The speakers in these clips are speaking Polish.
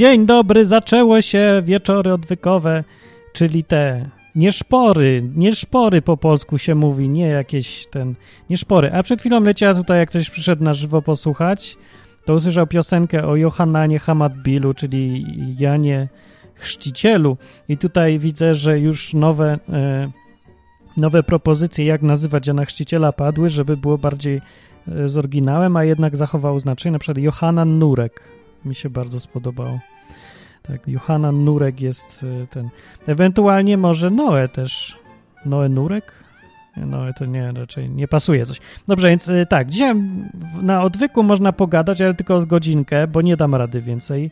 dzień dobry, zaczęło się wieczory odwykowe, czyli te nie szpory, nie szpory po polsku się mówi, nie jakieś ten, nie szpory. A przed chwilą leciała tutaj, jak ktoś przyszedł na żywo posłuchać, to usłyszał piosenkę o Johannanie Hamadbilu, czyli Janie Chrzcicielu. I tutaj widzę, że już nowe, e, nowe propozycje, jak nazywać Jana Chrzciciela padły, żeby było bardziej e, z oryginałem, a jednak zachował znaczenie. Na przykład Johanan Nurek mi się bardzo spodobało. Tak, Johanan Nurek jest e, ten. Ewentualnie może Noe też. Noe Nurek? No, to nie, raczej nie pasuje coś. Dobrze, więc e, tak, dzisiaj na odwyku można pogadać, ale tylko z godzinkę, bo nie dam rady więcej.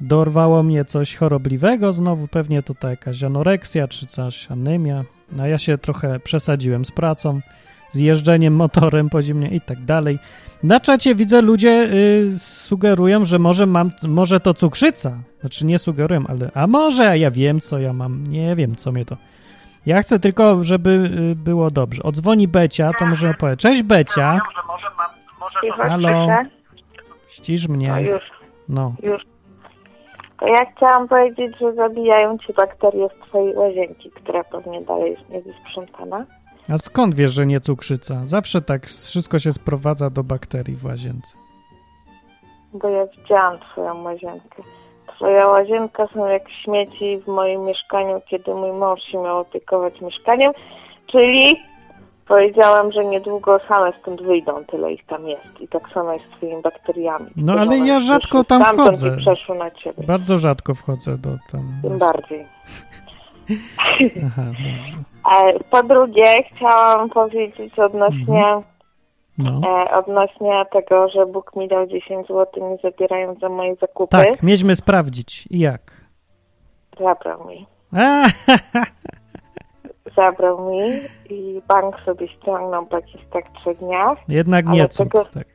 Dorwało mnie coś chorobliwego, znowu pewnie to ta jakaś anoreksja czy coś, anemia. No ja się trochę przesadziłem z pracą, z jeżdżeniem motorem po zimnie i tak dalej. Na czacie widzę ludzie y, sugerują, że może mam, może to cukrzyca. Znaczy nie sugerują, ale a może a ja wiem co ja mam, nie wiem co mnie to. Ja chcę tylko, żeby y, było dobrze. Odzwoni Becia, to może opowiedzieć. Cześć Becia, Cicho, Halo. ścisz No mnie. już, No. już. To ja chciałam powiedzieć, że zabijają ci bakterie z twojej łazienki, która pewnie dalej jest niewysprzątana. A skąd wiesz, że nie cukrzyca? Zawsze tak wszystko się sprowadza do bakterii w łazience. Bo ja widziałam twoją łazienkę. Twoja łazienka są jak śmieci w moim mieszkaniu, kiedy mój mąż się miał opiekować mieszkaniem, czyli powiedziałam, że niedługo same stąd wyjdą, tyle ich tam jest. I tak samo jest z twoimi bakteriami. No, ale ja rzadko tam wchodzę. I przeszły na ciebie. Bardzo rzadko wchodzę do tam. Tym bardziej. Aha. A po drugie, chciałam powiedzieć odnośnie, No. e, odnośnie tego, że Bóg mi dał 10 zł, nie zabierając za moje zakupy. Tak, mieliśmy sprawdzić. I jak? Zabrał mi. A, Zabrał mi i bank sobie ściągnął po jakichś tak trzech dniach, jednak Ale nie cud, tego- tak.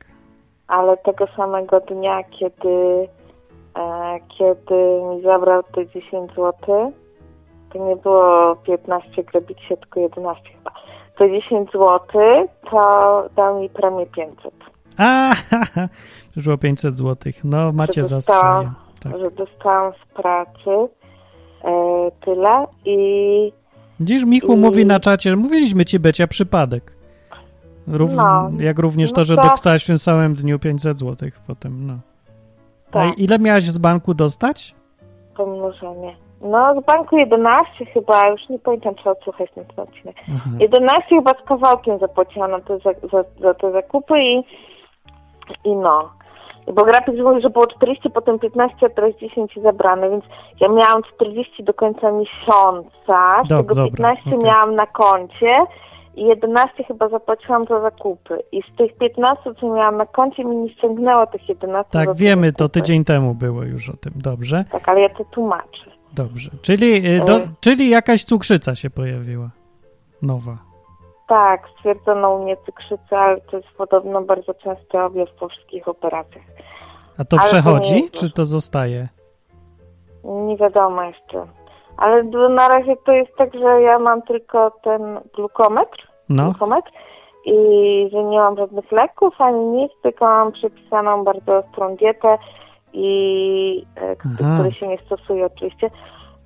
ale tego samego dnia, kiedy, e, kiedy mi zabrał te 10 zł, to nie było 15 krebicie, tylko 11 chyba. To 10 zł, to dał mi premię 500. A, przyszło 500 zł. No, macie Że za dostałam- swoje. Tak. że dostałam z pracy e, tyle i Widzisz, Michu I- mówi na czacie, mówiliśmy ci, Becia, przypadek. Rów, No. Jak również No to, że to- dostałaś w tym samym dniu 500 zł potem, no. A tak, ile miałaś z banku dostać? pomnożenie. No z banku 11 chyba, już nie pamiętam czy odsłuchać na ten odcinek. Aha. 11 chyba z kawałkiem zapłaciłam na te, za, za, za te zakupy i, i no. Bo grafik mówił, że było 40, potem 15, a teraz 10 zabrane, więc ja miałam 40 do końca miesiąca, z Dob- tego dobra, 15 okej. miałam na koncie i 11 chyba zapłaciłam za zakupy. I z tych 15, co miałam na koncie, mi nie ściągnęło tych 11 za Tak, wiemy, to zakupy. tydzień temu było już o tym. Dobrze, Tak, ale ja to tłumaczę. Dobrze. Czyli, y, do, czyli jakaś cukrzyca się pojawiła. Nowa. Tak, stwierdzono u mnie cukrzycę, ale to jest podobno bardzo częsty objaw po wszystkich operacjach. A to Ale to przechodzi, jest czy to zostaje? Nie wiadomo jeszcze. Ale na razie to jest tak, że ja mam tylko ten glukometr, No, glukometr i że nie mam żadnych leków ani nic, tylko mam przepisaną bardzo ostrą dietę i e, Aha. który się nie stosuje oczywiście.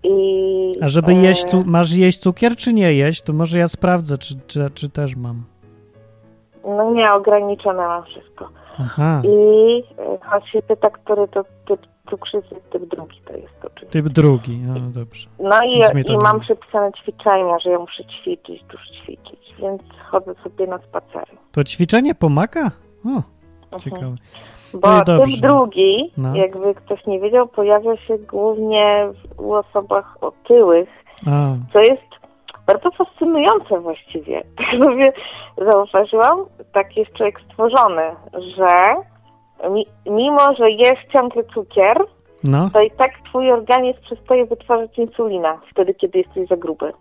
I, a żeby e, jeść, cu- masz jeść cukier, czy nie jeść, to może ja sprawdzę, czy, czy, czy też mam. No nie, ograniczone mam wszystko. Aha, I e, choć się pyta, który to typ cukrzycy, typ drugi to jest oczywiście. typ drugi, no dobrze. No i, i mam mówi. przepisane ćwiczenia, że ja muszę ćwiczyć, dużo ćwiczyć, więc chodzę sobie na spacery. To ćwiczenie pomaga? O, Mhm. ciekawe. Bo No i dobrze. typ drugi, No. jakby ktoś nie wiedział, pojawia się głównie u osobach otyłych, A, co jest bardzo fascynujące właściwie. Tak sobie zauważyłam, tak jest człowiek stworzony, że mi, mimo, że jesz ciągle cukier, no, to i tak twój organizm przestaje wytwarzać insulina wtedy, kiedy jesteś za gruby.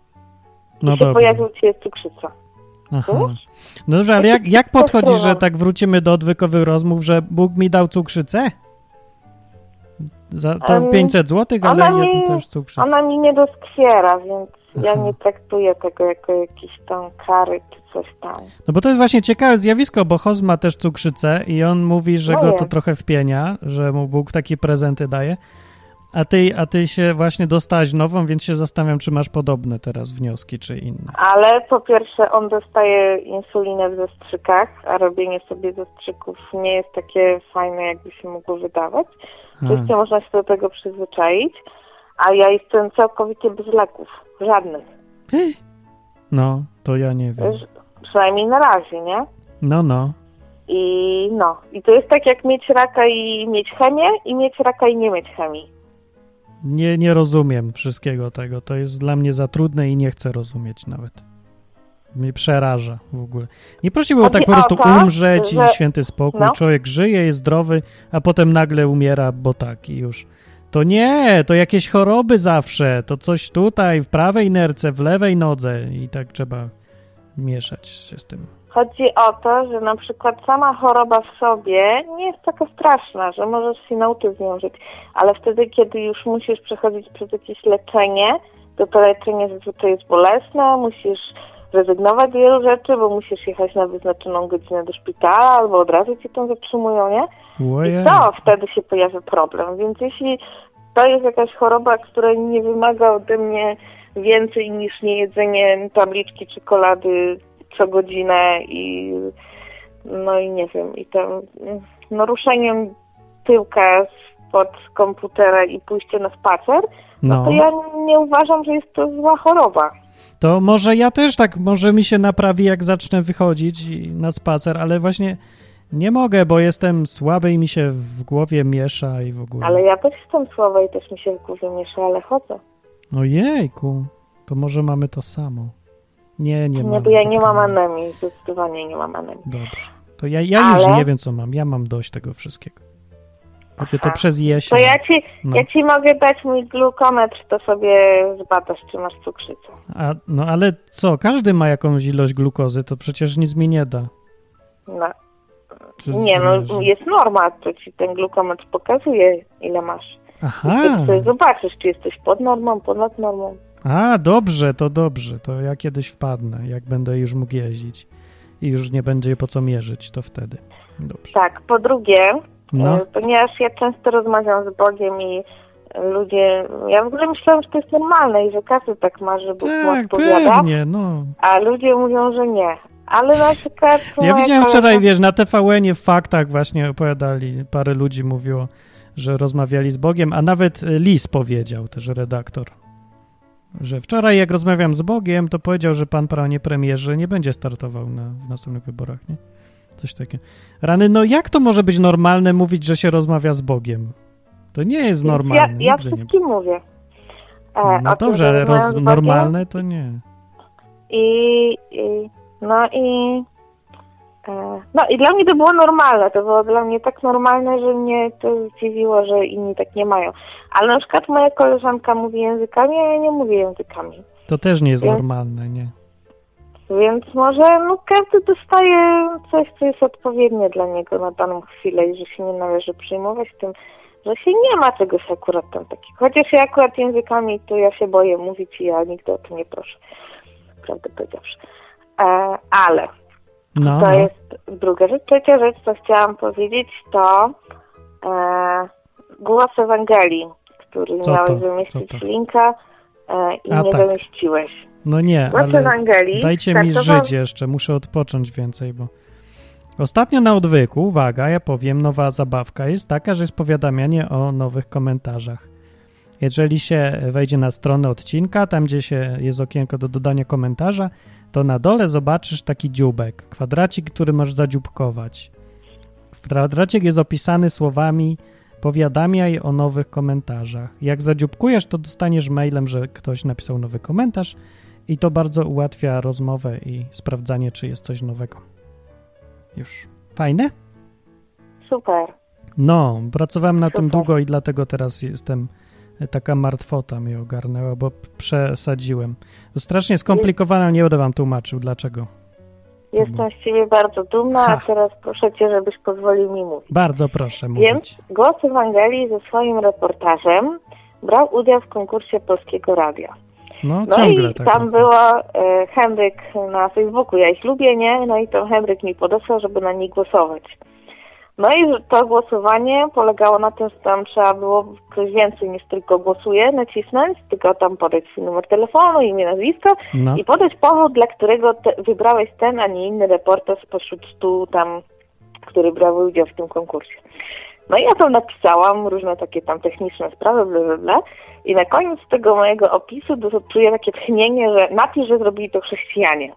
no I się dobrze. pojawił ci jest cukrzyca. Aha. No dobrze, ale jak, jak podchodzisz, że tak wrócimy do odwykowych rozmów, że Bóg mi dał cukrzycę? Za to Em, 500 zł, ale ona mi- też cukrzyca. Ona mi nie doskwiera, więc ja Aha. nie traktuję tego jako jakieś tam kary czy coś tam. No bo to jest właśnie ciekawe zjawisko, bo Hoz ma też cukrzycę i on mówi, że No go to jest. trochę wpienia, że mu Bóg takie prezenty daje. A ty, a ty się właśnie dostałaś nową, więc się zastanawiam, czy masz podobne teraz wnioski, czy inne. Ale po pierwsze on dostaje insulinę w zastrzykach, a robienie sobie zastrzyków nie jest takie fajne, jakby się mogło wydawać. Oczywiście można się do tego przyzwyczaić, a ja jestem całkowicie bez leków. Żadnych. No, to ja nie wiem. Przynajmniej na razie, nie? No, no. I no, i to jest tak jak mieć raka i mieć chemię i mieć raka i nie mieć chemii. Nie, nie rozumiem wszystkiego tego. To jest dla mnie za trudne i nie chcę rozumieć nawet. Mnie przeraża w ogóle. Nie prosi było Chodzi tak po prostu to, umrzeć że- i święty spokój. no. Człowiek żyje, jest zdrowy, a potem nagle umiera, bo tak i już. To nie, to jakieś choroby zawsze. To coś tutaj, w prawej nerce, w lewej nodze i tak trzeba mieszać się z tym. Chodzi o to, że na przykład sama choroba w sobie nie jest taka straszna, że możesz się nauczyć z nią żyć, ale wtedy, kiedy już musisz przechodzić przez jakieś leczenie, to to leczenie zazwyczaj jest bolesne, musisz rezygnować z wielu rzeczy, bo musisz jechać na wyznaczoną godzinę do szpitala, albo od razu cię tam zatrzymują, nie? I to wtedy się pojawia problem. Więc jeśli to jest jakaś choroba, która nie wymaga ode mnie więcej niż niejedzenie tabliczki czekolady co godzinę i no i nie wiem, i tam no ruszeniem tyłka spod komputera i pójście na spacer, no No, to ja nie uważam, że jest to zła choroba. to może ja też tak, może mi się naprawi, jak zacznę wychodzić na spacer, ale właśnie nie mogę, bo jestem słaby i mi się w głowie miesza i w ogóle. Ale ja też jestem słaba i też mi się w głowie miesza, ale chodzę. Ojejku, to może mamy to samo. Nie, nie Nie, mam. bo ja nie mam anemii, zdecydowanie nie mam anemii. Dobrze. To ja, ja już Ale- nie wiem, co mam. Ja mam dość tego wszystkiego. Tylko to przez jesień. To ja ci, No. ja ci mogę dać mój glukometr, to sobie zbadasz, czy masz cukrzycę. A, no ale co, każdy ma jakąś ilość glukozy, to przecież nic mi nie da. No. Czy Nie, no jest norma, to ci ten glukometr pokazuje, ile masz. I Aha, ty sobie zobaczysz, czy jesteś pod normą, ponad normą. A dobrze, to dobrze. To ja kiedyś wpadnę, jak będę już mógł jeździć. I już nie będzie po co mierzyć, to wtedy. Dobrze. Tak, po drugie, No, e, ponieważ ja często rozmawiam z Bogiem i e, ludzie, ja w ogóle myślałam, że to jest normalne i że każdy tak ma, że Bóg mu tak, odpowiada, pewnie, no. a ludzie mówią, że nie. Ale na przykład... Ja widziałem wczoraj, wiesz, na TVN-ie w faktach właśnie opowiadali, parę ludzi mówiło, że rozmawiali z Bogiem, a nawet y, Lis powiedział, też redaktor, że wczoraj jak rozmawiam z Bogiem, to powiedział, że pan panie premierze nie będzie startował na, w następnych wyborach, nie? Coś takiego. Rany, no jak to może być normalne mówić, że się rozmawia z Bogiem? To nie jest normalne, Ja, ja nigdy nie wszystkim mówię. E, No tym, dobrze, roz, normalne to nie. I, i no i no i dla mnie to było normalne, to było dla mnie tak normalne, że mnie to zdziwiło, że inni tak nie mają. Ale na przykład moja koleżanka mówi językami, a ja nie mówię językami. To też nie jest Ja- normalne, nie? Więc może no każdy dostaje coś, co jest odpowiednie dla niego na daną chwilę i że się nie należy przejmować tym, że się nie ma czegoś akurat tam takiego. Chociaż ja akurat językami to ja się boję mówić i ja nigdy o to nie proszę. Prawdę powiedziawszy. E, ale No, To no. jest druga rzecz. Trzecia rzecz, co chciałam powiedzieć, to e, głos Ewangelii, który Co miałeś to? zamieścić linka e, i A, nie tak. zamieściłeś. no nie, Głos ale... Ewangelii Dajcie mi żyć jeszcze, muszę odpocząć więcej, bo ostatnio na odwyku, uwaga, ja powiem, nowa zabawka jest taka, że jest powiadamianie o nowych komentarzach. Jeżeli się wejdzie na stronę odcinka, tam gdzie się jest okienko do dodania komentarza, to na dole zobaczysz taki dziubek, kwadracik, który możesz zadziubkować. Kwadracik jest opisany słowami powiadamiaj o nowych komentarzach. Jak zadziubkujesz, to dostaniesz mailem, że ktoś napisał nowy komentarz i to bardzo ułatwia rozmowę i sprawdzanie, czy jest coś nowego. Już. Fajne? Super. No, pracowałem na tym Super. długo i dlatego teraz jestem taka martwota mnie ogarnęła, bo przesadziłem. To strasznie skomplikowane, nie będę wam tłumaczył dlaczego. Jestem z Ciebie bardzo dumna, Ha. a teraz proszę Cię, żebyś pozwolił mi mówić. Bardzo proszę mówić. Więc Głos Ewangelii ze swoim reportażem brał udział w konkursie Polskiego Radia. No, No ciągle i tak. tam było e, Henryk na Facebooku, ja ich lubię, nie? No i to Henryk mi podesłał, żeby na nich głosować. No i to głosowanie polegało na tym, że tam trzeba było coś więcej niż tylko głosuję nacisnąć, tylko tam podać swój numer telefonu, imię, nazwisko No. i podać powód, dla którego te, wybrałeś ten, a nie inny reporter spośród stu tam, który brał udział w tym konkursie. No i ja tam napisałam różne takie tam techniczne sprawy, bla, bla, bla. I na koniec tego mojego opisu czuję takie tchnienie, że napisz, że zrobili to chrześcijanie.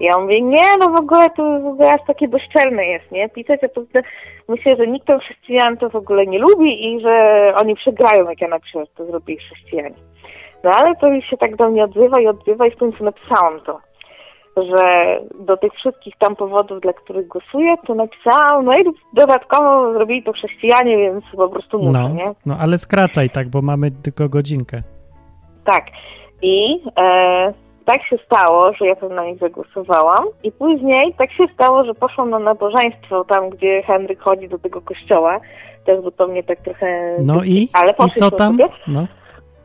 Ja mówię, nie, no w ogóle to w ogóle aż takie bezczelne jest, nie? Pisać, a to myślę, że nikt tam chrześcijan to w ogóle nie lubi i że oni przegrają, jak ja napiszę, to zrobili chrześcijanie. No ale to mi się tak do mnie odzywa i odzywa i w końcu napisałam to, że do tych wszystkich tam powodów, dla których głosuję, to napisałam, no i dodatkowo zrobili to chrześcijanie, więc po prostu muszę, No, nie? no, ale skracaj tak, bo mamy tylko godzinkę. Tak. I e, tak się stało, że ja tam na nich zagłosowałam i później tak się stało, że poszłam na nabożeństwo tam, gdzie Henryk chodzi do tego kościoła, też bo to mnie tak trochę... No i, Ale i co tam? No,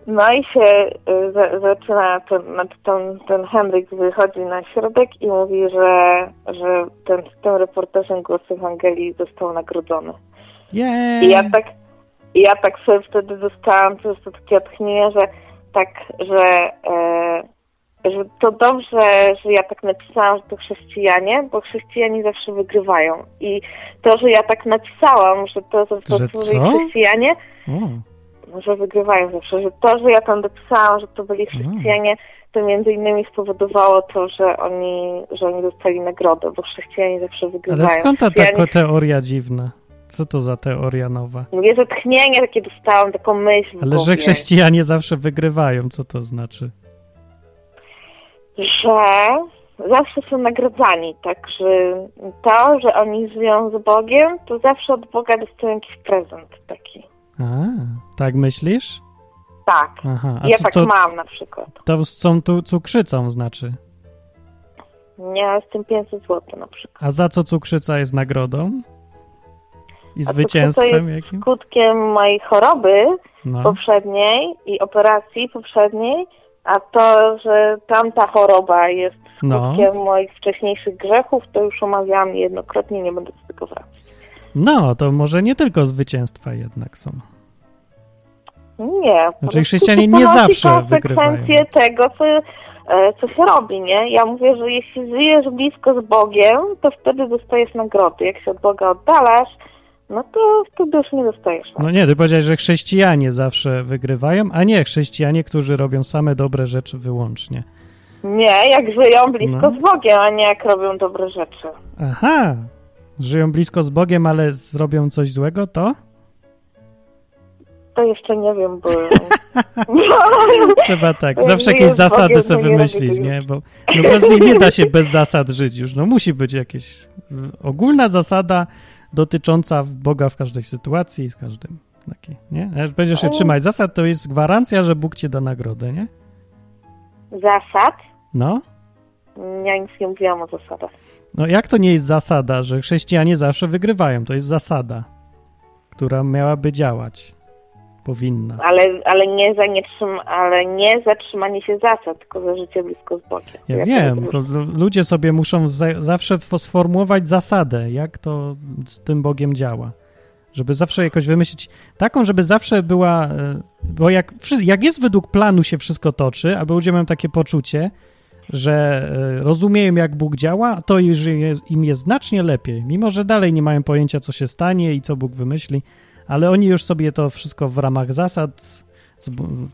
No i się y, za, zaczyna ten, ten, ten Henryk wychodzi na środek i mówi, że, że ten, tym reporterzem głos Ewangelii został nagrodzony. yeah. I ja tak, ja tak sobie wtedy dostałam po prostu takie odchnienie, że tak, że, e, że to dobrze, że ja tak napisałam, że to chrześcijanie, bo chrześcijanie zawsze wygrywają. I to, że ja tak napisałam, że to, że to Że co? chrześcijanie, O, że wygrywają zawsze, że to, że ja tam dopisałam, że to byli chrześcijanie, to między innymi spowodowało to, że oni, że oni dostali nagrodę, bo chrześcijanie zawsze wygrywają. ale skąd ta taka teoria dziwna? Co to za teoria nowa? Mówię, że tchnienie takie dostałam, taką myśl Ale że chrześcijanie zawsze wygrywają, co to znaczy? Że zawsze są nagradzani, tak, że to, że oni żyją z Bogiem, to zawsze od Boga dostają jakiś prezent taki. A, tak myślisz? Tak, Aha, ja tak to, mam na przykład. to z tą tu cukrzycą znaczy? Ja z tym 500 zł na przykład. A za co cukrzyca jest nagrodą? I A zwycięstwem jest jakim? Skutkiem mojej choroby No. poprzedniej i operacji poprzedniej, a to, że tamta choroba jest No. skutkiem moich wcześniejszych grzechów, to już omawiałam niejednokrotnie, nie będę do tego wracać. no, to może nie tylko zwycięstwa jednak są. Nie. Znaczy chrześcijanie nie zawsze konsekwencje wygrywają. tego, co, e, co się robi, nie? Ja mówię, że jeśli żyjesz blisko z Bogiem, to wtedy dostajesz nagrody. Jak się od Boga oddalasz, no to wtedy już nie dostajesz. No nie, ty powiedziałeś, że chrześcijanie zawsze wygrywają, a nie chrześcijanie, którzy robią same dobre rzeczy wyłącznie. Nie, jak żyją blisko No. z Bogiem, a nie jak robią dobre rzeczy. Aha, żyją blisko z Bogiem, ale zrobią coś złego, to? To jeszcze nie wiem, bo... Trzeba tak, zawsze jakieś zasady Bogiem, sobie to wymyślić, nie? Bo no po prostu nie da się bez zasad żyć już. No musi być jakieś ogólna zasada dotycząca Boga w każdej sytuacji i z każdym. Taki, nie? Jak będziesz się trzymać zasad, to jest gwarancja, że Bóg ci da nagrodę, nie? Zasad? No. Ja nic nie mówiłam o zasadach. No jak to nie jest zasada, że chrześcijanie zawsze wygrywają? To jest zasada, która miałaby działać. Powinna. Ale, ale, nie za nie trzym, ale nie zatrzymanie się zasad, tylko za życie blisko z Bogiem. Ja wiem, ludzie sobie muszą za, zawsze fo- sformułować zasadę, jak to z tym Bogiem działa. Żeby zawsze jakoś wymyślić taką, żeby zawsze była. e, Bo jak, jak jest według planu się wszystko toczy, albo ludzie mają takie poczucie, że e, rozumieją, jak Bóg działa, to już jest, im jest znacznie lepiej. Mimo, że dalej nie mają pojęcia, co się stanie i co Bóg wymyśli, ale oni już sobie to wszystko w ramach zasad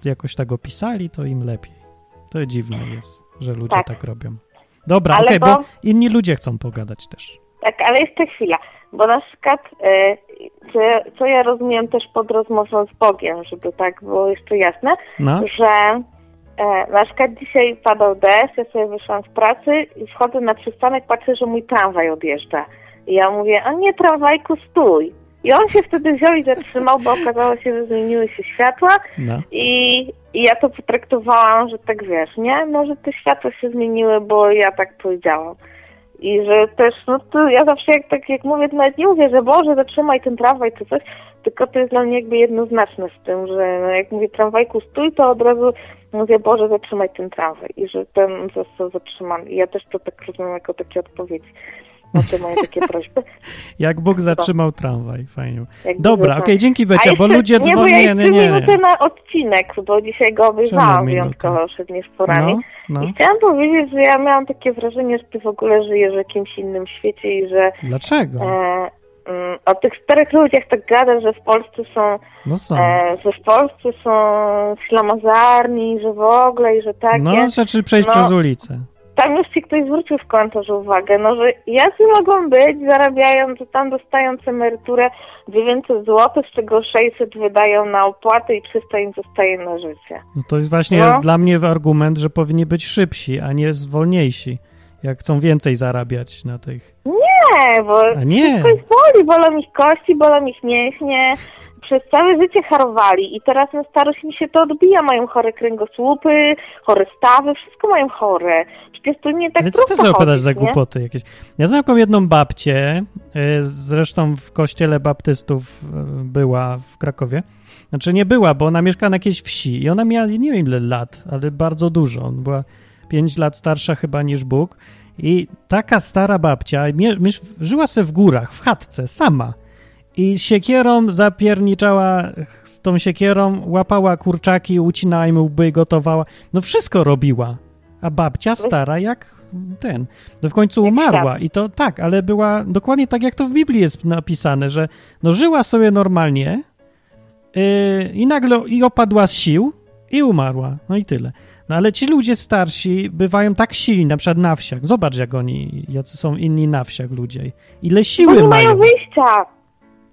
jakoś tak opisali, to im lepiej. To dziwne jest, że ludzie tak, Tak. robią. Dobra, okej, bo... bo- inni ludzie chcą pogadać też. Tak, ale jeszcze chwila, bo na przykład, e, co, co ja rozumiem też pod rozmową z Bogiem, żeby tak było jeszcze jasne, No, że e, na przykład dzisiaj padał deszcz, ja sobie wyszłam z pracy i wchodzę na przystanek, patrzę, że mój tramwaj odjeżdża. I ja mówię, a nie tramwajku, stój. I on się wtedy wziął i zatrzymał, bo okazało się, że zmieniły się światła no. i, i ja to potraktowałam, że tak wiesz, nie? No, że te światła się zmieniły, bo ja tak powiedziałam. I że też, no to ja zawsze jak tak jak mówię, to nawet nie mówię, że Boże, zatrzymaj ten tramwaj czy coś, tylko to jest dla mnie jakby jednoznaczne z tym, że no jak mówię tramwajku stój, to od razu mówię, Boże, zatrzymaj ten tramwaj i że ten został zatrzymany. I ja też to tak rozumiem jako takie odpowiedzi. Moje takie prośby. Jak Bóg zatrzymał tramwaj, fajnie. Jakby Dobra, okej, dzięki A Becia, bo ludzie Nie, dzwonią, nie, nie, nie. minutę na odcinek, bo dzisiaj go obejrzałam wyjątkowo przed nieszporami. No, no. I chciałam powiedzieć, że ja miałam takie wrażenie, że ty w ogóle żyjesz w jakimś innym świecie i że Dlaczego? e, mm, o tych starych ludziach tak gadasz, że w Polsce są, No są. e, że w Polsce są ślamazarni, że w ogóle i że takie. No, znaczy przejść No. przez ulicę. Tam już ci ktoś zwrócił w komentarzu uwagę, no że jacy mogą być, zarabiają, to tam dostając emeryturę 900 zł, z czego 600 wydają na opłaty i 300 im zostaje na życie. No to jest właśnie No. dla mnie argument, że powinni być szybsi, a nie zwolniejsi. Jak chcą więcej zarabiać na tych. Nie, bo A nie. wszystko jest boli, bolą ich kości, bolą ich mięśnie. Przez całe życie harowali i teraz na starość mi się to odbija. Mają chore kręgosłupy, chore stawy, wszystko mają chore. Przecież to nie tak Ale co ty sobie opowiadasz za głupoty jakieś? Ja znam jedną babcię, y, zresztą w kościele baptystów y, była w Krakowie. Znaczy nie była, bo ona mieszkała na jakiejś wsi i ona miała nie wiem ile lat, ale bardzo dużo. Ona była 5 lat starsza chyba niż Bóg. I taka stara babcia żyła sobie w górach, w chatce, sama. I siekierą zapierniczała z tą siekierą, łapała kurczaki, ucinała im łby, gotowała. No wszystko robiła. A babcia stara jak ten. No w końcu umarła i to tak, ale była dokładnie tak, jak to w Biblii jest napisane, że no żyła sobie normalnie yy, i nagle i opadła z sił i umarła. No i tyle. No ale ci ludzie starsi bywają tak silni, na przykład na wsiach. Zobacz, jak oni, jacy są inni na wsiach ludzie. Ile Bo siły nie mają. mają wyjścia.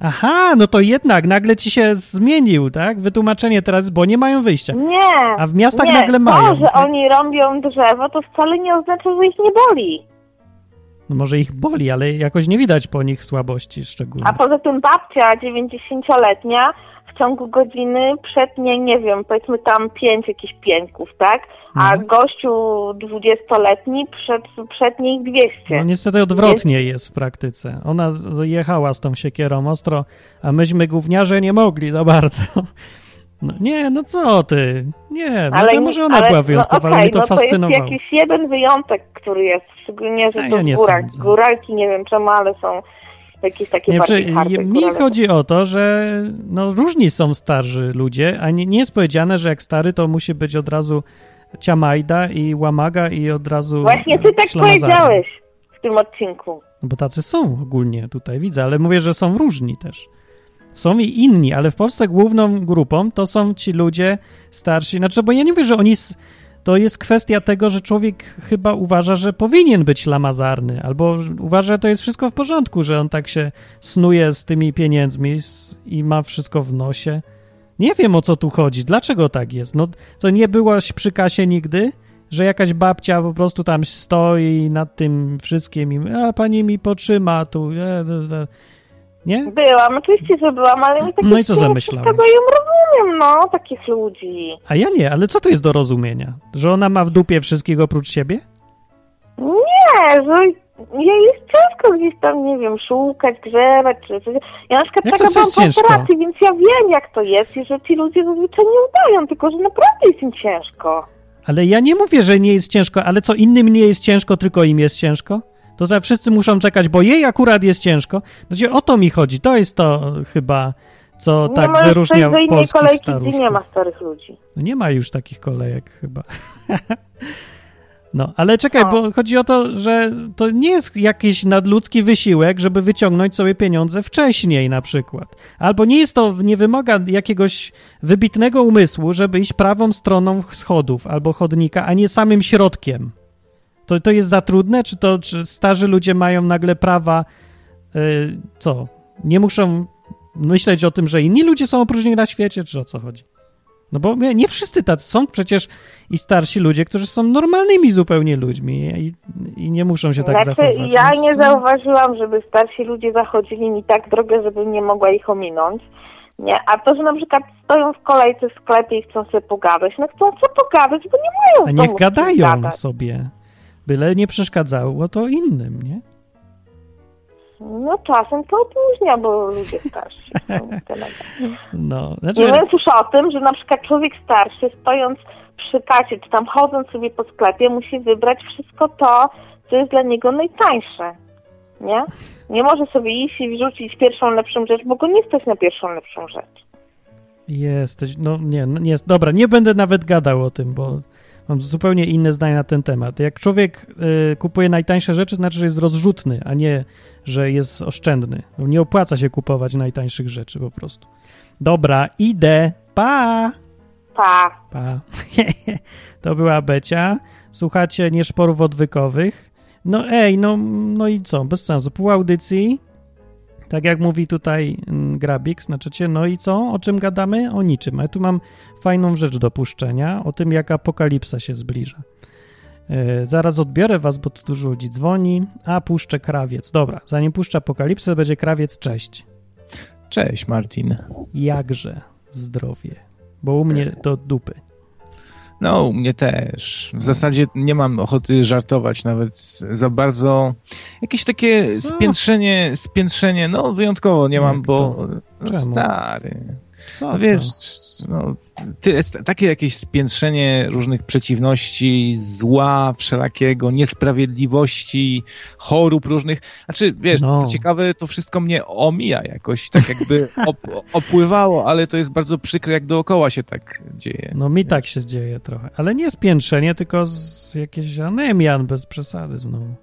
Aha, no to jednak nagle ci się zmienił, tak? Wytłumaczenie teraz, bo nie mają wyjścia. Nie. A w miastach nie. nagle mają. To, że tak? oni rąbią drzewo, to wcale nie oznacza, że ich nie boli. No może ich boli, ale jakoś nie widać po nich słabości szczególnie. A poza tym babcia 90-letnia w ciągu godziny przetnie, nie wiem, powiedzmy tam pięć jakichś pieńków, tak? A Mhm. gościu 20-letni przed, przetnie ich 200. No niestety odwrotnie jest w praktyce. Ona jechała z tą siekierą ostro, a myśmy gówniarze nie mogli za bardzo. No nie, no co ty? Nie, no to może ona ale- była wyjątkowa, ale okej, mnie to no to fascynowało. jest jakiś jeden wyjątek, który jest, szczególnie, że to ja w górach. sądzę. Góralki nie wiem czemu, ale są jakieś takie Nie, bardziej mi górale. chodzi o to, że no, różni są starzy ludzie, a nie, nie jest powiedziane, że jak stary to musi być od razu ciamajda i łamaga i od razu Właśnie ty tak powiedziałeś w tym odcinku. No bo tacy są ogólnie tutaj, widzę, ale mówię, że są różni też. Są i inni, ale w Polsce główną grupą to są ci ludzie starsi. Znaczy, bo ja nie mówię, że oni. To jest kwestia tego, że człowiek chyba uważa, że powinien być lamazarny, albo uważa, że to jest wszystko w porządku, że on tak się snuje z tymi pieniędzmi i ma wszystko w nosie. Nie wiem o co tu chodzi. Dlaczego tak jest? No, to nie byłaś przy kasie nigdy? Że jakaś babcia po prostu tam stoi nad tym wszystkim i a pani mi potrzyma tu. E, e, e. Nie? Byłam, oczywiście, że byłam, ale mi takie No i co zamyślałeś? przeszkadzają, rozumiem, no, takich ludzi. A ja nie, ale co to jest do rozumienia? Że ona ma w dupie wszystkiego oprócz siebie? Nie, że jej jest ciężko gdzieś tam, nie wiem, szukać, grzebać, czy coś. Ja na przykład Jak taka byłam po operacji, więc ja wiem, jak to jest i że ci ludzie zazwyczaj nie udają, tylko że naprawdę jest im ciężko. Ale ja nie mówię, że nie jest ciężko, ale co innym nie jest ciężko, tylko im jest ciężko? To że wszyscy muszą czekać, bo jej akurat jest ciężko. Znaczy, o to mi chodzi. To jest to chyba, co tak możesz wyróżnia polskich kolejki, staruszków. nie ma starych ludzi. No nie ma już takich kolejek chyba. No, ale czekaj, No. bo chodzi o to, że to nie jest jakiś nadludzki wysiłek, żeby wyciągnąć sobie pieniądze wcześniej na przykład. Albo nie jest to, nie wymaga jakiegoś wybitnego umysłu, żeby iść prawą stroną schodów albo chodnika, a nie samym środkiem. To, to jest za trudne? Czy to czy starzy ludzie mają nagle prawa, y, co? Nie muszą myśleć o tym, że inni ludzie są opróżni na świecie, czy o co chodzi? No bo nie, nie wszyscy tacy są przecież i starsi ludzie, którzy są normalnymi zupełnie ludźmi i, i nie muszą się tak znaczy, zachowywać. ja nie są- zauważyłam, żeby starsi ludzie zachodzili mi tak drogę, żebym nie mogła ich ominąć. Nie, a to, że na przykład stoją w kolejce w sklepie i chcą sobie pogadać, no chcą sobie pogadać, bo nie mają A niech gadają sobie. Byle nie przeszkadzało to innym, nie? No czasem to opóźnia, bo ludzie starsi są. No, znaczy, Nie mówiąc już o tym, że na przykład człowiek starszy stojąc przy kasie, czy tam chodząc sobie po sklepie, musi wybrać wszystko to, co jest dla niego najtańsze. Nie? Nie może sobie iść i wrzucić pierwszą lepszą rzecz, bo go nie stać na pierwszą lepszą rzecz. Jesteś, no nie, no nie, dobra, nie będę nawet gadał o tym, bo mam zupełnie inne zdanie na ten temat. Jak człowiek y, kupuje najtańsze rzeczy, znaczy, że jest rozrzutny, a nie, że jest oszczędny. Nie opłaca się kupować najtańszych rzeczy po prostu. Dobra, idę, pa! Pa. Pa. to była Becia. Słuchacie nieszporów odwykowych. No ej, no, no i co? Bez sensu. Pół audycji. Tak jak mówi tutaj mm, Grabik, znaczycie, no i co? O czym gadamy? O niczym. A ja tu mam fajną rzecz do puszczenia, o tym, jak apokalipsa się zbliża. Yy, zaraz odbiorę was, bo tu dużo ludzi dzwoni, a puszczę krawiec. Dobra, zanim puszczę apokalipsę, będzie krawiec, cześć. Cześć, Martin. Jakże zdrowie, bo u mnie do dupy. No, u mnie też. W zasadzie nie mam ochoty żartować nawet za bardzo. Jakieś takie spiętrzenie, spiętrzenie, no wyjątkowo nie mam, bo no, Czemu? stary. Co No wiesz, no, ty, jest takie jakieś spiętrzenie różnych przeciwności, zła wszelakiego, niesprawiedliwości, chorób różnych. Znaczy, wiesz, No. co ciekawe, to wszystko mnie omija jakoś, tak jakby op, opływało, ale to jest bardzo przykre, jak dookoła się tak dzieje. No mi tak się dzieje trochę, ale nie spiętrzenie, tylko z jakieś anemian bez przesady znowu.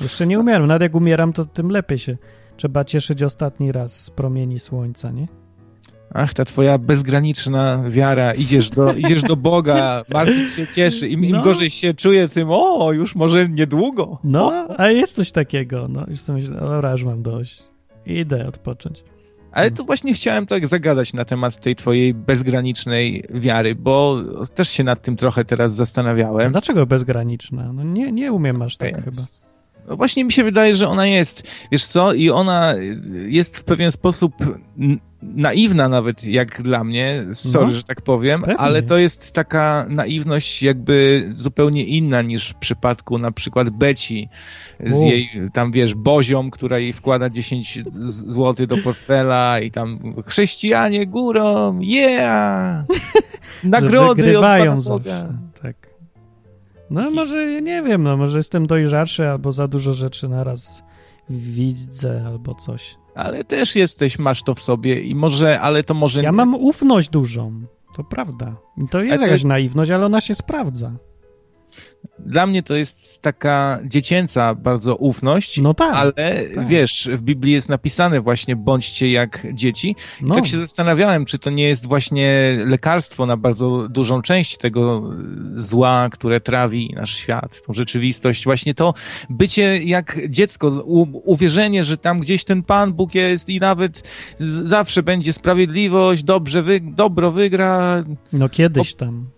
Jeszcze nie umieram, nawet jak umieram, to tym lepiej się trzeba cieszyć ostatni raz z promieni słońca, nie? Ach, ta twoja bezgraniczna wiara, idziesz do, idziesz do Boga, Martin się cieszy, im, im No. gorzej się czuje, tym o, już może niedługo. No, a jest coś takiego, no już sobie myślę, dobra, już mam dość. Idę odpocząć. Ale tu właśnie chciałem tak zagadać na temat tej twojej bezgranicznej wiary, bo też się nad tym trochę teraz No, zastanawiałem. dlaczego bezgraniczna? No nie, nie umiem aż tak Jest. chyba. No właśnie mi się wydaje, że ona jest, wiesz co, i ona jest w pewien sposób naiwna nawet jak dla mnie, sorry, No, że tak powiem, pewnie. ale to jest taka naiwność jakby zupełnie inna niż w przypadku na przykład Beci z U. jej tam wiesz bozią, która jej wkłada 10 z- złotych do portfela i tam chrześcijanie górą, yeah! Nagrody od zawsze. Tak. No może, nie wiem, no może jestem dojrzalszy albo za dużo rzeczy naraz widzę albo coś. Ale też jesteś, masz to w sobie i może, ale to może... Ja mam ufność dużą, to prawda. I to jest to jakaś jest- naiwność, ale ona się sprawdza. Dla mnie to jest taka dziecięca bardzo ufność, No tak. ale tak. wiesz, w Biblii jest napisane właśnie bądźcie jak dzieci. I No. tak się zastanawiałem, czy to nie jest właśnie lekarstwo na bardzo dużą część tego zła, które trawi nasz świat, tą rzeczywistość. Właśnie to bycie jak dziecko, uwierzenie, że tam gdzieś ten Pan Bóg jest i nawet zawsze będzie sprawiedliwość, dobrze wy, dobro wygra, No kiedyś tam.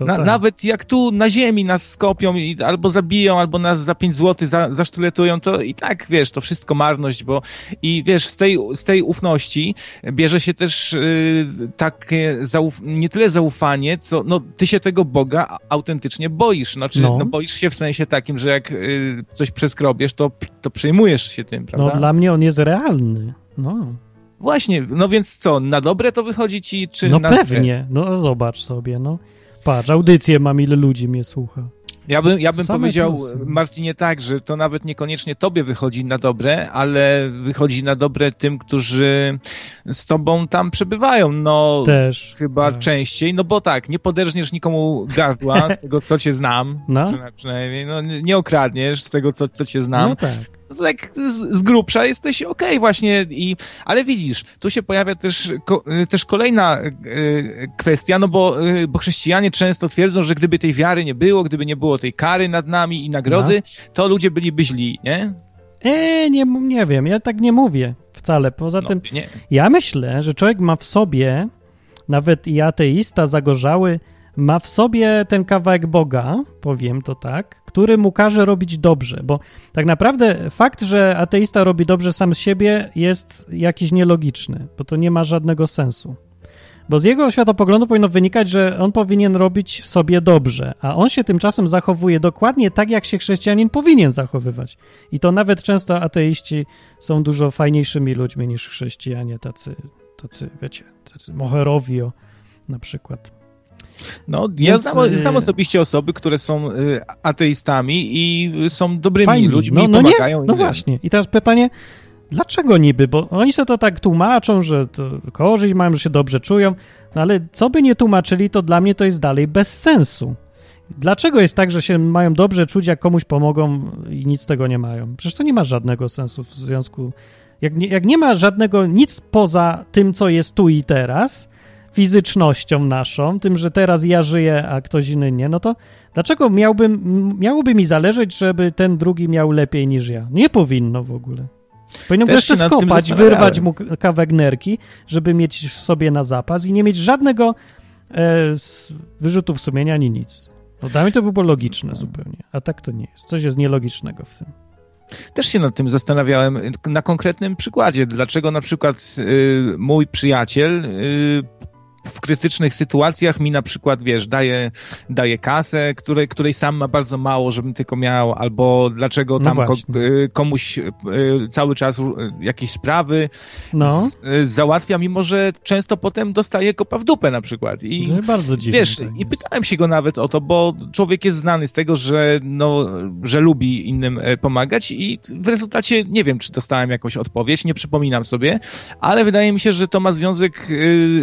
Na, tak. Nawet jak tu na ziemi nas skopią i albo zabiją, albo nas za 5 zł za, zasztuletują, to i tak, wiesz, to wszystko marność, bo i wiesz, z tej, z tej ufności bierze się też y, takie zauf- nie tyle zaufanie, co no, ty się tego Boga autentycznie boisz. Znaczy, No. no. boisz się w sensie takim, że jak y, coś przeskrobiesz, to, to przejmujesz się tym, prawda? No dla mnie on jest realny. No, Właśnie, no więc co, na dobre to wychodzi ci, czy no na złe? pewnie. No zobacz sobie, no. Patrz, audycję mam, ile ludzi mnie słucha. Ja bym, ja bym Same powiedział, plusy. Martinie, tak, że to nawet niekoniecznie tobie wychodzi na dobre, ale wychodzi na dobre tym, którzy z tobą tam przebywają. No, Też. chyba tak. częściej, no bo tak, nie poderżniesz nikomu gardła z tego, co cię znam. No. Przyna- Przynajmniej, no, nie nie okradniesz z tego, co, co cię znam. No tak. No to tak z, z grubsza jesteś okej właśnie, i, ale widzisz, tu się pojawia też, ko, y, też kolejna y, kwestia, no bo, y, bo chrześcijanie często twierdzą, że gdyby tej wiary nie było, gdyby nie było tej kary nad nami i nagrody, to ludzie byliby źli, nie? E, nie, nie wiem, ja tak nie mówię wcale. Poza No, tym, nie. ja myślę, że człowiek ma w sobie, nawet i ateista zagorzały, ma w sobie ten kawałek Boga, powiem to tak, który mu każe robić dobrze, bo tak naprawdę fakt, że ateista robi dobrze sam z siebie jest jakiś nielogiczny, bo to nie ma żadnego sensu. Bo z jego światopoglądu powinno wynikać, że on powinien robić sobie dobrze, a on się tymczasem zachowuje dokładnie tak, jak się chrześcijanin powinien zachowywać. I to nawet często ateiści są dużo fajniejszymi ludźmi niż chrześcijanie, tacy, tacy wiecie, tacy moherowi na przykład. No, ja znam, y- znam osobiście osoby, które są y, ateistami i są dobrymi Fajni. ludźmi, no, no pomagają. Nie? No właśnie. I teraz pytanie, dlaczego niby? Bo oni sobie to tak tłumaczą, że to korzyść mają, że się dobrze czują, no ale co by nie tłumaczyli, to dla mnie to jest dalej bez sensu. Dlaczego jest tak, że się mają dobrze czuć, jak komuś pomogą i nic z tego nie mają? Przecież to nie ma żadnego sensu w związku... Jak nie, jak nie ma żadnego, nic poza tym, co jest tu i teraz, fizycznością naszą, tym, że teraz ja żyję, a ktoś inny nie, no to dlaczego miałbym, miałoby mi zależeć, żeby ten drugi miał lepiej niż ja? Nie powinno w ogóle. Powinien Też jeszcze skopać, wyrwać mu kawałek nerki, żeby mieć w sobie na zapas i nie mieć żadnego e, wyrzutów sumienia ani nic. No dla mnie to by było logiczne zupełnie, a tak to nie jest. Coś jest nielogicznego w tym. Też się nad tym zastanawiałem na konkretnym przykładzie. Dlaczego na przykład y, mój przyjaciel y, w krytycznych sytuacjach mi na przykład, wiesz, daje, daje kasę, której, której sam ma bardzo mało, żebym tylko miał, albo dlaczego No tam ko, właśnie. y, komuś y, cały czas jakieś sprawy No, y, załatwia, mimo że często potem dostaje kopa w dupę na przykład. I to bardzo dziwne. Wiesz, tak i pytałem się go nawet o to, bo człowiek jest znany z tego, że, no, że lubi innym e, pomagać i w rezultacie nie wiem, czy dostałem jakąś odpowiedź, nie przypominam sobie, ale wydaje mi się, że to ma związek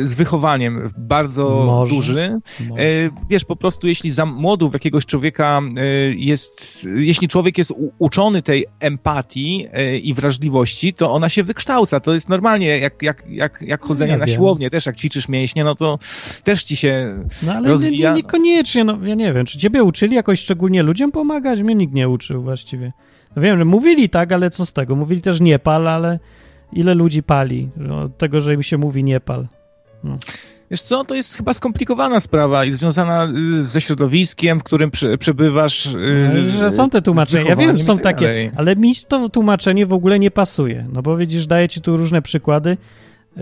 z wychowaniem bardzo Może. duży. Może. E, Wiesz, po prostu jeśli za młodów jakiegoś człowieka e, jest, jeśli człowiek jest uczony tej empatii e, i wrażliwości, to ona się wykształca. To jest normalnie jak, jak, jak, jak chodzenie Ja na wiem. siłownię, też jak ćwiczysz mięśnie, no to też ci się No ale rozwija- nie, niekoniecznie, no ja nie wiem, czy ciebie uczyli jakoś szczególnie ludziom pomagać? Mnie nikt nie uczył właściwie. No wiem, że mówili tak, ale co z tego? Mówili też nie pal, ale ile ludzi pali? że Od tego, że im się mówi nie pal. Wiesz co, to jest chyba skomplikowana sprawa i związana y, ze środowiskiem, w którym prze, przebywasz. y, No, że są te tłumaczenia. Ja wiem, że są tak takie, ale mi to tłumaczenie w ogóle nie pasuje. No bo widzisz, daję ci tu różne przykłady,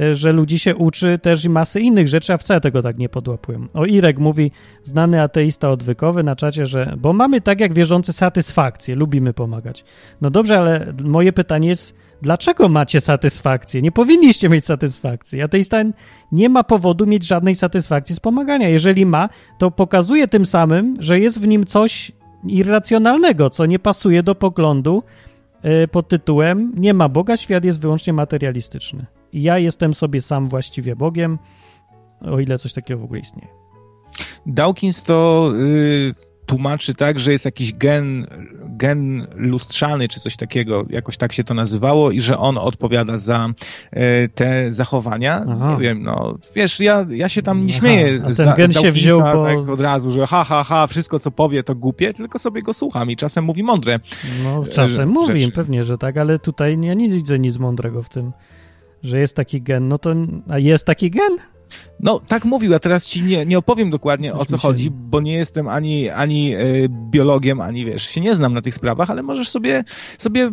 y, że ludzi się uczy też i masy innych rzeczy, a wcale tego tak nie podłapują. O Irek mówi, znany ateista odwykowy na czacie, że bo mamy tak jak wierzący satysfakcję, lubimy pomagać. No dobrze, ale moje pytanie jest, dlaczego macie satysfakcję? Nie powinniście mieć satysfakcji. Ateista nie ma powodu mieć żadnej satysfakcji z pomagania. Jeżeli ma, to pokazuje tym samym, że jest w nim coś irracjonalnego, co nie pasuje do poglądu y, pod tytułem Nie ma Boga, świat jest wyłącznie materialistyczny. I ja jestem sobie sam właściwie Bogiem, o ile coś takiego w ogóle istnieje. Dawkins to y, tłumaczy tak, że jest jakiś gen, gen lustrzany, czy coś takiego, jakoś tak się to nazywało, i że on odpowiada za y, te zachowania. Aha. Nie wiem, no, wiesz, ja, ja się tam nie Aha, śmieję a z, ten gen z się wziął, bo- tak od razu, że ha, ha, ha, wszystko co powie to głupie, tylko sobie go słucham i czasem mówi mądre. No, E, czasem mówi, rzeczy. pewnie, że tak, ale tutaj ja nie widzę nic mądrego w tym, że jest taki gen. No to, a jest taki gen? No, tak mówił, a teraz ci nie, nie opowiem dokładnie Coś o co chodzi, bo nie jestem ani, ani e, biologiem, ani wiesz, się nie znam na tych sprawach, ale możesz sobie, sobie e,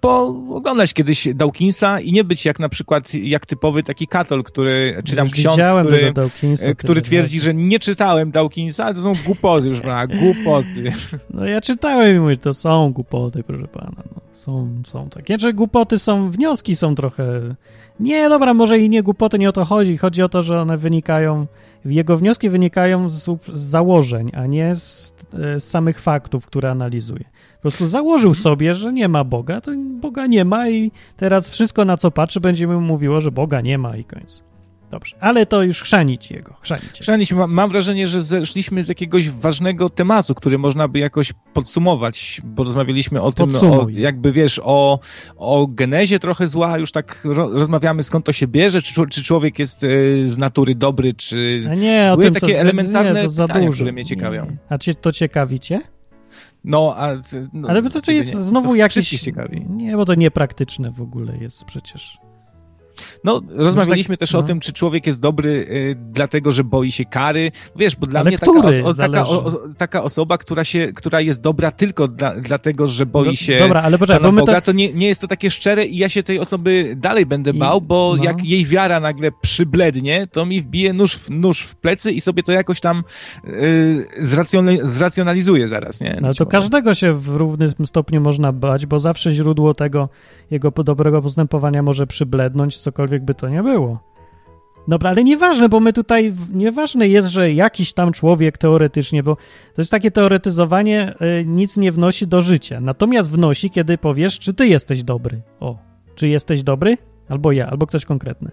pooglądać kiedyś Dawkinsa i nie być jak na przykład, jak typowy taki katol, który, czy tam ksiądz, który, e, który tyle twierdzi, że nie czytałem Dawkinsa, ale to są głupoty, już pana, głupoty. No ja czytałem i mówię, to są głupoty, proszę pana. No, są, są takie. Czy głupoty są, wnioski są trochę... Nie, dobra, może i nie głupoty, nie o to chodzi. Chodzi o to, że one wynikają, jego wnioski wynikają z, z założeń, a nie z, e, z samych faktów, które analizuje. Po prostu założył sobie, że nie ma Boga, to Boga nie ma i teraz wszystko, na co patrzy, będzie mu mówiło, że Boga nie ma i koniec. Dobrze, ale to już chrzanić jego, chrzanić. Szanowni, mam, mam wrażenie, że zeszliśmy z jakiegoś ważnego tematu, który można by jakoś podsumować, bo rozmawialiśmy o tym, o, jakby wiesz, o, o genezie trochę zła, już tak ro, rozmawiamy skąd to się bierze, czy, czy człowiek jest e, z natury dobry, czy A nie, o zły, tym takie to, elementarne nie, to za pytania, dużo. które mnie ciekawią. Nie. A cię to ciekawi cię? No, a... No, Ale to, to jest nie. znowu to ciekawi. Nie, bo to niepraktyczne w ogóle jest przecież. No, rozmawialiśmy tak- też no. o tym, czy człowiek jest dobry y, dlatego, że boi się kary. Wiesz, bo dla Ale mnie taka, który? oso- taka, o, o, taka osoba, która, się, która jest dobra tylko dla, dlatego, że boi Do- się Dobra, ale poczekaj, bo my Boga, to... to nie, nie jest to takie szczere i ja się tej osoby dalej będę I- bał, bo no. jak jej wiara nagle przyblednie, to mi wbije nóż w, nóż w plecy i sobie to jakoś tam y, zracjona- zracjonalizuje zaraz, nie? No to może. każdego się w równym stopniu można bać, bo zawsze źródło tego jego dobrego postępowania może przyblednąć, cokolwiek by to nie było. Dobra, ale nieważne, bo my tutaj, nieważne jest, że jakiś tam człowiek teoretycznie, bo to jest takie teoretyzowanie, y, nic nie wnosi do życia. Natomiast wnosi, kiedy powiesz, czy ty jesteś dobry. O, czy jesteś dobry? Albo ja, albo ktoś konkretny.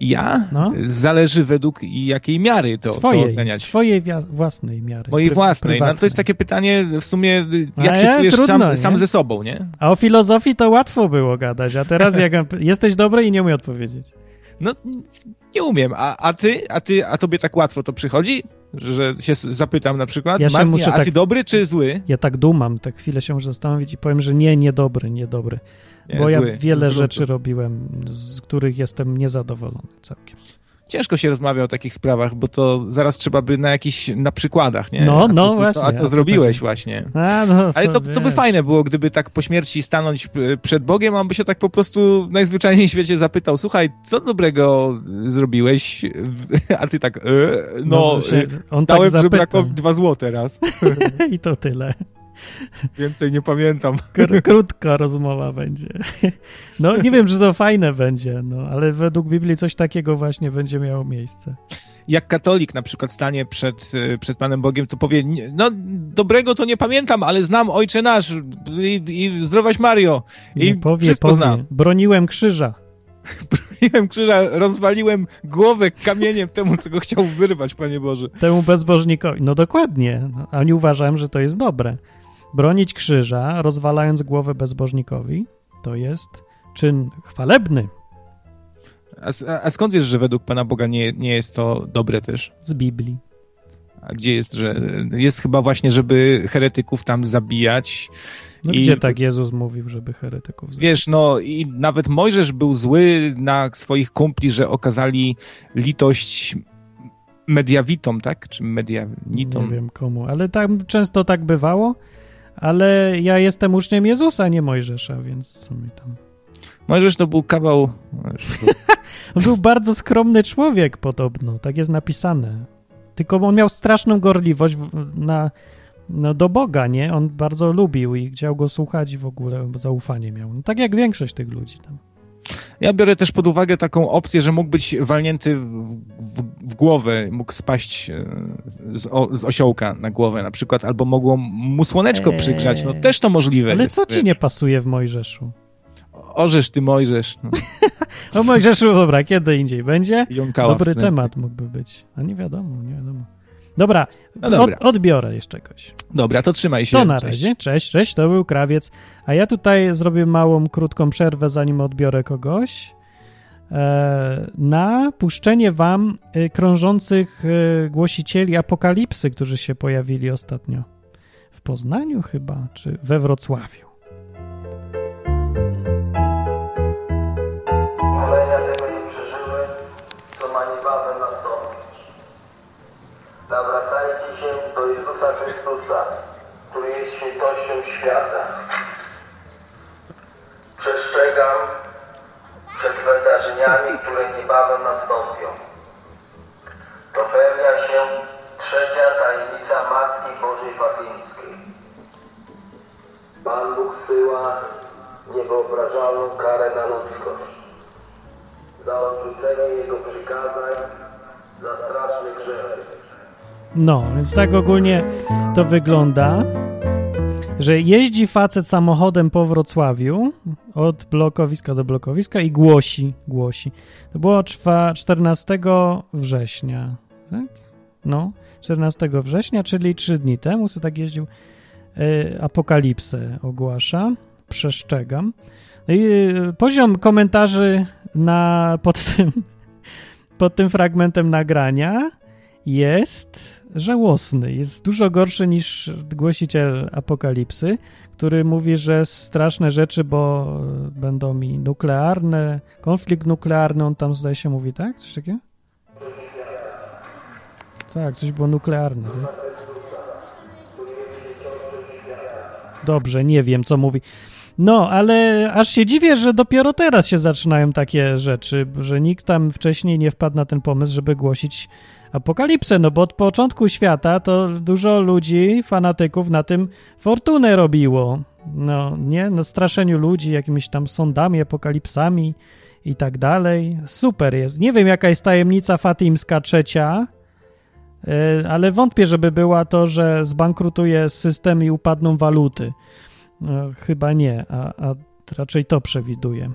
Ja? No. Zależy według jakiej miary to, swojej, to oceniać. Swojej własnej miary. Mojej własnej. No to jest takie pytanie w sumie, jak A się ja, czujesz trudno, sam, sam ze sobą, nie? A o filozofii to łatwo było gadać, a teraz jak jesteś dobry i nie umiem odpowiedzieć. No, nie umiem. A, a ty, a ty, a tobie tak łatwo to przychodzi? Że się zapytam na przykład, Ja Martin, muszę a ty tak- dobry czy zły? Ja tak dumam, tak chwilę się muszę zastanowić i powiem, że nie, niedobry, niedobry. Nie, Bo ja zły, wiele z gruntu. rzeczy robiłem, z których jestem niezadowolony całkiem. Ciężko się rozmawia o takich sprawach, bo to zaraz trzeba by na jakichś, na przykładach, nie? No, a co, no co, właśnie, A co zrobiłeś właśnie? A, no, Ale to, to by fajne było, gdyby tak po śmierci stanąć p- przed Bogiem, a on by się tak po prostu najzwyczajniej w świecie zapytał, słuchaj, co dobrego zrobiłeś? A ty tak, e, no, się- e, on dałem tak zapyta. żebrakowi dwa złote raz. I to tyle. Więcej nie pamiętam. Kr- krótka rozmowa będzie. No nie wiem, czy to fajne będzie, no ale według Biblii coś takiego właśnie będzie miało miejsce. Jak katolik na przykład stanie przed, e, przed Panem Bogiem, to powie, no dobrego to nie pamiętam, ale znam Ojcze Nasz i, i zdrowaś Mario. I Nie, powie, wszystko powie. znam. Broniłem krzyża. Piłem krzyża, rozwaliłem głowę kamieniem temu, co go chciał wyrwać, Panie Boże. Temu bezbożnikowi. No dokładnie. No, a nie uważałem, że to jest dobre. Bronić krzyża, rozwalając głowę bezbożnikowi, to jest czyn chwalebny A, a, skąd wiesz, że według Pana Boga nie, nie jest to dobre też? z Biblii. A gdzie jest, że jest chyba właśnie, żeby heretyków tam zabijać? No I- gdzie tak Jezus mówił, żeby heretyków zabić? Wiesz, no i nawet Mojżesz był zły na swoich kumpli, że okazali litość mediawitom, tak? Czy Nie medianitom? wiem komu, ale tam często tak bywało, ale ja jestem uczniem Jezusa, nie Mojżesza, więc co mi tam... Mojżesz to był kawał... był bardzo skromny człowiek podobno, tak jest napisane. Tylko on miał straszną gorliwość na, no, do Boga, nie? On bardzo lubił i chciał go słuchać i w ogóle bo zaufanie miał. No, tak jak większość tych ludzi tam. Ja biorę też pod uwagę taką opcję, że mógł być walnięty w, w, w głowę, mógł spaść e, z, o, z osiołka na głowę na przykład, albo mogło mu słoneczko Eee. przygrzać, no też to możliwe Ale jest, co ci nie pasuje w Mojżeszu? Orzesz ty Mojżesz, no, O Mojżeszu, dobra, kiedy indziej będzie? jąkała Dobry temat mógłby być. A nie wiadomo, nie wiadomo. Dobra, No dobra. Od, odbiorę jeszcze kogoś. Dobra, to trzymaj się. To na Cześć. razie. Cześć, cześć, to był krawiec. A ja tutaj zrobię małą, krótką przerwę, zanim odbiorę kogoś. E, na puszczenie wam e, krążących e, głosicieli apokalipsy, którzy się pojawili ostatnio. W Poznaniu chyba, czy we Wrocławiu. Nawracajcie się do Jezusa Chrystusa, który jest świętością świata. Przestrzegam przed wydarzeniami, które niebawem nastąpią. Dopełnia się trzecia tajemnica Matki Bożej Fatyńskiej. Pan Bóg zsyła niewyobrażalną karę na ludzkość za odrzucenie Jego przykazań, za straszny grzech. No, więc tak ogólnie to wygląda, że jeździ facet samochodem po Wrocławiu od blokowiska do blokowiska i głosi, głosi. To było czwa- 14 września, tak? No, 14 września, czyli trzy dni temu, sobie tak jeździł, e, apokalipsę ogłasza, przestrzegam. No i e, poziom komentarzy na, pod, tym, pod tym fragmentem nagrania jest żałosny. Jest dużo gorszy niż głosiciel apokalipsy, który mówi, że straszne rzeczy, bo będą mi nuklearne, konflikt nuklearny, on tam zdaje się mówi, tak? Coś takiego? Tak, coś było nuklearne. Tak? Dobrze, nie wiem, co mówi. No, ale aż się dziwię, że dopiero teraz się zaczynają takie rzeczy, że nikt tam wcześniej nie wpadł na ten pomysł, żeby głosić apokalipsę, no bo od początku świata to dużo ludzi, fanatyków na tym fortunę robiło. No, nie? Na straszeniu ludzi jakimiś tam sądami, apokalipsami i tak dalej. Super jest. Nie wiem, jaka jest tajemnica fatimska trzecia, y, ale wątpię, żeby była to, że zbankrutuje system i upadną waluty. No, chyba nie, a, a raczej to przewiduję.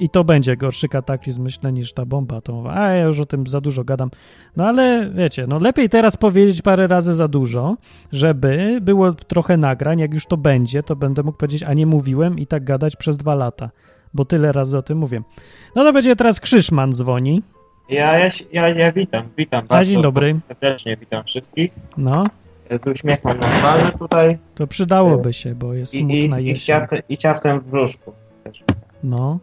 I to będzie gorszy kataklizm, myślę, niż ta bomba atomowa. A ja już o tym za dużo gadam. No ale wiecie, no lepiej teraz powiedzieć parę razy za dużo, żeby było trochę nagrań. Jak już to będzie, to będę mógł powiedzieć, a nie mówiłem i tak gadać przez dwa lata, bo tyle razy o tym mówię. No to będzie teraz Krzyszman dzwoni. Ja, ja, ja, ja witam, witam A, dzień dobry. Serdecznie witam wszystkich. No, Z uśmiechem na twarzy tutaj to przydałoby się, bo jest i, smutna i, i, jesień. ciastem, i ciastem w brzuszku. też. No,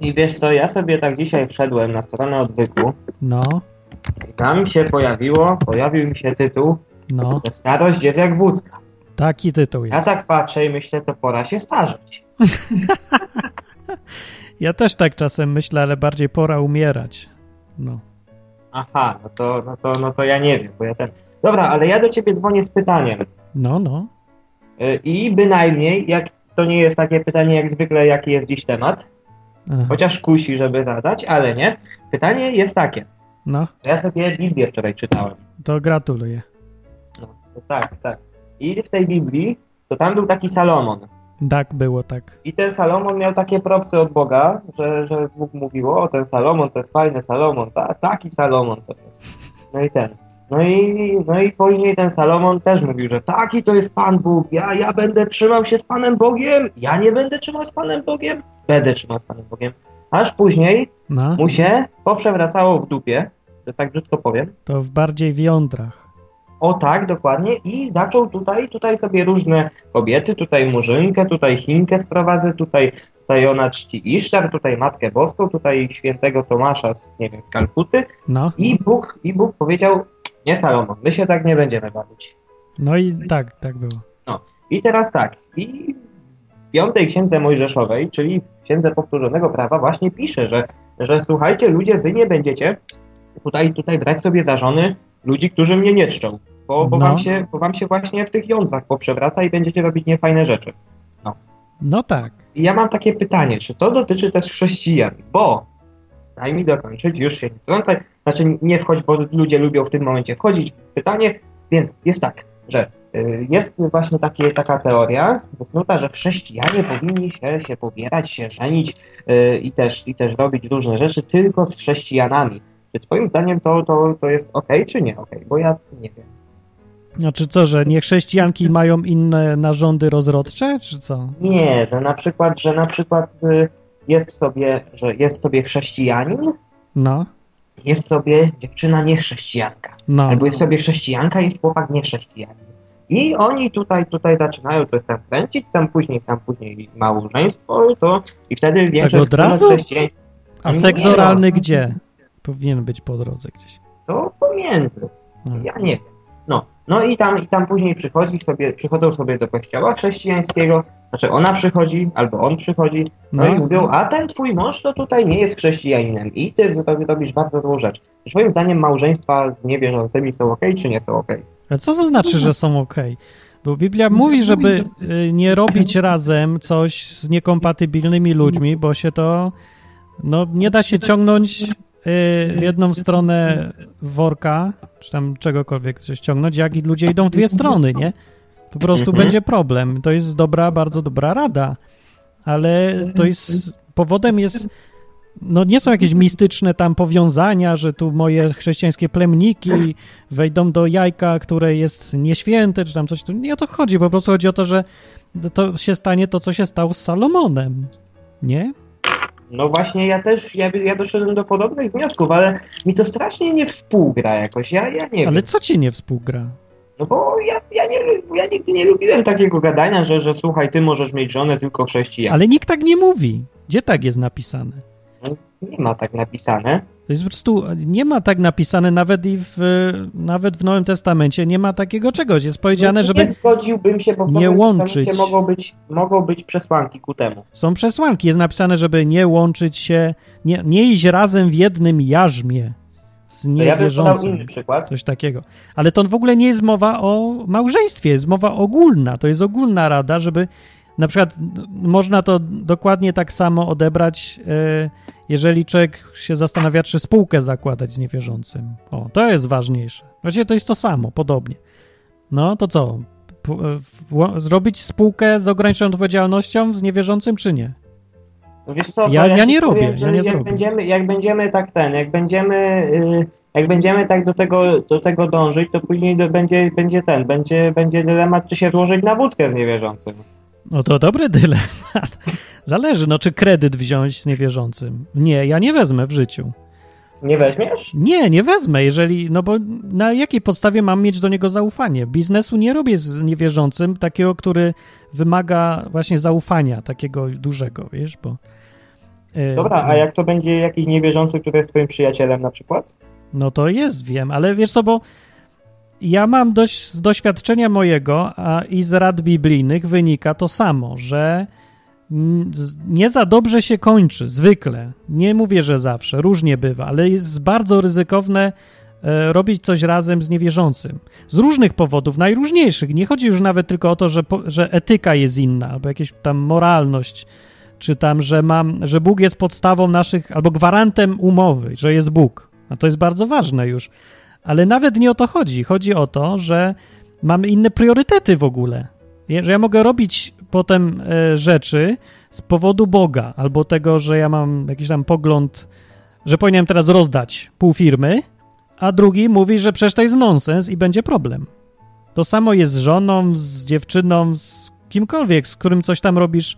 I wiesz co, ja sobie tak dzisiaj wszedłem na stronę odwyku no, i tam się pojawiło, pojawił mi się tytuł, no. że starość jest jak wódka. Taki tytuł Ja jest. tak patrzę i myślę, to pora się starzeć. Ja też tak czasem myślę, ale bardziej pora umierać. No. Aha, no to, no to, no to ja nie wiem, bo ja ten... Dobra, ale ja do ciebie dzwonię z pytaniem. No, no. Y, I bynajmniej, jak to nie jest takie pytanie jak zwykle, jaki jest dziś temat, Aha. chociaż kusi, żeby zadać, ale nie. Pytanie jest takie. No, Ja sobie Biblię wczoraj czytałem. to gratuluję. No, to tak, tak. I w tej Biblii, to tam był taki Salomon. Tak było, tak. I ten Salomon miał takie propsy od Boga, że, że Bóg mówił, o ten Salomon to jest fajny Salomon, ta, taki Salomon to jest. No i ten. No i, no i później ten Salomon też mówił, że taki to jest Pan Bóg, ja, ja będę trzymał się z Panem Bogiem, ja nie będę trzymał z Panem Bogiem, będę trzymał z Panem Bogiem. Aż później No, mu się poprzewracało w dupie, że tak brzydko powiem, to w bardziej w jądrach. O tak, dokładnie. I zaczął tutaj, tutaj sobie różne kobiety, tutaj Murzynkę, tutaj Chinkę sprowadzę, tutaj, tutaj ona czci Isztar, tutaj Matkę Boską, tutaj świętego Tomasza z, nie wiem, z Kalkuty. No, I Bóg, i Bóg powiedział, nie Salomon, my się tak nie będziemy bawić. no i tak, tak było. I teraz tak, i w piątej księdze mojżeszowej, czyli w księdze powtórzonego prawa właśnie pisze, że, że słuchajcie ludzie, wy nie będziecie tutaj, tutaj brać sobie za żony ludzi, którzy mnie nie czczą, bo, bo, No. wam się, bo wam się właśnie w tych jądzach poprzewraca i będziecie robić niefajne rzeczy. No tak. I ja mam takie pytanie, czy to dotyczy też chrześcijan, bo daj mi dokończyć, już się nie wtrącaj, znaczy nie wchodź, bo ludzie lubią w tym momencie wchodzić w pytanie, więc jest tak, że y, jest właśnie takie, taka teoria wysnuta, że chrześcijanie powinni się, się pobierać, się żenić y, i, też, i też robić różne rzeczy tylko z chrześcijanami. Czy twoim zdaniem to, to, to jest ok, czy nie ok? Bo ja nie wiem. Znaczy co, że nie chrześcijanki mają inne narządy rozrodcze, czy co? Nie, że na przykład, że na przykład y, jest sobie, że jest sobie chrześcijanin, No, jest sobie dziewczyna niechrześcijanka. no. Albo jest sobie chrześcijanka, jest chłopak niechrześcijanin. I oni tutaj, tutaj zaczynają to tam kręcić, tam później, tam później małżeństwo, to i wtedy większość Tak od chrześcijan A seks oralny gdzie? Powinien być po drodze gdzieś. to pomiędzy. No. Ja nie wiem. No, no i tam, i tam później przychodzi sobie, przychodzą sobie do kościoła chrześcijańskiego, znaczy ona przychodzi, albo on przychodzi, no, No. i mówią, a ten twój mąż to tutaj nie jest chrześcijaninem i ty robisz bardzo złą rzecz. Czy Twoim zdaniem małżeństwa z niewierzącymi są ok, czy nie są ok? Ale co to znaczy, że są ok? Bo Biblia mówi, żeby y, nie robić razem coś z niekompatybilnymi ludźmi, bo się to, no nie da się ciągnąć w jedną stronę worka, czy tam czegokolwiek coś ciągnąć, jak i ludzie idą w dwie strony, nie? Po prostu Mhm. będzie problem. To jest dobra, bardzo dobra rada, ale to jest, powodem jest, no nie są jakieś mistyczne tam powiązania, że tu moje chrześcijańskie plemniki wejdą do jajka, które jest nieświęte, czy tam coś. Tu nie o to chodzi, po prostu chodzi o to, że to się stanie to, co się stało z Salomonem. Nie? No właśnie, ja też, ja, ja doszedłem do podobnych wniosków, ale mi to strasznie nie współgra jakoś, ja, ja nie Ale wiem. co ci nie współgra? No bo ja, ja, nie, ja nigdy nie lubiłem takiego gadania, że, że słuchaj, ty możesz mieć żonę tylko chrześcijan. Ale nikt tak nie mówi. Gdzie tak jest napisane? Nie ma tak napisane. To jest po prostu, nie ma tak napisane nawet i w, nawet w Nowym Testamencie nie ma takiego czegoś. Jest powiedziane, No, żeby Nie zgodziłbym się, bo w nie łączyć. Mogą być, mogą być przesłanki ku temu. są przesłanki. Jest napisane, żeby nie łączyć się, nie, nie iść razem w jednym jarzmie z To ja niewierzącym. inny przykład. Coś takiego. Ale to w ogóle nie jest mowa o małżeństwie, jest mowa ogólna. To jest ogólna rada, żeby na przykład można to dokładnie tak samo odebrać, e, jeżeli człowiek się zastanawia, czy spółkę zakładać z niewierzącym. O, to jest ważniejsze. Właściwie to jest to samo, podobnie. No, to co? Zrobić spółkę z ograniczoną odpowiedzialnością z niewierzącym, czy nie? No Wiesz co, Ja- ja ci nie powiem, robię, że ja nie jak zrobię. Będziemy, jak będziemy tak ten, jak będziemy, y, jak będziemy tak do tego, do tego dążyć, to później do, będzie, będzie ten, będzie, będzie dylemat, czy się złożyć na wódkę z niewierzącym. No to dobry dylemat. Zależy, no czy kredyt wziąć z niewierzącym. Nie, ja nie wezmę w życiu. Nie weźmiesz? Nie, nie wezmę, jeżeli, no bo na jakiej podstawie mam mieć do niego zaufanie? Biznesu nie robię z niewierzącym, takiego, który wymaga właśnie zaufania, takiego dużego, wiesz, bo... e, Dobra, a jak to będzie jakiś niewierzący, który jest twoim przyjacielem na przykład? No to jest, wiem, ale wiesz co, bo ja mam dość z doświadczenia mojego a i z rad biblijnych wynika to samo, że nie za dobrze się kończy, zwykle. Nie mówię, że zawsze, różnie bywa, ale jest bardzo ryzykowne e, robić coś razem z niewierzącym. Z różnych powodów, najróżniejszych. Nie chodzi już nawet tylko o to, że, że etyka jest inna, albo jakaś tam moralność, czy tam, że mam, że Bóg jest podstawą naszych, albo gwarantem umowy, że jest Bóg. No to jest bardzo ważne już. Ale nawet nie o to chodzi. Chodzi o to, że mamy inne priorytety w ogóle. Że ja mogę robić potem e, rzeczy z powodu Boga, albo tego, że ja mam jakiś tam pogląd, że powinienem teraz rozdać pół firmy, a drugi mówi, że przecież to jest nonsens i będzie problem. To samo jest z żoną, z dziewczyną, z kimkolwiek, z którym coś tam robisz,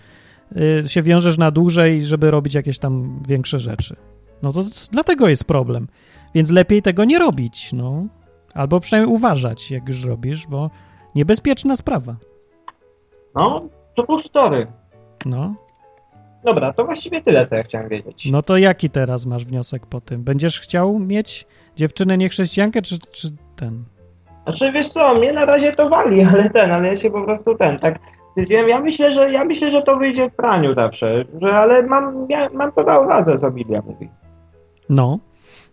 y, się wiążesz na dłużej, żeby robić jakieś tam większe rzeczy. No to dlatego jest problem. Więc lepiej tego nie robić, no. Albo przynajmniej uważać, jak już robisz, bo niebezpieczna sprawa. No, to full story. No. Dobra, to właściwie tyle, co ja chciałem wiedzieć. No to jaki teraz masz wniosek po tym? Będziesz chciał mieć dziewczynę niechrześcijankę, czy, czy ten? Znaczy, wiesz co, mnie na razie to wali, ale ten, ale ja się po prostu ten, tak stwierdziłem, ja myślę, że ja myślę, że to wyjdzie w praniu zawsze, że, ale mam, ja, mam to na uwadze, co Biblia mówi. No.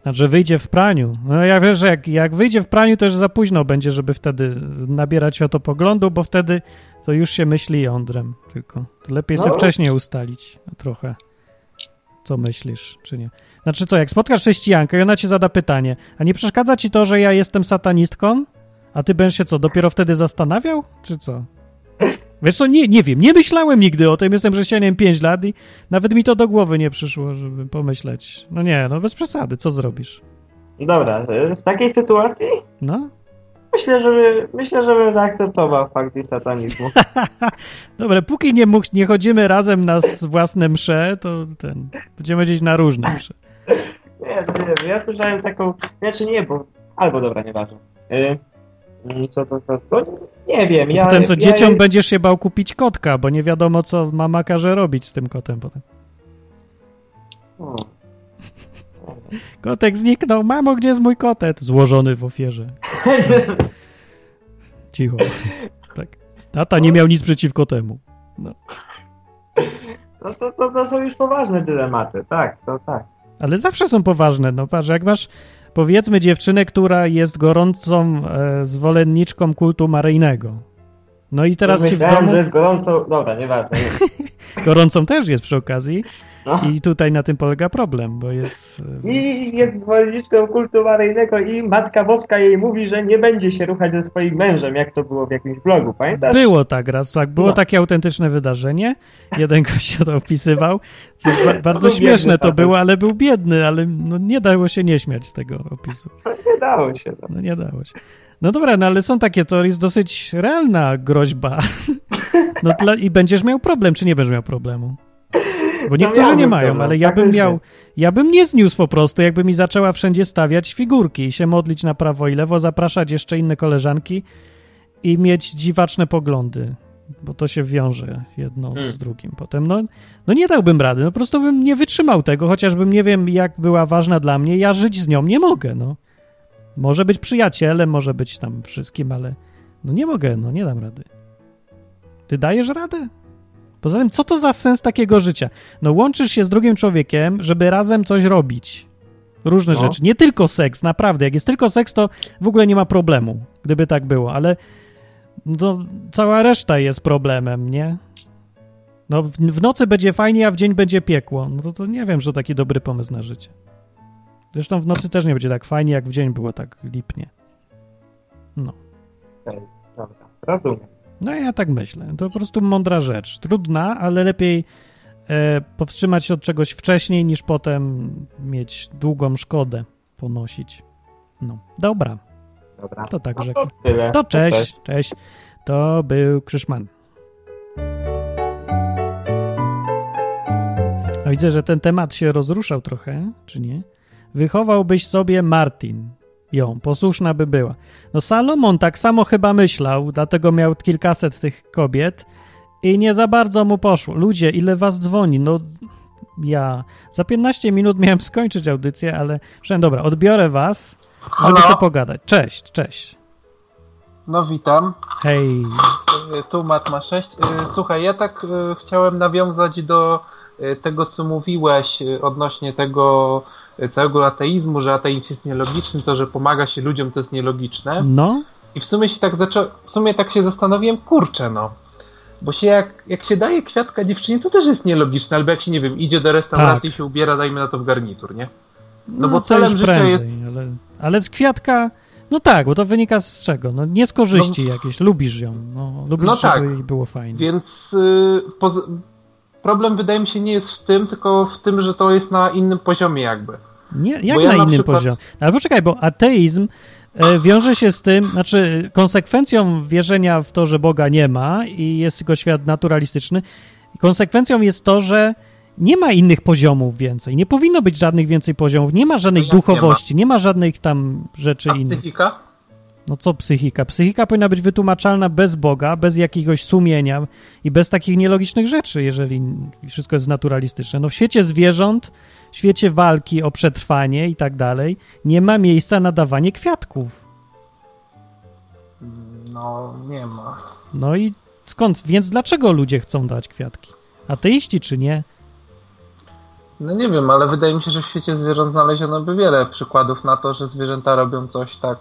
Znaczy wyjdzie w praniu. No ja wiesz, że jak, jak wyjdzie w praniu, to już za późno będzie, żeby wtedy nabierać światopoglądu, bo wtedy to już się myśli jądrem tylko. To lepiej No. sobie wcześniej ustalić trochę. Co myślisz, czy nie? Znaczy co, jak spotkasz chrześcijankę i ona ci zada pytanie, a nie przeszkadza ci to, że ja jestem satanistką? A ty będziesz się co, dopiero wtedy zastanawiał? Czy co? Wiesz co, nie, nie wiem, nie myślałem nigdy o tym, jestem chrześcijaniem 5 lat i nawet mi to do głowy nie przyszło, żeby pomyśleć. No nie, no bez przesady, co zrobisz? Dobra, y, w takiej sytuacji No, myślę, że myślę, że bym zaakceptował fakt ich satanizmu. dobra, póki nie, mógł- nie chodzimy razem na własne msze, to ten, będziemy gdzieś na różne msze. Nie, nie ja słyszałem taką, znaczy nie, bo, albo dobra, nieważne. Y, mm, co to, to, to, nie wiem, ja... Potem co, ja, dzieciom będziesz się bał kupić kotka, bo nie wiadomo, co mama każe robić z tym kotem potem. O. Kotek zniknął, mamo, gdzie jest mój kotet? Złożony w ofierze. Cicho. Tak. Tata nie miał nic przeciwko temu. No to, to, to są już poważne dylematy, tak, to tak. Ale zawsze są poważne. No patrz, jak masz powiedzmy dziewczynę, która jest gorącą e, zwolenniczką kultu maryjnego. No i teraz ci w domu... że jest gorąco, dobra, nieważne. Nie. Gorącą też jest przy okazji. No. I tutaj na tym polega problem, bo jest... I jest zwolenniczką kultu maryjnego i Matka Boska jej mówi, że nie będzie się ruchać ze swoim mężem, jak to było w jakimś blogu, pamiętasz? Było tak raz, tak. Było No. takie autentyczne wydarzenie. Jeden gość to opisywał. Co ba- bardzo śmieszne biedny to było, ale był biedny, ale no, nie dało się nie śmiać z tego opisu. Nie dało się. No. No nie dało się. No dobra, no ale są takie, to jest dosyć realna groźba. No dla, i będziesz miał problem, czy nie będziesz miał problemu? Bo niektórzy nie mają, problem, ale ja bym miał, ja bym nie zniósł po prostu, jakby mi zaczęła wszędzie stawiać figurki i się modlić na prawo i lewo, zapraszać jeszcze inne koleżanki i mieć dziwaczne poglądy, bo to się wiąże jedno Hmm. z drugim potem. No, no nie dałbym rady, no po prostu bym nie wytrzymał tego, chociażbym nie wiem, jak była ważna dla mnie, ja żyć z nią nie mogę, no. Może być przyjacielem, może być tam wszystkim, ale no nie mogę, no nie dam rady. Ty dajesz radę? Poza tym, co to za sens takiego życia? No łączysz się z drugim człowiekiem, żeby razem coś robić. Różne No. rzeczy. Nie tylko seks, naprawdę. Jak jest tylko seks, to w ogóle nie ma problemu, gdyby tak było, ale no, cała reszta jest problemem, nie? No w, w nocy będzie fajnie, a w dzień będzie piekło. No to, to nie wiem, że to taki dobry pomysł na życie. Zresztą w nocy też nie będzie tak fajnie, jak w dzień było tak lipnie. No. Dobra, rozumiem. No ja tak myślę. To po prostu mądra rzecz. Trudna, ale lepiej e, powstrzymać się od czegoś wcześniej, niż potem mieć długą szkodę ponosić. No, dobra. Dobra. To tak no rzekł. to tyle. To cześć, cześć. To był Krzyszman. A widzę, że ten temat się rozruszał trochę, czy nie? Wychowałbyś sobie Martin. Ją, posłuszna by była. No Salomon tak samo chyba myślał, dlatego miał kilkaset tych kobiet i nie za bardzo mu poszło. Ludzie, ile was dzwoni? No ja za 15 minut miałem skończyć audycję, ale przynajmniej dobra, odbiorę was, żeby sobie pogadać. Cześć, cześć. No witam, Hej. Y, tu Matma 6. Y, Słuchaj, ja tak y, chciałem nawiązać do tego, co mówiłeś odnośnie tego całego ateizmu, że ateizm jest nielogiczny, to, że pomaga się ludziom, to jest nielogiczne. No, I w sumie się tak zaczą... w sumie tak się zastanowiłem, kurczę no. Bo się jak, jak się daje kwiatka dziewczynie, to też jest nielogiczne, albo jak się, nie wiem, idzie do restauracji i się ubiera, dajmy na to w garnitur, nie? No bo to celem życia prędzej, jest- Ale, ale z kwiatka, no tak, bo to wynika z czego? No nie z korzyści jakieś, lubisz ją, no, lubisz, No tak. żeby jej było fajnie. Więc y, poz... problem wydaje mi się nie jest w tym, tylko w tym, że to jest na innym poziomie jakby. Nie, jak Bo ja na na innym przykład- poziomie? Ale poczekaj, bo ateizm e, wiąże się z tym, znaczy konsekwencją wierzenia w to, że Boga nie ma i jest tylko świat naturalistyczny, konsekwencją jest to, że nie ma innych poziomów więcej, nie powinno być żadnych więcej poziomów, nie ma żadnej No jak nie duchowości, nie ma żadnych tam rzeczy A innych. psychika? No co psychika? Psychika powinna być wytłumaczalna bez Boga, bez jakiegoś sumienia i bez takich nielogicznych rzeczy, jeżeli wszystko jest naturalistyczne. No w świecie zwierząt, w świecie walki o przetrwanie i tak dalej, nie ma miejsca na dawanie kwiatków. No, nie ma. No i skąd? Więc dlaczego ludzie chcą dać kwiatki? Ateiści czy nie? No nie wiem, ale wydaje mi się, że w świecie zwierząt znaleziono by wiele przykładów na to, że zwierzęta robią coś tak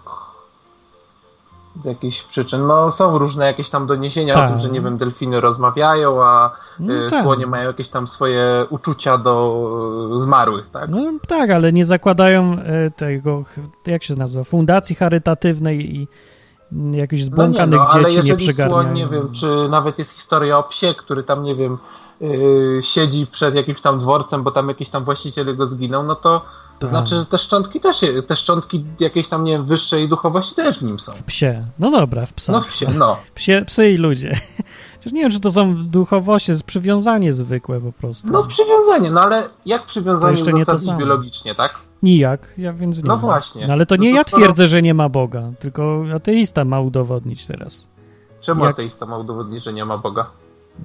z jakichś przyczyn. No są różne jakieś tam doniesienia Tak. o tym, że nie wiem, delfiny rozmawiają, a No y, tak. słonie mają jakieś tam swoje uczucia do y, zmarłych, tak? No tak, ale nie zakładają e, tego, jak się nazywa, fundacji charytatywnej i jakichś No nie, zbłąkanych no, ale dzieci nie przygarniają. słoń, nie wiem, czy nawet jest historia o psie, który tam, nie wiem, yy, siedzi przed jakimś tam dworcem, bo tam jakiś tam właściciel go zginął, no to Tak. znaczy, że te szczątki też, te szczątki jakiejś tam, nie wiem, wyższej duchowości też w nim są. Psie. No dobra, w psa. No wsie, no. Psie, psy i ludzie. Chociaż nie wiem, czy to są duchowości, jest przywiązanie zwykłe po prostu. No przywiązanie, no ale jak To przywiązanie to uzasadnić biologicznie, tak? Nijak, ja więc nie No wiem. właśnie. No ale to No nie to ja skoro- twierdzę, że nie ma Boga, tylko ateista ma udowodnić teraz. Czemu Jak- ateista ma udowodnić, że nie ma Boga?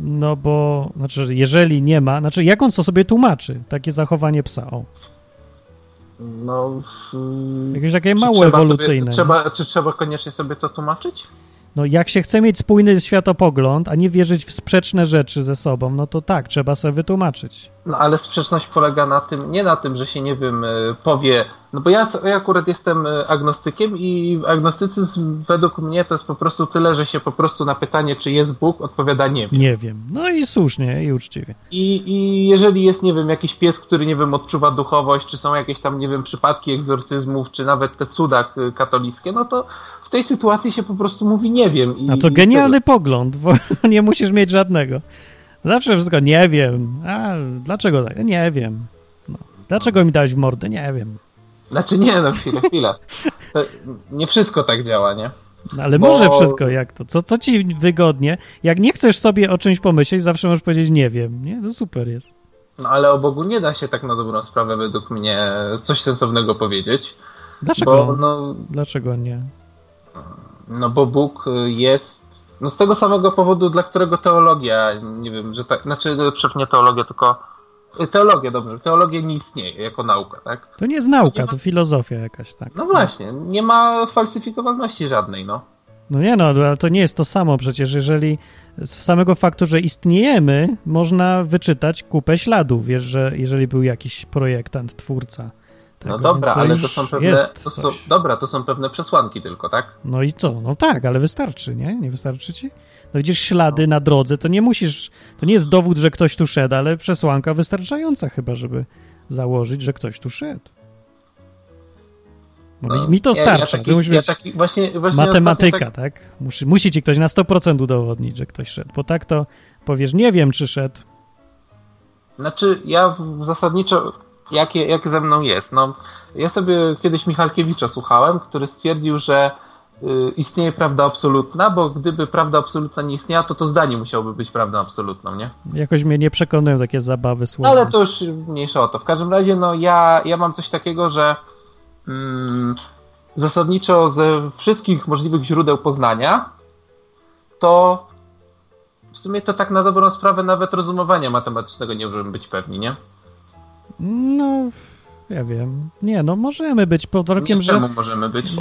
No bo, znaczy, jeżeli nie ma, znaczy, jak on to sobie tłumaczy, takie zachowanie psa, o. No, Jakieś takie mało ewolucyjne. Sobie, trzeba, czy trzeba koniecznie sobie to tłumaczyć? No jak się chce mieć spójny światopogląd, a nie wierzyć w sprzeczne rzeczy ze sobą, no to tak, trzeba sobie wytłumaczyć. No ale sprzeczność polega na tym, nie na tym, że się nie wiem, y, powie. No bo ja, ja akurat jestem y, agnostykiem i agnostycyzm według mnie to jest po prostu tyle, że się po prostu na pytanie, czy jest Bóg, odpowiada nie wiem. Nie wiem. No i słusznie, i uczciwie. I, I jeżeli jest, nie wiem, jakiś pies, który, nie wiem, odczuwa duchowość, czy są jakieś tam, nie wiem, przypadki egzorcyzmów, czy nawet te cuda katolickie, no to tej sytuacji się po prostu mówi nie wiem. I, A to genialny pogląd, bo nie musisz mieć żadnego. Zawsze wszystko, nie wiem. A dlaczego tak? Nie wiem. No. Dlaczego mi dałeś w mordę? Nie wiem. Znaczy nie, no chwilę, chwilę. To nie wszystko tak działa, nie? No, ale Bo- może wszystko, jak to? Co, co ci wygodnie? Jak nie chcesz sobie o czymś pomyśleć, zawsze możesz powiedzieć nie wiem. Nie? To super jest. No ale o Bogu nie da się tak na dobrą sprawę według mnie coś sensownego powiedzieć. Dlaczego? Bo, no, Dlaczego nie? No bo Bóg y, jest. No z tego samego powodu, dla którego teologia, nie wiem, że tak. Znaczy, przepraszam, nie teologia, tylko. y, Teologia, dobrze. Teologia nie istnieje jako nauka, tak? To nie jest nauka, to filozofia jakaś, tak. No właśnie, nie ma falsyfikowalności żadnej, no. No nie no, ale to nie jest to samo przecież, jeżeli z samego faktu, że istniejemy, można wyczytać kupę śladów, że jeżeli był jakiś projektant, twórca tego, No dobra, to ale to są pewne. To są, dobra, to są pewne przesłanki tylko, tak? No i co? No tak, ale wystarczy, nie? Nie wystarczy ci? No widzisz ślady na drodze, to nie musisz, to nie jest dowód, że ktoś tu szedł, ale przesłanka wystarczająca chyba, żeby założyć, że ktoś tu szedł. No, mi, mi to ja, starcza. Ja taki, ja taki, właśnie, właśnie matematyka, ostatnio tak? Musi, musi ci ktoś na 100% udowodnić, że ktoś szedł, bo tak to powiesz, nie wiem, czy szedł. Tak, znaczy, ja zasadniczo, jak, jak ze mną jest? No, ja sobie kiedyś Michalkiewicza słuchałem, który stwierdził, że y, istnieje prawda absolutna, bo gdyby prawda absolutna nie istniała, to to zdanie musiałoby być prawdą absolutną, nie? Jakoś mnie nie przekonują takie zabawy No słowne. ale to już mniejsza o to. W każdym razie, no ja, ja mam coś takiego, że mm, zasadniczo ze wszystkich możliwych źródeł poznania, to w sumie to tak na dobrą sprawę nawet rozumowania matematycznego nie możemy być pewni, nie? No, ja wiem. Nie, no możemy być pod warunkiem, nie że czemu możemy być?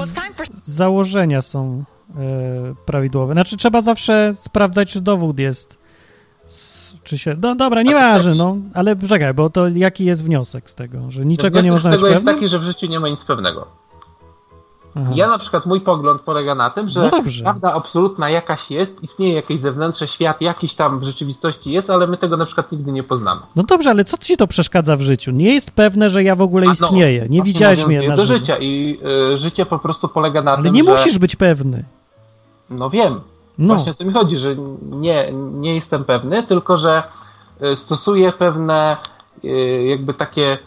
założenia są e, prawidłowe. Znaczy trzeba zawsze sprawdzać, czy dowód jest, czy się... No dobra, nieważne, no, ale czekaj, bo to jaki jest wniosek z tego? Że niczego nie można z tego jest pewnym? taki, że w życiu nie ma nic pewnego. Aha. Ja na przykład, mój pogląd polega na tym, że No prawda absolutna jakaś jest, istnieje jakiś zewnętrzny świat, jakiś tam w rzeczywistości jest, ale my tego na przykład nigdy nie poznamy. No dobrze, ale co ci to przeszkadza w życiu? Nie jest pewne, że ja w ogóle no, istnieję. Nie właśnie widziałeś mnie na do życia i y, życie po prostu polega na Ale tym, nie że... musisz być pewny. No wiem, No, właśnie o to mi chodzi, że nie, nie jestem pewny, tylko że y, stosuję pewne y, jakby takie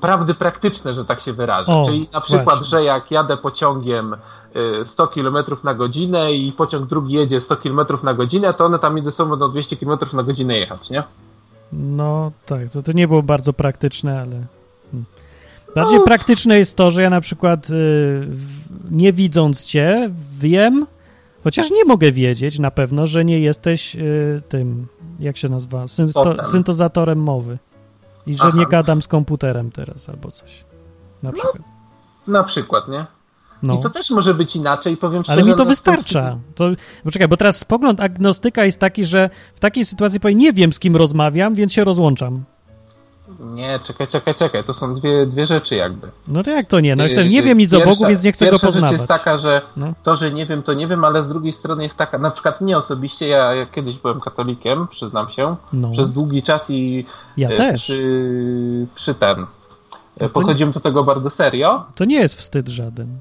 prawdy praktyczne, że tak się wyrażę. O, Czyli na przykład, właśnie. że jak jadę pociągiem y, 100 km na godzinę i pociąg drugi jedzie 100 km na godzinę, to one tam między sobą będą 200 km na godzinę jechać, nie? no tak, to, to nie było bardzo praktyczne, ale... hmm. Bardziej No. praktyczne jest to, że ja na przykład y, nie widząc cię wiem, chociaż nie mogę wiedzieć na pewno, że nie jesteś y, tym, jak się nazywa, synto, syntezatorem mowy. I że Aha. nie gadam z komputerem teraz albo coś. Na przykład. Na przykład, nie? No. I to też może być inaczej, powiem szczerze. Ale mi to no, wystarcza. To, poczekaj, bo teraz pogląd agnostyka jest taki, że w takiej sytuacji powiem, nie wiem z kim rozmawiam, więc się rozłączam. Nie, czekaj, czekaj, czekaj. To są dwie, dwie rzeczy jakby. No to jak to nie? No chcę, Yy, nie wiem nic o pierwsza- Bogu, więc nie chcę go pierwsza poznawać. rzecz jest taka, że No. to, że nie wiem, to nie wiem, ale z drugiej strony jest taka, na przykład mnie osobiście, ja, ja kiedyś byłem katolikiem, przyznam się, No. przez długi czas i Ja e. Przy, przy ten. to Podchodziłem do tego bardzo serio. To nie jest wstyd żaden.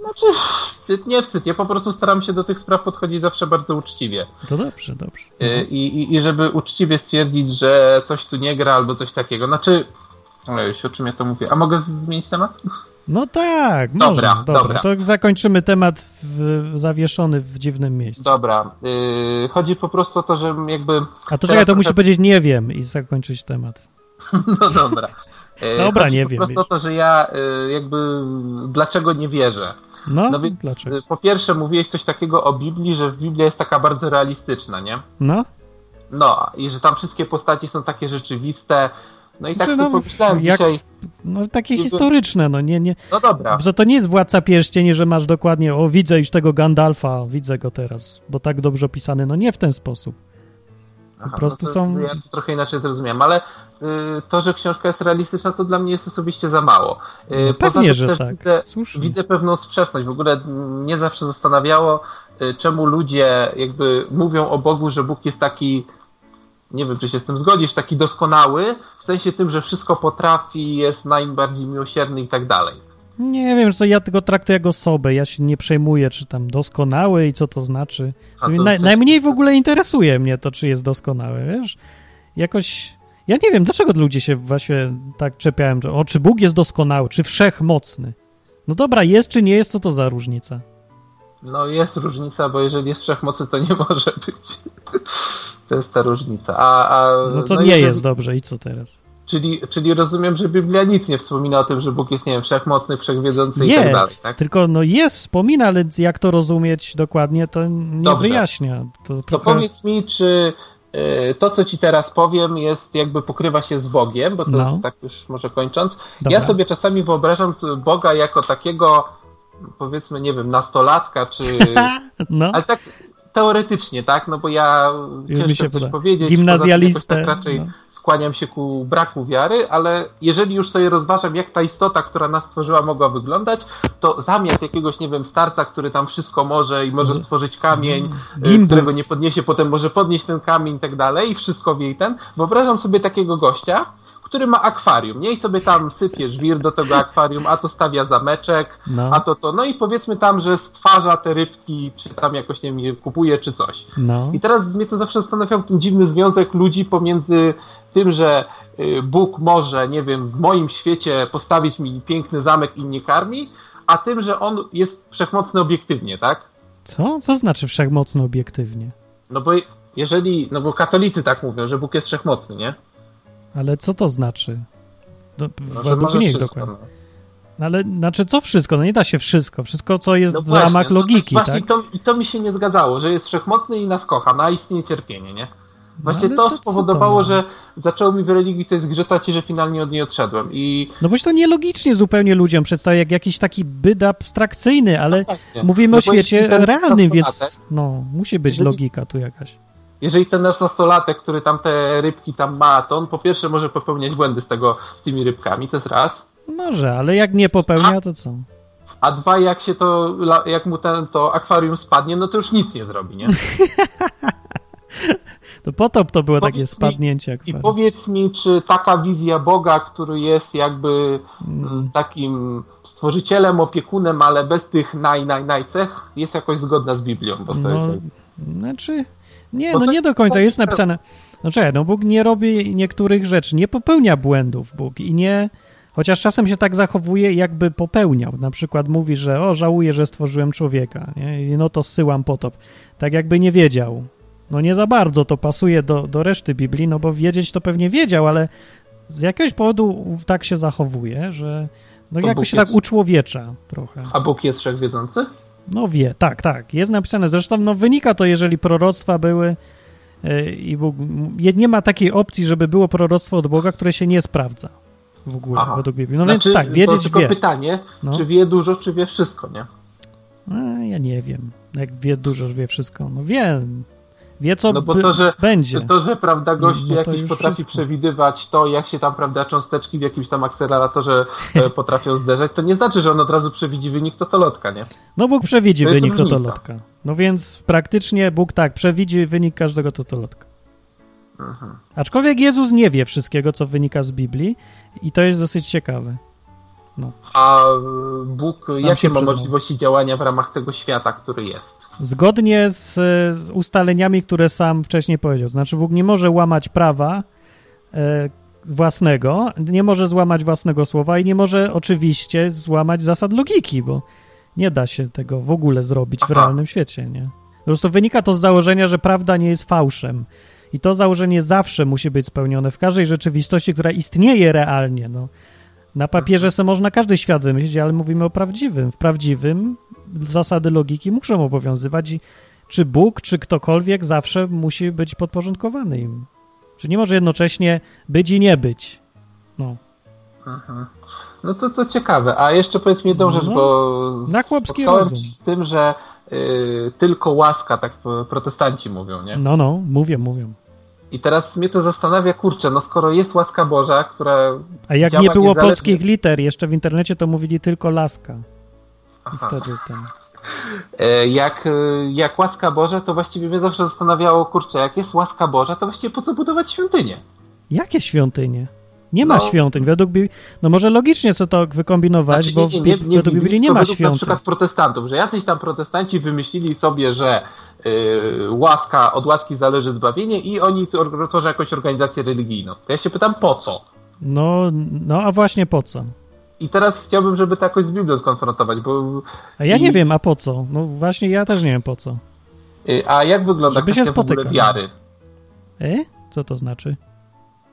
Znaczy, wstyd, nie wstyd. Ja po prostu staram się do tych spraw podchodzić zawsze bardzo uczciwie. To dobrze, dobrze. E, I, i, I żeby uczciwie stwierdzić, że coś tu nie gra albo coś takiego. Znaczy, Ojej, o czym ja to mówię? A mogę zmienić temat? No tak, Dobra, można. Dobra, dobra. To zakończymy temat w, zawieszony w dziwnym miejscu. Dobra. Yy, chodzi po prostu o to, że jakby. A to czekaj, to musi trochę- powiedzieć nie wiem i zakończyć temat. No dobra. Yy, Dobra, chodzi nie po wiem, prostu o to, że ja yy, jakby dlaczego nie wierzę. No, No więc dlaczego? yy, po pierwsze mówiłeś coś takiego o Biblii, że Biblia jest taka bardzo realistyczna, nie? No, No i że tam wszystkie postaci są takie rzeczywiste. No i tak Znaczy, sobie no, pomyślałem jak- dzisiaj. no takie historyczne, no nie, nie. No dobra. Że to nie jest Władca Pierścieni, że masz dokładnie, o widzę już tego Gandalfa, widzę go teraz, bo tak dobrze opisany, no nie w ten sposób. Aha, prostu no to są- Ja to trochę inaczej zrozumiałem, ale y, to, że książka jest realistyczna, to dla mnie jest osobiście za mało. Y, No pewnie, tym że też tak. Widzę, Słusznie. widzę pewną sprzeczność. W ogóle mnie zawsze zastanawiało, y, czemu ludzie jakby mówią o Bogu, że Bóg jest taki, nie wiem, czy się z tym zgodzisz, taki doskonały, w sensie tym, że wszystko potrafi, jest najbardziej miłosierny i tak dalej. Nie wiem, co ja tego traktuję jak osobę, ja się nie przejmuję, czy tam doskonały i co to znaczy. To Naj, Najmniej w ogóle interesuje mnie to, czy jest doskonały, wiesz? Jakoś... Ja nie wiem, dlaczego ludzie się właśnie tak czepiają, że o, czy Bóg jest doskonały, czy wszechmocny. No dobra, jest czy nie jest, co to za różnica? No jest różnica, bo jeżeli jest wszechmocy, to nie może być. To jest ta różnica. A, a, No to nie jeżeli- jest dobrze i co teraz? Czyli, czyli rozumiem, że Biblia nic nie wspomina o tym, że Bóg jest, nie wiem, wszechmocny, wszechwiedzący i jest, tak dalej, tak? tylko no jest, wspomina, ale jak to rozumieć dokładnie, to nie Dobrze. wyjaśnia. To, To trochę... powiedz mi, czy y, to, co ci teraz powiem, jest jakby pokrywa się z Bogiem, bo to No. jest tak już może kończąc. Dobra. Ja sobie czasami wyobrażam Boga jako takiego, powiedzmy, nie wiem, nastolatka, czy. No, Ale tak, teoretycznie, tak, no bo ja Już ciężko się coś poda. powiedzieć, Gimnazjalistę, tym jakoś tak raczej no. skłaniam się ku braku wiary, ale jeżeli już sobie rozważam, jak ta istota, która nas stworzyła, mogła wyglądać, to zamiast jakiegoś, nie wiem, starca, który tam wszystko może i może stworzyć kamień, Gimbus. którego nie podniesie, potem może podnieść ten kamień i tak dalej, i wszystko wie i ten, wyobrażam sobie takiego gościa, który ma akwarium, nie? I sobie tam sypie żwir do tego akwarium, a to stawia zameczek, No. a to to, no i powiedzmy tam, że stwarza te rybki, czy tam jakoś, nie wiem, je kupuje, czy coś. No. I teraz mnie to zawsze zastanawiał ten dziwny związek ludzi pomiędzy tym, że y, Bóg może, nie wiem, w moim świecie postawić mi piękny zamek i nie karmi, a tym, że on jest wszechmocny obiektywnie, tak? Co? Co znaczy wszechmocno obiektywnie? No bo jeżeli, no bo katolicy tak mówią, że Bóg jest wszechmocny, nie? Ale co to znaczy? Do, No, że według może nich wszystko. dokładnie. No. No Ale znaczy co wszystko? No nie da się wszystko. Wszystko, co jest No w właśnie, ramach no to logiki, właśnie tak? I to, I to mi się nie zgadzało, że jest wszechmocny i nas kocha, na istnieje cierpienie, nie? Właśnie ale to, to to spowodowało, ma? że zaczęło mi w religii coś zgrzytać i że finalnie od niej odszedłem. I No bo się to nielogicznie zupełnie ludziom przedstawia, jak jakiś taki byt abstrakcyjny, ale właśnie. mówimy No o świecie realnym, więc no, musi być Jeżeli- logika tu jakaś. Jeżeli ten nasz nastolatek, który tam te rybki tam ma, to on po pierwsze może popełniać błędy z tego, z tymi rybkami, to jest raz. Może, ale jak nie popełnia, to co? A dwa, jak się to, jak mu ten, to akwarium spadnie, no to już nic nie zrobi, nie? To potop to było Powiedz takie mi- spadnięcie I akwarium. powiedz mi, czy taka wizja Boga, który jest jakby Mm. mm, takim stworzycielem, opiekunem, ale bez tych naj, naj, naj cech, jest jakoś zgodna z Biblią, bo to No, jest... znaczy, nie, Bo no nie do końca jest napisane-. No czekaj, no Bóg nie robi niektórych rzeczy, nie popełnia błędów Bóg i nie, chociaż czasem się tak zachowuje, jakby popełniał. Na przykład mówi, że o, żałuję, że stworzyłem człowieka, nie? I no to zsyłam potop. Tak jakby nie wiedział. No nie za bardzo to pasuje do, do reszty Biblii, no bo wiedzieć to pewnie wiedział, ale z jakiegoś powodu tak się zachowuje, że no To jakoś Bóg jest- tak uczłowiecza trochę. A Bóg jest wszechwiedzący? No wie, tak, tak, jest napisane. Zresztą no, wynika to, jeżeli proroctwa były yy, i Bóg, nie ma takiej opcji, żeby było proroctwo od Boga, które się nie sprawdza w ogóle Aha. według Biblii. No Znaczy, więc tak, to wiedzieć tylko wie. pytanie, No. czy wie dużo, czy wie wszystko, nie? Ja nie wiem, jak wie dużo, że wie wszystko. No wie, wie co No bo to, że- będzie. To, że prawda, gościu No jakiś potrafi wszystko. przewidywać to, jak się tam, prawda, cząsteczki w jakimś tam akceleratorze e, potrafią zderzać, to nie znaczy, że on od razu przewidzi wynik totolotka, nie? No Bóg przewidzi wynik różnica. totolotka. No więc praktycznie Bóg tak, przewidzi wynik każdego totolotka. Mhm. Aczkolwiek Jezus nie wie wszystkiego, co wynika z Biblii i to jest dosyć ciekawe. A e, Bóg Sam jakie ma przyznał. możliwości działania w ramach tego świata, który jest? Zgodnie z, z ustaleniami, które sam wcześniej powiedział. Znaczy, Bóg nie może łamać prawa e, własnego, nie może złamać własnego słowa i nie może oczywiście złamać zasad logiki, bo nie da się tego w ogóle zrobić w Aha. realnym świecie, nie? Po prostu wynika to z założenia, że prawda nie jest fałszem. I to założenie zawsze musi być spełnione w każdej rzeczywistości, która istnieje realnie. No. Na papierze sobie można każdy świat wymyślić, ale mówimy o prawdziwym. W prawdziwym zasady logiki muszą obowiązywać i czy Bóg, czy ktokolwiek zawsze musi być podporządkowany im. Czy nie może jednocześnie być i nie być. No. Mhm. No to, to ciekawe. A jeszcze powiedz mi jedną rzecz, No, bo spotkałem się z tym, że y, tylko łaska, tak protestanci mówią, nie? No, no, mówię, mówię. I teraz mnie to zastanawia, kurczę, no skoro jest łaska Boża, która A jak nie było niezależnie- polskich liter jeszcze w internecie, to mówili tylko laska. I wtedy ten... E, Jak, e, jak łaska Boża, to właściwie mnie zawsze zastanawiało, kurczę, jak jest łaska Boża, to właściwie po co budować świątynię? Jakie świątynie? Nie ma No. świątyń. Według Biblii, no może logicznie co to wykombinować, Znaczy, bo w Bib- według Biblii nie ma według na świątyń. przykład protestantów, że jacyś tam protestanci wymyślili sobie, że y, łaska, od łaski zależy zbawienie i oni tworzą jakąś organizację religijną. To ja się pytam, po co? No, no a właśnie po co? I teraz chciałbym, żeby to jakoś z Biblią skonfrontować, bo A ja I- nie wiem, a po co? No właśnie ja też nie wiem po co. y, a jak wygląda Żeby się kwestia w ogóle wiary? E? Co to znaczy?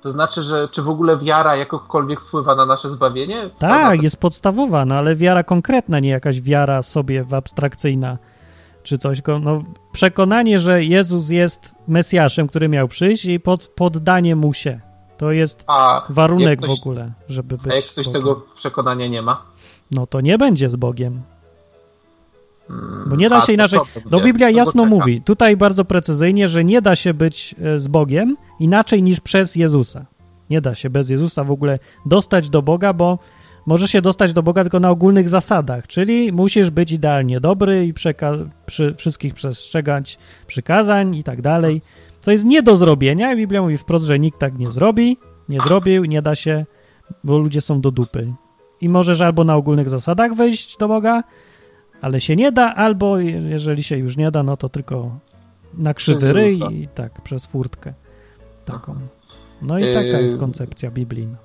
To znaczy, że czy w ogóle wiara jakokolwiek wpływa na nasze zbawienie? Na Tak, jest podstawowa, no ale wiara konkretna, nie jakaś wiara sobie w abstrakcyjna czy coś. No, przekonanie, że Jezus jest Mesjaszem, który miał przyjść i pod, poddanie mu się. To jest A warunek ktoś, w ogóle, żeby być A jak ktoś tego przekonania nie ma? No to nie będzie z Bogiem. Mm, Bo nie da się to inaczej. to No? Biblia No jasno mówi, tutaj bardzo precyzyjnie, że nie da się być e, z Bogiem inaczej niż przez Jezusa. Nie da się bez Jezusa w ogóle dostać do Boga, bo może się dostać do Boga tylko na ogólnych zasadach, czyli musisz być idealnie dobry i przeka- przy wszystkich przestrzegać przykazań i tak dalej. Co jest nie do zrobienia Biblia mówi wprost, że nikt tak nie zrobi, nie zrobił, nie da się, bo ludzie są do dupy. I możesz albo na ogólnych zasadach wejść do Boga, ale się nie da, albo je- jeżeli się już nie da, no to tylko na krzywy ryj i tak, przez furtkę taką. No i taka Yy, jest koncepcja biblijna.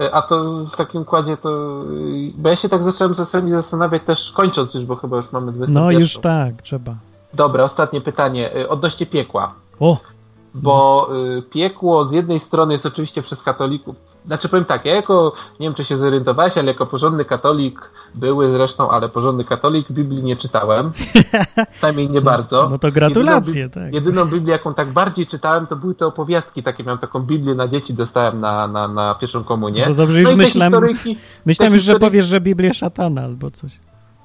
E, A to w takim układzie to... y, Bo ja się tak zacząłem czasami zastanawiać też, kończąc już, bo chyba już mamy 21. No już tak, trzeba. Dobra, ostatnie pytanie. Odnośnie piekła. O, Bo y, piekło z jednej strony jest oczywiście przez katolików. Znaczy powiem tak, ja jako, nie wiem czy się zorientowałeś, ale jako porządny katolik, były zresztą, ale porządny katolik, Biblii nie czytałem. Przynajmniej nie bardzo. no to gratulacje, Jedyną, tak. Jedyną Biblię, jaką tak bardziej czytałem, to były te opowiastki takie. Miałem taką Biblię na dzieci, dostałem na, na, na pierwszą komunię. To dobrze, no już te myślałem, myślałem już, że historyki- powiesz, że Biblia szatana albo coś.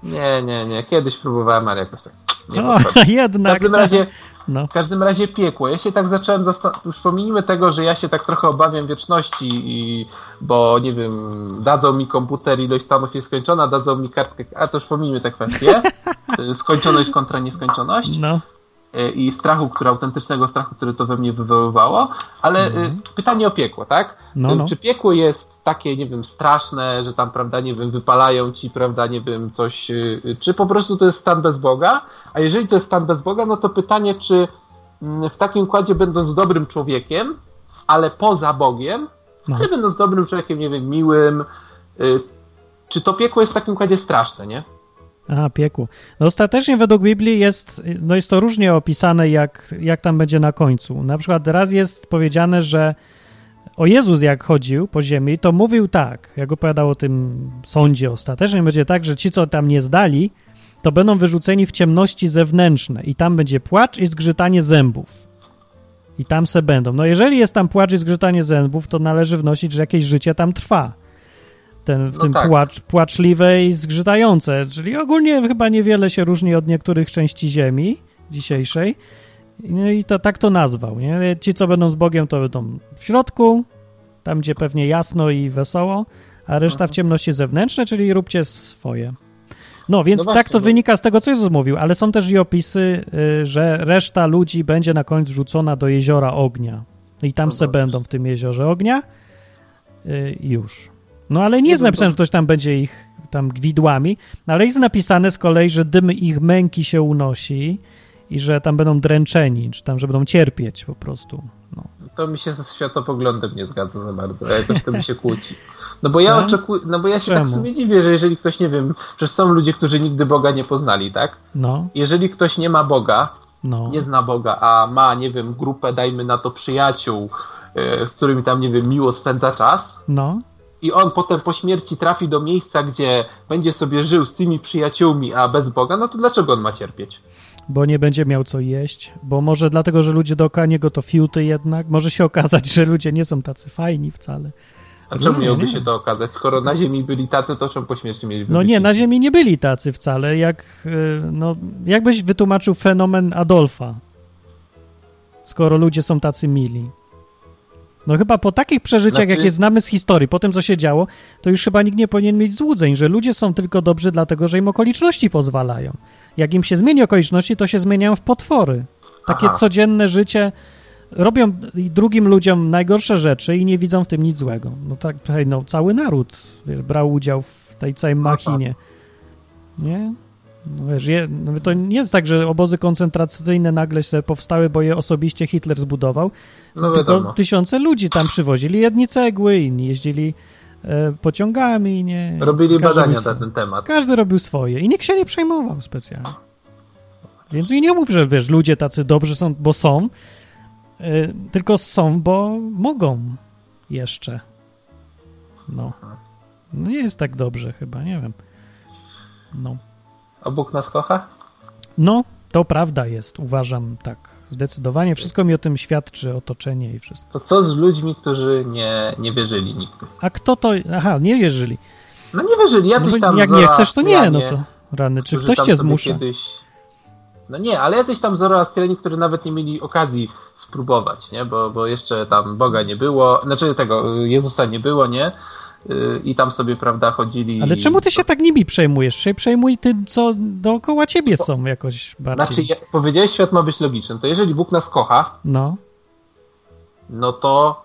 Nie, nie, nie. Kiedyś próbowałem, ale jakoś tak nie O, poszło. W jednak. każdym razie, No. w każdym razie piekło. Ja się tak zacząłem zastanawiać, już pomijmy tego, że ja się tak trochę obawiam wieczności, i, bo nie wiem, dadzą mi komputer, ilość stanów jest skończona, dadzą mi kartkę, a to już pomijmy te kwestie. Y, Skończoność kontra nieskończoność No, i strachu, który, autentycznego strachu, który to we mnie wywoływało, ale y, pytanie o piekło, tak? no, Y, no. Czy piekło jest takie, nie wiem, straszne, że tam, prawda, nie wiem, wypalają ci, prawda, nie wiem, coś, czy po prostu to jest stan bez Boga? A jeżeli to jest stan bez Boga, no to pytanie, czy mm, w takim układzie, będąc dobrym człowiekiem, ale poza Bogiem, No. będąc dobrym człowiekiem, nie wiem, miłym, czy to piekło jest w takim układzie straszne, nie? A, piekło. No ostatecznie według Biblii jest, no jest to różnie opisane, jak, jak tam będzie na końcu. Na przykład raz jest powiedziane, że o Jezus jak chodził po ziemi, to mówił tak, jak opowiadał o tym sądzie ostatecznym, będzie tak, że ci, co tam nie zdali, to będą wyrzuceni w ciemności zewnętrzne i tam będzie płacz i zgrzytanie zębów. I tam se będą. No jeżeli jest tam płacz i zgrzytanie zębów, to należy wnosić, że jakieś życie tam trwa. Ten, w No tym tak. płacz, płaczliwe i zgrzytające, czyli ogólnie chyba niewiele się różni od niektórych części Ziemi dzisiejszej. No i to tak to nazwał, nie? Ci, co będą z Bogiem, to będą w środku, tam gdzie pewnie jasno i wesoło, a reszta w ciemności zewnętrznej, czyli róbcie swoje. No, więc No właśnie, tak to bo- wynika z tego, co Jezus mówił, ale są też i opisy, y, że reszta ludzi będzie na końcu rzucona do jeziora ognia. I tam No se będą w tym jeziorze ognia y, już. No ale nie jest napisane, że ktoś tam będzie ich tam gwidłami, no, ale jest napisane z kolei, że dym ich męki się unosi i że tam będą dręczeni, czy tam, że będą cierpieć po prostu. No. To mi się ze światopoglądem nie zgadza za bardzo, jakoś to mi się kłóci. No bo ja Tak? oczekuję, no bo ja się tak Czemu? sobie dziwię, że jeżeli ktoś, nie wiem, przecież są ludzie, którzy nigdy Boga nie poznali, tak? No, Jeżeli ktoś nie ma Boga, no. nie zna Boga, a ma, nie wiem, grupę, dajmy na to przyjaciół, e, z którymi tam, nie wiem, miło spędza czas No, i on potem po śmierci trafi do miejsca, gdzie będzie sobie żył z tymi przyjaciółmi, a bez Boga, no to dlaczego on ma cierpieć? bo nie będzie miał co jeść, bo może dlatego, że ludzie dookoła niego to fiuty jednak, może się okazać, że ludzie nie są tacy fajni wcale. A czemu Różnie, miałoby nie? się to okazać? Skoro na ziemi byli tacy, to czemu po śmierci mieliby No nie, na Ziemi nie byli tacy wcale, jak, y, no, jakbyś wytłumaczył fenomen Adolfa, skoro ludzie są tacy mili. No chyba po takich przeżyciach, Znaczy- jakie znamy z historii, po tym, co się działo, to już chyba nikt nie powinien mieć złudzeń, że ludzie są tylko dobrzy dlatego, że im okoliczności pozwalają. Jak im się zmieni okoliczności, to się zmieniają w potwory. Takie Aha. codzienne życie robią drugim ludziom najgorsze rzeczy i nie widzą w tym nic złego. No tak, no, cały naród wiesz, brał udział w tej całej machinie. Nie? No wiesz, je, no to nie jest tak, że obozy koncentracyjne nagle się powstały, bo je osobiście Hitler zbudował, No tylko tysiące ludzi tam przywozili, jedni cegły, inni jeździli e, pociągami, nie? Robili badania na ten temat. każdy robił swoje i nikt się nie przejmował specjalnie. Więc mi nie mów, że wiesz, ludzie tacy dobrzy są, bo są, y, tylko są, bo mogą jeszcze. No. no. Nie jest tak dobrze chyba, nie wiem. No. A Bóg nas kocha? No, to prawda jest, uważam tak. Zdecydowanie. Wszystko mi o tym świadczy, otoczenie i wszystko. To co z ludźmi, którzy nie, nie wierzyli nigdy? A kto to... Aha, nie wierzyli. No nie wierzyli, No, jacyś bo tam jak nie chcesz, to nie, no to... Rany, czy ktoś cię zmusza? Kiedyś... No nie, ale jacyś tam zoroastrianie, którzy nawet nie mieli okazji spróbować, nie? Bo, bo jeszcze tam Boga nie było, znaczy tego, Jezusa nie było, nie? Y, I tam sobie, prawda, chodzili... Ale czemu ty się tak nimi przejmujesz? Się przejmuj tym, co dookoła ciebie są jakoś bardziej. Znaczy, ja, powiedziałeś, świat ma być logiczny. To jeżeli Bóg nas kocha, No, no to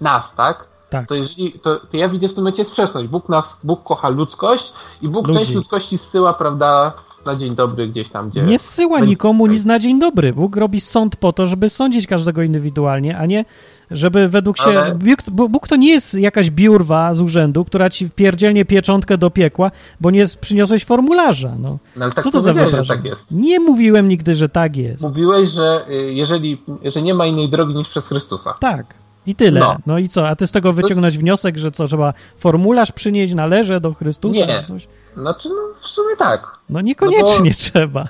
nas, tak? tak. To jeżeli, to, to ja widzę w tym momencie sprzeczność. Bóg nas, Bóg kocha ludzkość i Bóg Ludzi. część ludzkości zsyła, prawda, na dzień dobry gdzieś tam, gdzie... Nie zsyła nikomu nic na dzień dobry. Bóg robi sąd po to, żeby sądzić każdego indywidualnie, a nie żeby według się... Ale- Bóg, bo to nie jest jakaś biurwa z urzędu, która ci wpierdzielnie pieczątkę do piekła, bo nie przyniosłeś formularza. No. No, ale tak Co to za tak jest. Nie mówiłem nigdy, że tak jest. Mówiłeś, że y, jeżeli, że nie ma innej drogi niż przez Chrystusa. Tak. I tyle. No. No. i co? A ty z tego wyciągnąć wniosek, że co, trzeba formularz przynieść, należy do Chrystusa? Nie. Coś? Znaczy, no w sumie tak. No niekoniecznie No trzeba.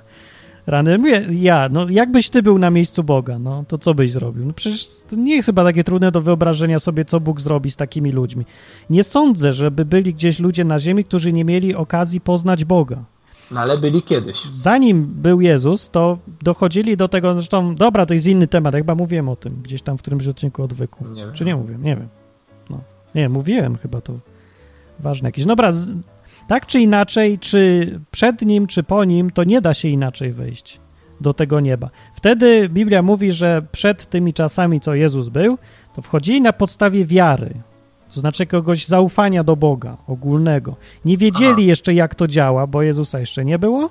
Rany, mówię, ja, no jakbyś ty był na miejscu Boga, no to co byś zrobił? No przecież to nie jest chyba takie trudne do wyobrażenia sobie, co Bóg zrobi z takimi ludźmi. Nie sądzę, żeby byli gdzieś ludzie na ziemi, którzy nie mieli okazji poznać Boga. No ale byli kiedyś. Zanim był Jezus, to dochodzili do tego, zresztą, dobra, to jest inny temat, chyba mówiłem o tym gdzieś tam w którymś odcinku odwyku. Nie wiem. Czy nie mówiłem? Nie wiem. No. Nie, mówiłem chyba to ważne jakieś. No Dobra, tak czy inaczej, czy przed nim, czy po nim, to nie da się inaczej wejść do tego nieba. Wtedy Biblia mówi, że przed tymi czasami, co Jezus był, to wchodzili na podstawie wiary. To znaczy jakiegoś zaufania do Boga ogólnego. Nie wiedzieli Aha. jeszcze, jak to działa, bo Jezusa jeszcze nie było,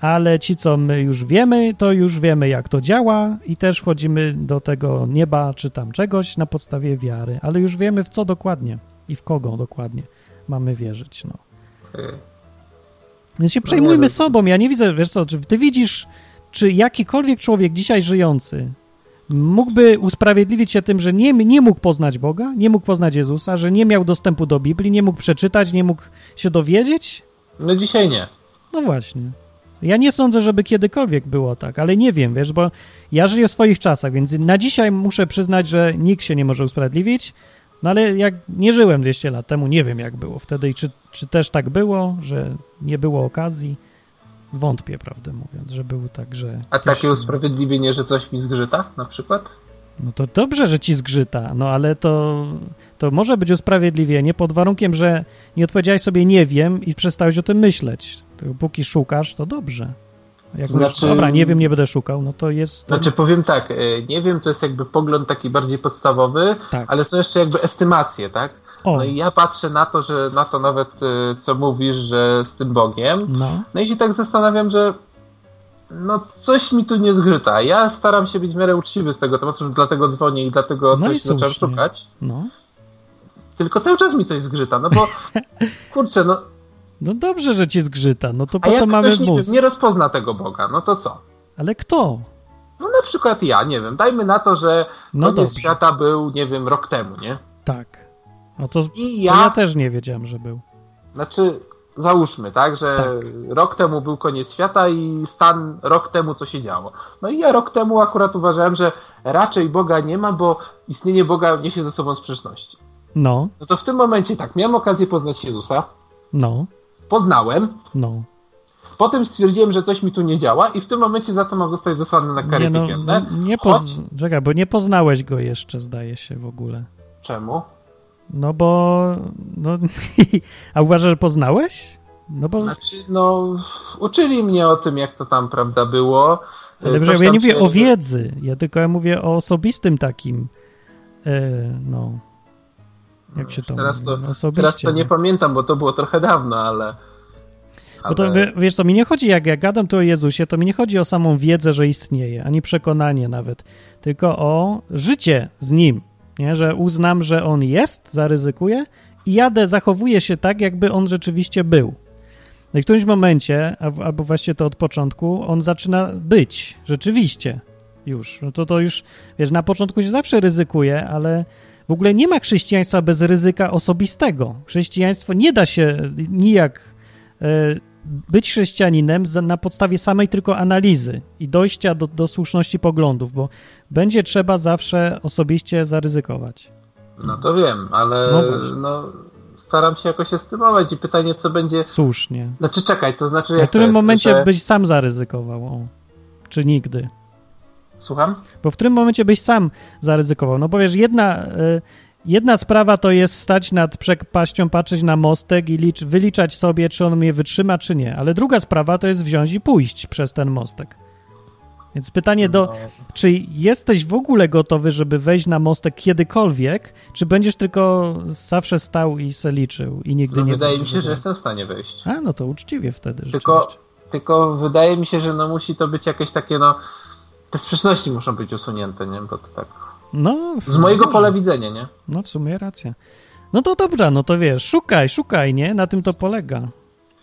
ale ci, co my już wiemy, to już wiemy, jak to działa i też wchodzimy do tego nieba czy tam czegoś na podstawie wiary, ale już wiemy, w co dokładnie i w kogo dokładnie mamy wierzyć. No. Y, Więc się No przejmujmy no- sobą. Ja nie widzę, wiesz co, czy ty widzisz, czy jakikolwiek człowiek dzisiaj żyjący mógłby usprawiedliwić się tym, że nie, nie mógł poznać Boga, nie mógł poznać Jezusa, że nie miał dostępu do Biblii, nie mógł przeczytać, nie mógł się dowiedzieć? No dzisiaj nie. No właśnie. Ja nie sądzę, żeby kiedykolwiek było tak, ale nie wiem, wiesz, bo ja żyję w swoich czasach, więc na dzisiaj muszę przyznać, że nikt się nie może usprawiedliwić, no ale jak nie żyłem 200 lat temu, nie wiem jak było wtedy i czy, czy też tak było, że nie było okazji. Wątpię, prawdę mówiąc, że było tak, że... A ktoś- takie usprawiedliwienie, że coś mi zgrzyta na przykład? No to dobrze, że ci zgrzyta, no ale to, to może być usprawiedliwienie pod warunkiem, że nie odpowiedziałeś sobie nie wiem i przestałeś o tym myśleć. Póki szukasz, to dobrze. Jak Znaczy- dobra, nie wiem, nie będę szukał, no to jest... Znaczy powiem tak, y, nie wiem, to jest jakby pogląd taki bardziej podstawowy, Tak. ale są jeszcze jakby estymacje, tak? O, No i ja patrzę na to, że na to nawet y, co mówisz, że z tym Bogiem. no, No i się tak zastanawiam, że no coś mi tu nie zgrzyta. Ja staram się być w miarę uczciwy z tego tematu, dlatego dzwonię i dlatego No i coś zacząłem słusznie. szukać. no. Tylko cały czas mi coś zgrzyta, no bo kurczę, no No dobrze, że ci zgrzyta, no to a po to mamy ktoś mózg. nie rozpozna tego Boga, no to co? Ale kto? No na przykład ja, nie wiem, dajmy na to, że No koniec dobrze. świata był, nie wiem, rok temu, nie? Tak. No to, to I ja... ja, też nie wiedziałem, że był. znaczy załóżmy, tak, że Tak. rok temu był koniec świata i stan rok temu co się działo. No i ja rok temu akurat uważałem, że raczej Boga nie ma, bo istnienie Boga niesie ze sobą sprzeczności. No, No to w tym momencie tak, miałem okazję poznać Jezusa, no, poznałem, no. potem stwierdziłem, że coś mi tu nie działa i w tym momencie za to mam zostać zesłany na kary Nie, no, piekielne. nie Choć-. Czekaj, bo nie poznałeś go jeszcze, zdaje się, w ogóle. Czemu? No bo. No, a uważasz, że poznałeś? No bo. Znaczy, no, uczyli mnie o tym, jak to tam, prawda, było. Ale ja nie mówię się- o wiedzy, ja tylko ja mówię o osobistym takim. E, no. Jak się to Teraz to, mówi? Osobiście. teraz to nie no. pamiętam, bo to było trochę dawno, ale... Bo to, wiesz co, mi nie chodzi, jak ja gadam tu o Jezusie, to mi nie chodzi o samą wiedzę, że istnieje, ani przekonanie nawet, tylko o życie z Nim, nie? że uznam, że On jest, zaryzykuję i jadę, zachowuję się tak, jakby On rzeczywiście był. No i w którymś momencie, albo właściwie to od początku, On zaczyna być, rzeczywiście, już. No to to już, wiesz, na początku się zawsze ryzykuje, ale w ogóle nie ma chrześcijaństwa bez ryzyka osobistego. Chrześcijaństwo nie da się nijak e, być chrześcijaninem na podstawie samej tylko analizy i dojścia do, do słuszności poglądów, bo będzie trzeba zawsze osobiście zaryzykować. No to wiem, ale No no, staram się jakoś estymować i pytanie, co będzie... Słusznie. Znaczy, czekaj, to znaczy W którym momencie że... byś sam zaryzykował? O. Czy nigdy? Słucham? Bo w którym momencie byś sam zaryzykował? No powiesz, jedna, y, jedna sprawa to jest stać nad przepaścią, patrzeć na mostek i licz, wyliczać sobie, czy on mnie wytrzyma, czy nie. Ale druga sprawa to jest wziąć i pójść przez ten mostek. Więc pytanie do, No. czy jesteś w ogóle gotowy, żeby wejść na mostek kiedykolwiek, czy będziesz tylko zawsze stał i se liczył i nigdy No, nie wydaje mi się, że jestem w stanie wejść. A, no to uczciwie wtedy Tylko, tylko wydaje mi się, że no musi to być jakieś takie, no... Te sprzeczności muszą być usunięte, nie? Bo to tak... No, Z mojego może. pola widzenia, nie? No w sumie racja. No to dobra, no to wiesz, szukaj, szukaj, nie? Na tym to polega.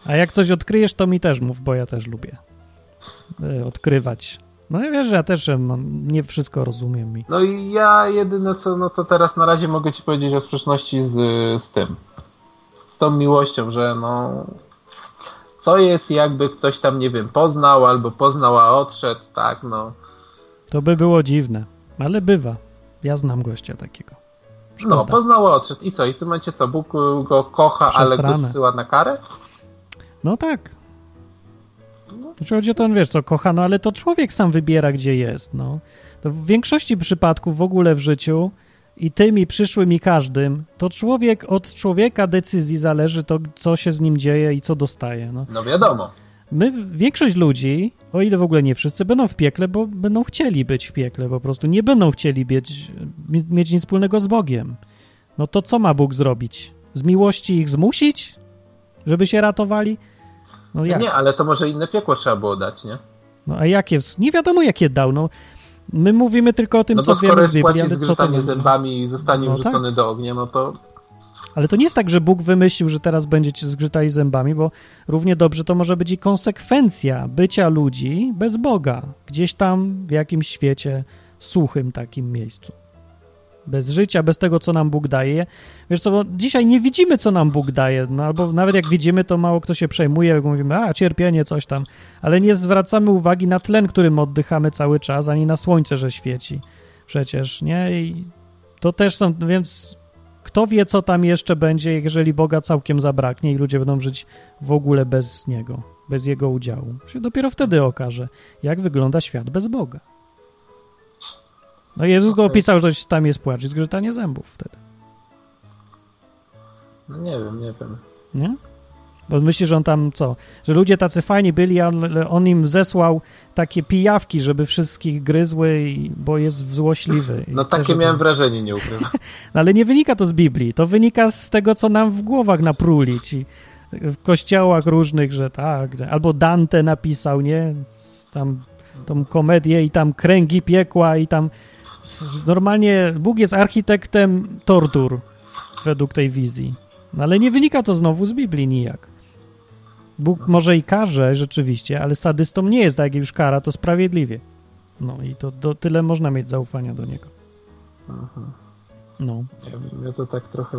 A jak coś odkryjesz, to mi też mów, bo ja też lubię e, odkrywać. No ja wiesz, że ja też e, mam, nie wszystko rozumiem. I... No i ja jedyne co, no to teraz na razie mogę ci powiedzieć o sprzeczności z, z tym. Z tą miłością, że no... Co jest jakby ktoś tam, nie wiem, poznał albo poznał, a odszedł, tak, no. To by było dziwne, ale bywa. Ja znam gościa takiego. Szkoda. No, poznał, odszedł. I co? I w tym momencie co? Bóg go kocha, ale go Przesrane. zsyła na karę? No tak. Znaczy chodzi o to, wiesz co, kochano, ale to człowiek sam wybiera, gdzie jest, no. To w większości przypadków w ogóle w życiu i tym, i przyszłym, i każdym, to człowiek, od człowieka decyzji zależy to, co się z nim dzieje i co dostaje, no. No wiadomo. My, większość ludzi, o ile w ogóle nie wszyscy, będą w piekle, bo będą chcieli być w piekle, po prostu nie będą chcieli mieć, mieć nic wspólnego z Bogiem. No to co ma Bóg zrobić? Z miłości ich zmusić, żeby się ratowali? No jak? Nie, ale to może inne piekło trzeba było dać, nie? No a jakie? Nie wiadomo jakie dał, no. My mówimy tylko o tym, No co wiemy skoro z Biblii, zgrzytanie będzie? zębami i zostanie No wrzucony do ognia, no to Ale to nie jest tak, że Bóg wymyślił, że teraz będziecie zgrzytali zębami, bo równie dobrze to może być i konsekwencja bycia ludzi bez Boga, gdzieś tam w jakimś świecie suchym takim miejscu. Bez życia, bez tego, co nam Bóg daje. Wiesz co, bo dzisiaj nie widzimy, co nam Bóg daje, no albo nawet jak widzimy, to mało kto się przejmuje, jak mówimy, a cierpienie, coś tam, ale nie zwracamy uwagi na tlen, którym oddychamy cały czas, ani na słońce, że świeci. Przecież, nie? I to też są, więc kto wie, co tam jeszcze będzie, jeżeli Boga całkiem zabraknie i ludzie będą żyć w ogóle bez Niego, bez Jego udziału. Się dopiero wtedy okaże, jak wygląda świat bez Boga. No Jezus go opisał, że tam jest płacz i zgrzytanie zębów wtedy, no nie wiem, nie wiem. nie? Bo myśli, że on tam co? Że ludzie tacy fajni byli, ale on im zesłał takie pijawki, żeby wszystkich gryzły, bo jest złośliwy. No chce, takie żeby- miałem wrażenie, nie ukrywam. No, ale nie wynika to z Biblii, to wynika z tego, co nam w głowach napruli ci w kościołach różnych, że tak, albo Dante napisał, nie, tam tą komedię i tam kręgi piekła i tam normalnie Bóg jest architektem tortur według tej wizji. No, ale nie wynika to znowu z Biblii nijak. Bóg może i karze rzeczywiście, ale sadystą nie jest, tak jak już kara, to sprawiedliwie. No i to, to tyle można mieć zaufania do niego. No. Ja, ja to tak trochę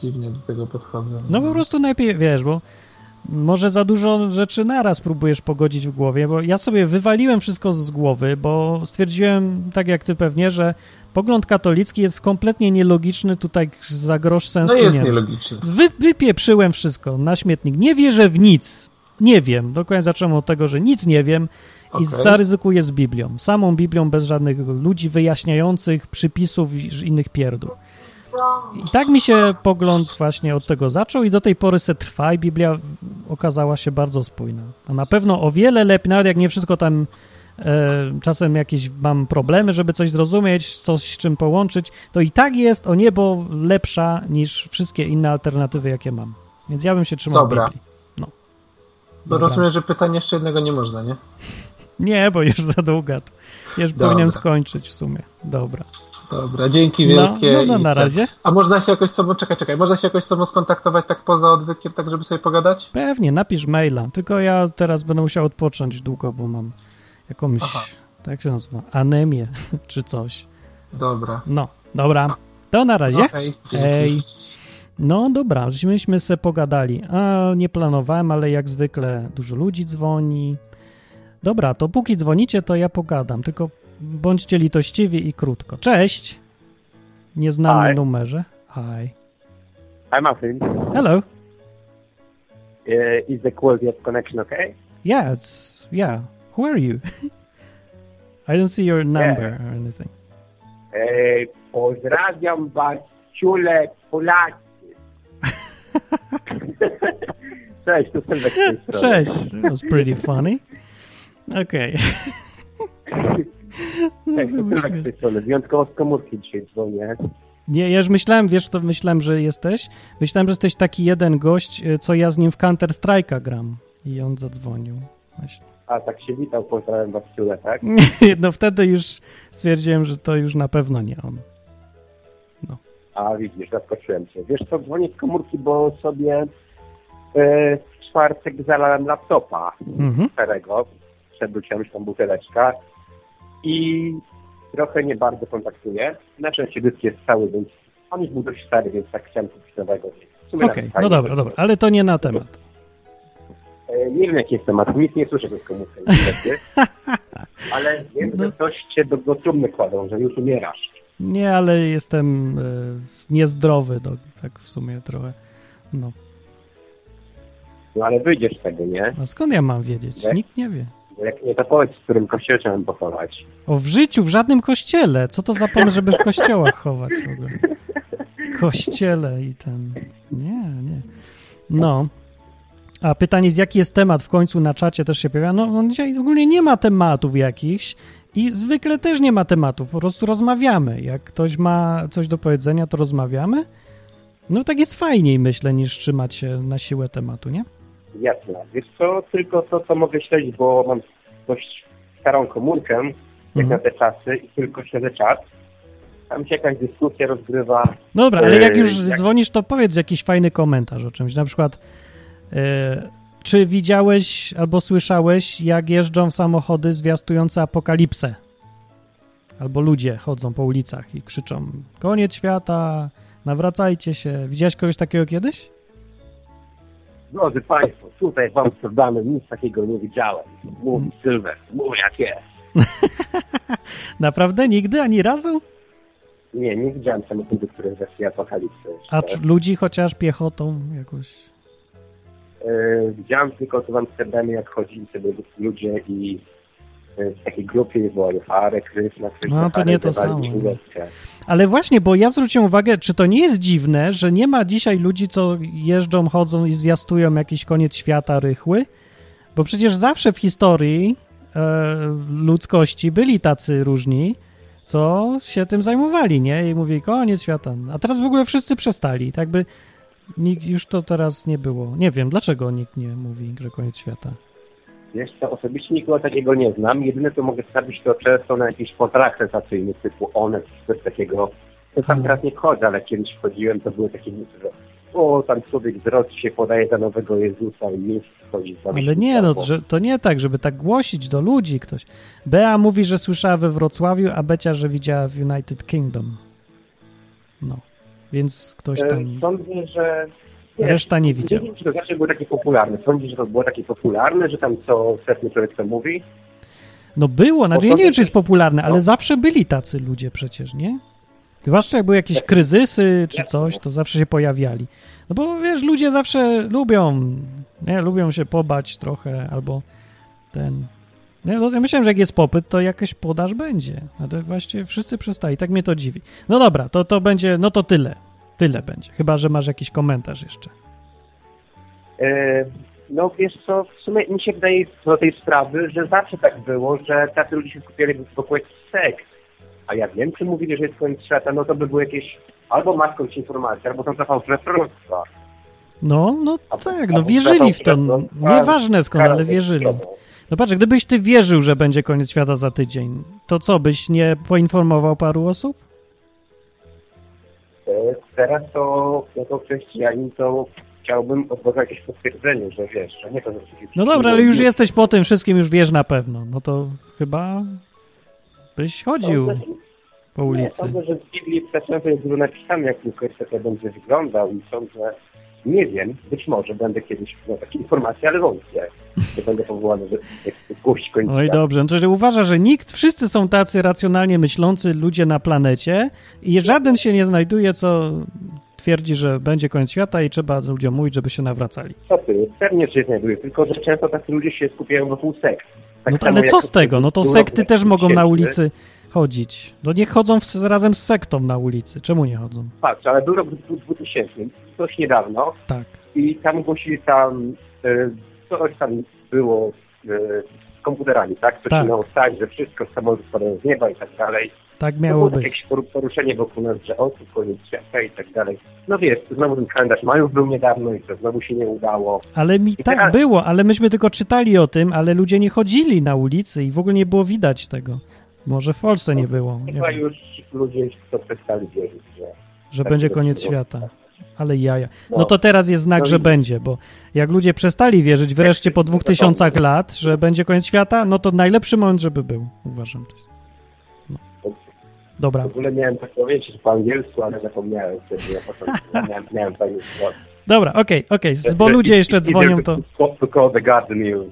dziwnie do tego podchodzę. No po prostu najpierw, wiesz, bo może za dużo rzeczy naraz próbujesz pogodzić w głowie, bo ja sobie wywaliłem wszystko z głowy, bo stwierdziłem, tak jak ty pewnie, że pogląd katolicki jest kompletnie nielogiczny, tutaj za grosz sensu No jest nie nielogiczny. Wy, wypieprzyłem wszystko na śmietnik. Nie wierzę w nic. Nie wiem. Dokładnie zacząłem od tego, że nic nie wiem i Okej. zaryzykuję z Biblią. Samą Biblią, bez żadnych ludzi wyjaśniających, przypisów i innych pierdół. I tak mi się pogląd właśnie od tego zaczął i do tej pory se trwa i Biblia okazała się bardzo spójna. A na pewno o wiele lepiej, nawet jak nie wszystko tam czasem jakieś mam problemy, żeby coś zrozumieć, coś z czym połączyć, to i tak jest o niebo lepsza niż wszystkie inne alternatywy, jakie mam. Więc ja bym się trzymał Dobra. Biblii. No Dobra. rozumiem, że pytania jeszcze jednego nie można, nie? Nie, bo już za długa. To już Dobra. powinienem skończyć w sumie. Dobra. Dobra, dzięki No, wielkie. no, no i na tak. razie. A można się jakoś z tobą, czekaj, czekaj, można się jakoś z tobą skontaktować tak poza odwykiem, tak żeby sobie pogadać? Pewnie, napisz maila. Tylko ja teraz będę musiał odpocząć długo, bo mam jakąś, Aha. tak się nazywa, anemię czy coś. Dobra. No, dobra. To na razie. Ej. No dobra, myśmy se pogadali. A nie planowałem, ale jak zwykle dużo ludzi dzwoni. Dobra, to póki dzwonicie, to ja pogadam. Tylko bądźcie litościwi i krótko. Cześć! Nieznany Hi. numerze. Hi. Hi, Martin. Hello. Uh, is the quality of connection okay? Yeah, it's yeah. Who are you? I don't see your number or anything. Pozdrawiam was, ciule Polacy. Cześć, tu Sylwek. Cześć. That was pretty funny. Okej. No, Cześć, tu Sylwek z tej strony. Wyjątkowo z komórki dzisiaj dzwonię. Nie, ja już myślałem, wiesz, to myślałem, że jesteś. Myślałem, że jesteś taki jeden gość, y, co ja z nim w Counter Strike'a gram. I on zadzwonił. Właśnie. A, tak się witał, pozdrawiam was, ciule, tak? No wtedy już stwierdziłem, że to już na pewno nie on. A, widzisz, zaskoczyłem cię. Wiesz co, dzwonię z komórki, bo sobie e, w czwartek zalałem laptopa Mhm. starego. Przewróciłem już tam buteleczka i trochę nie bardzo kontaktuję. Na szczęście dysk jest cały, więc on już był dość stary, więc tak chciałem kupić nowego. Okej, nawet no dobra, dobra, ale to nie na temat. E, Nie wiem, jaki jest temat, nic nie słyszę komórkę, niestety. Ale wiem, No. że coś cię do, do trumny kładą, że już umierasz. Nie, ale jestem y, niezdrowy, do, tak w sumie trochę. No, No ale wyjdziesz z tego, nie? a skąd ja mam wiedzieć? Nikt nie wie. Jak nie, to powiedz, w którym kościele chciałem pochować. O, w życiu, w żadnym kościele. Co to za pomysł, żeby w kościołach chować w ogóle? Kościele i ten... Nie, nie. No. A pytanie jest, jaki jest temat w końcu na czacie też się pojawia. No, dzisiaj ogólnie nie ma tematów jakichś i zwykle też nie ma tematów. Po prostu rozmawiamy. Jak ktoś ma coś do powiedzenia, to rozmawiamy. No tak jest fajniej, myślę, niż trzymać się na siłę tematu, nie? Jasne. Wiesz co, tylko to, co mogę śledzić, bo mam dość starą komórkę, jak Mhm. na te czasy i tylko śledzę czat. Tam się jakaś dyskusja rozgrywa. No dobra, ale jak Yy, już jak- dzwonisz, to powiedz jakiś fajny komentarz o czymś. Na przykład, czy widziałeś albo słyszałeś, jak jeżdżą samochody zwiastujące apokalipsę? Albo ludzie chodzą po ulicach i krzyczą: Koniec świata, nawracajcie się. Widziałeś kogoś takiego kiedyś? Drodzy Państwo, tutaj w Amsterdamie nic takiego nie widziałem. Mówi Sylwester, mówi jak jest. Naprawdę nigdy, ani razu? Nie, nie widziałem samochodu, który zeszli apokalipsy. A czy ludzi chociaż piechotą jakoś? E, widziałem tylko to w Amsterdamie, jak chodzili sobie ludzie i e, w takiej grupie było Fare, Krys, na Krys, No, to nie to samo. Ale właśnie, bo ja zwróciłem uwagę, czy to nie jest dziwne, że nie ma dzisiaj ludzi, co jeżdżą, chodzą i zwiastują jakiś koniec świata rychły? Bo przecież zawsze w historii e, ludzkości byli tacy różni, co się tym zajmowali, nie? I mówili, koniec świata. A teraz w ogóle wszyscy przestali. Tak by nikt już to teraz nie było. Nie wiem, dlaczego nikt nie mówi, że koniec świata. Wiesz co, osobiście nikogo takiego nie znam. Jedyne co mogę stawić to często na jakichś portalach sensacyjnych typu Onet, coś takiego. To tam Mhm. teraz nie chodzę, ale kiedyś wchodziłem, to były takie newsy, że o, tam człowiek z Rosji się podaje za nowego Jezusa i już wchodzi za Ale nie, no, że, to nie tak, żeby tak głosić do ludzi ktoś. Bea mówi, że słyszała we Wrocławiu, a Becia, że widziała w United Kingdom. No, więc ktoś E, tam... Sądzę, że... Reszta nie Nie widziała. wiem, czy to zawsze było takie popularne. Sądzisz, że to było takie popularne, że tam co setny człowiek to mówi? No było, znaczy ja nie wiem, czy jest popularne, ale no. zawsze byli tacy ludzie przecież, nie? Zwłaszcza jak były jakieś kryzysy czy coś, to zawsze się pojawiali. No bo wiesz, ludzie zawsze lubią, nie, lubią się pobać trochę, albo ten... Nie, no ja myślałem, że jak jest popyt, to jakaś podaż będzie, ale właśnie wszyscy przestali, tak mnie to dziwi. No dobra, to, to będzie, no to tyle, tyle będzie, chyba, że masz jakiś komentarz jeszcze. E, No wiesz co, w sumie mi się wydaje do tej sprawy, że zawsze tak było, że tacy ludzie się skupiali wokół sekt. A jak Niemcy mówili, że jest koniec świata, no to by były jakieś albo maskąć informacje, albo są to fałszywe proroctwa. No, no A- tak, no wierzyli w to, nieważne skąd, ale wierzyli. No patrz, gdybyś ty wierzył, że będzie koniec świata za tydzień, to co, byś nie poinformował paru osób? E, Teraz to jako chrześcijanin to chciałbym od Boga jakieś potwierdzenie, że wiesz, że nie to, No dobra, ale już jesteś po tym wszystkim, już wiesz na pewno. No to chyba byś chodził po Nie, ulicy. sądzę, że w Biblii często jest napisane, jak końcu będzie wyglądał i sądzę, nie wiem, być może będę kiedyś miał takie informacje, ale wątpię, że będę powołany, że gość końca. Oj, dobrze. No że uważa, że nikt, wszyscy są tacy racjonalnie myślący ludzie na planecie i żaden się nie znajduje, co twierdzi, że będzie koniec świata i trzeba ludziom mówić, żeby się nawracali. Co ty? Pewnie się znajduje, tylko że często tacy ludzie się skupiają wokół sekt. Tak No to, ale co z tego? No to sekty też mogą na ulicy chodzić. No niech chodzą w, razem z sektą na ulicy. Czemu nie chodzą? Patrz, ale był rok 2000, coś niedawno Tak. i tam głosili tam, e, coś tam było e, z komputerami, tak? Coś Tak. miało stać, że wszystko samoloty spadają z nieba i tak dalej. Tak miało było być. jakieś poru- poruszenie wokół nas, że o, tu koniec świata i tak dalej. No wiesz, znowu ten kalendarz Majów był niedawno i to znowu się nie udało. Ale mi I tak teraz- było, ale myśmy tylko czytali o tym, ale ludzie nie chodzili na ulicy i w ogóle nie było widać tego. Może w Polsce nie było, nie Chyba wiem, już ludzie to przestali wierzyć, że że tak będzie koniec świata. Ale jaja. No. No to teraz jest znak, No że będzie, bo jak ludzie przestali wierzyć wreszcie po dwóch tysiącach lat, że będzie koniec świata, no to najlepszy moment, żeby był, uważam. To jest. No. Dobra, w ogóle miałem tak powiedzieć po angielsku, ale zapomniałem wtedy na początku. Miałem, miałem fajny dobra, okej, okej, bo ludzie jeszcze dzwonią, to... Call the garden news.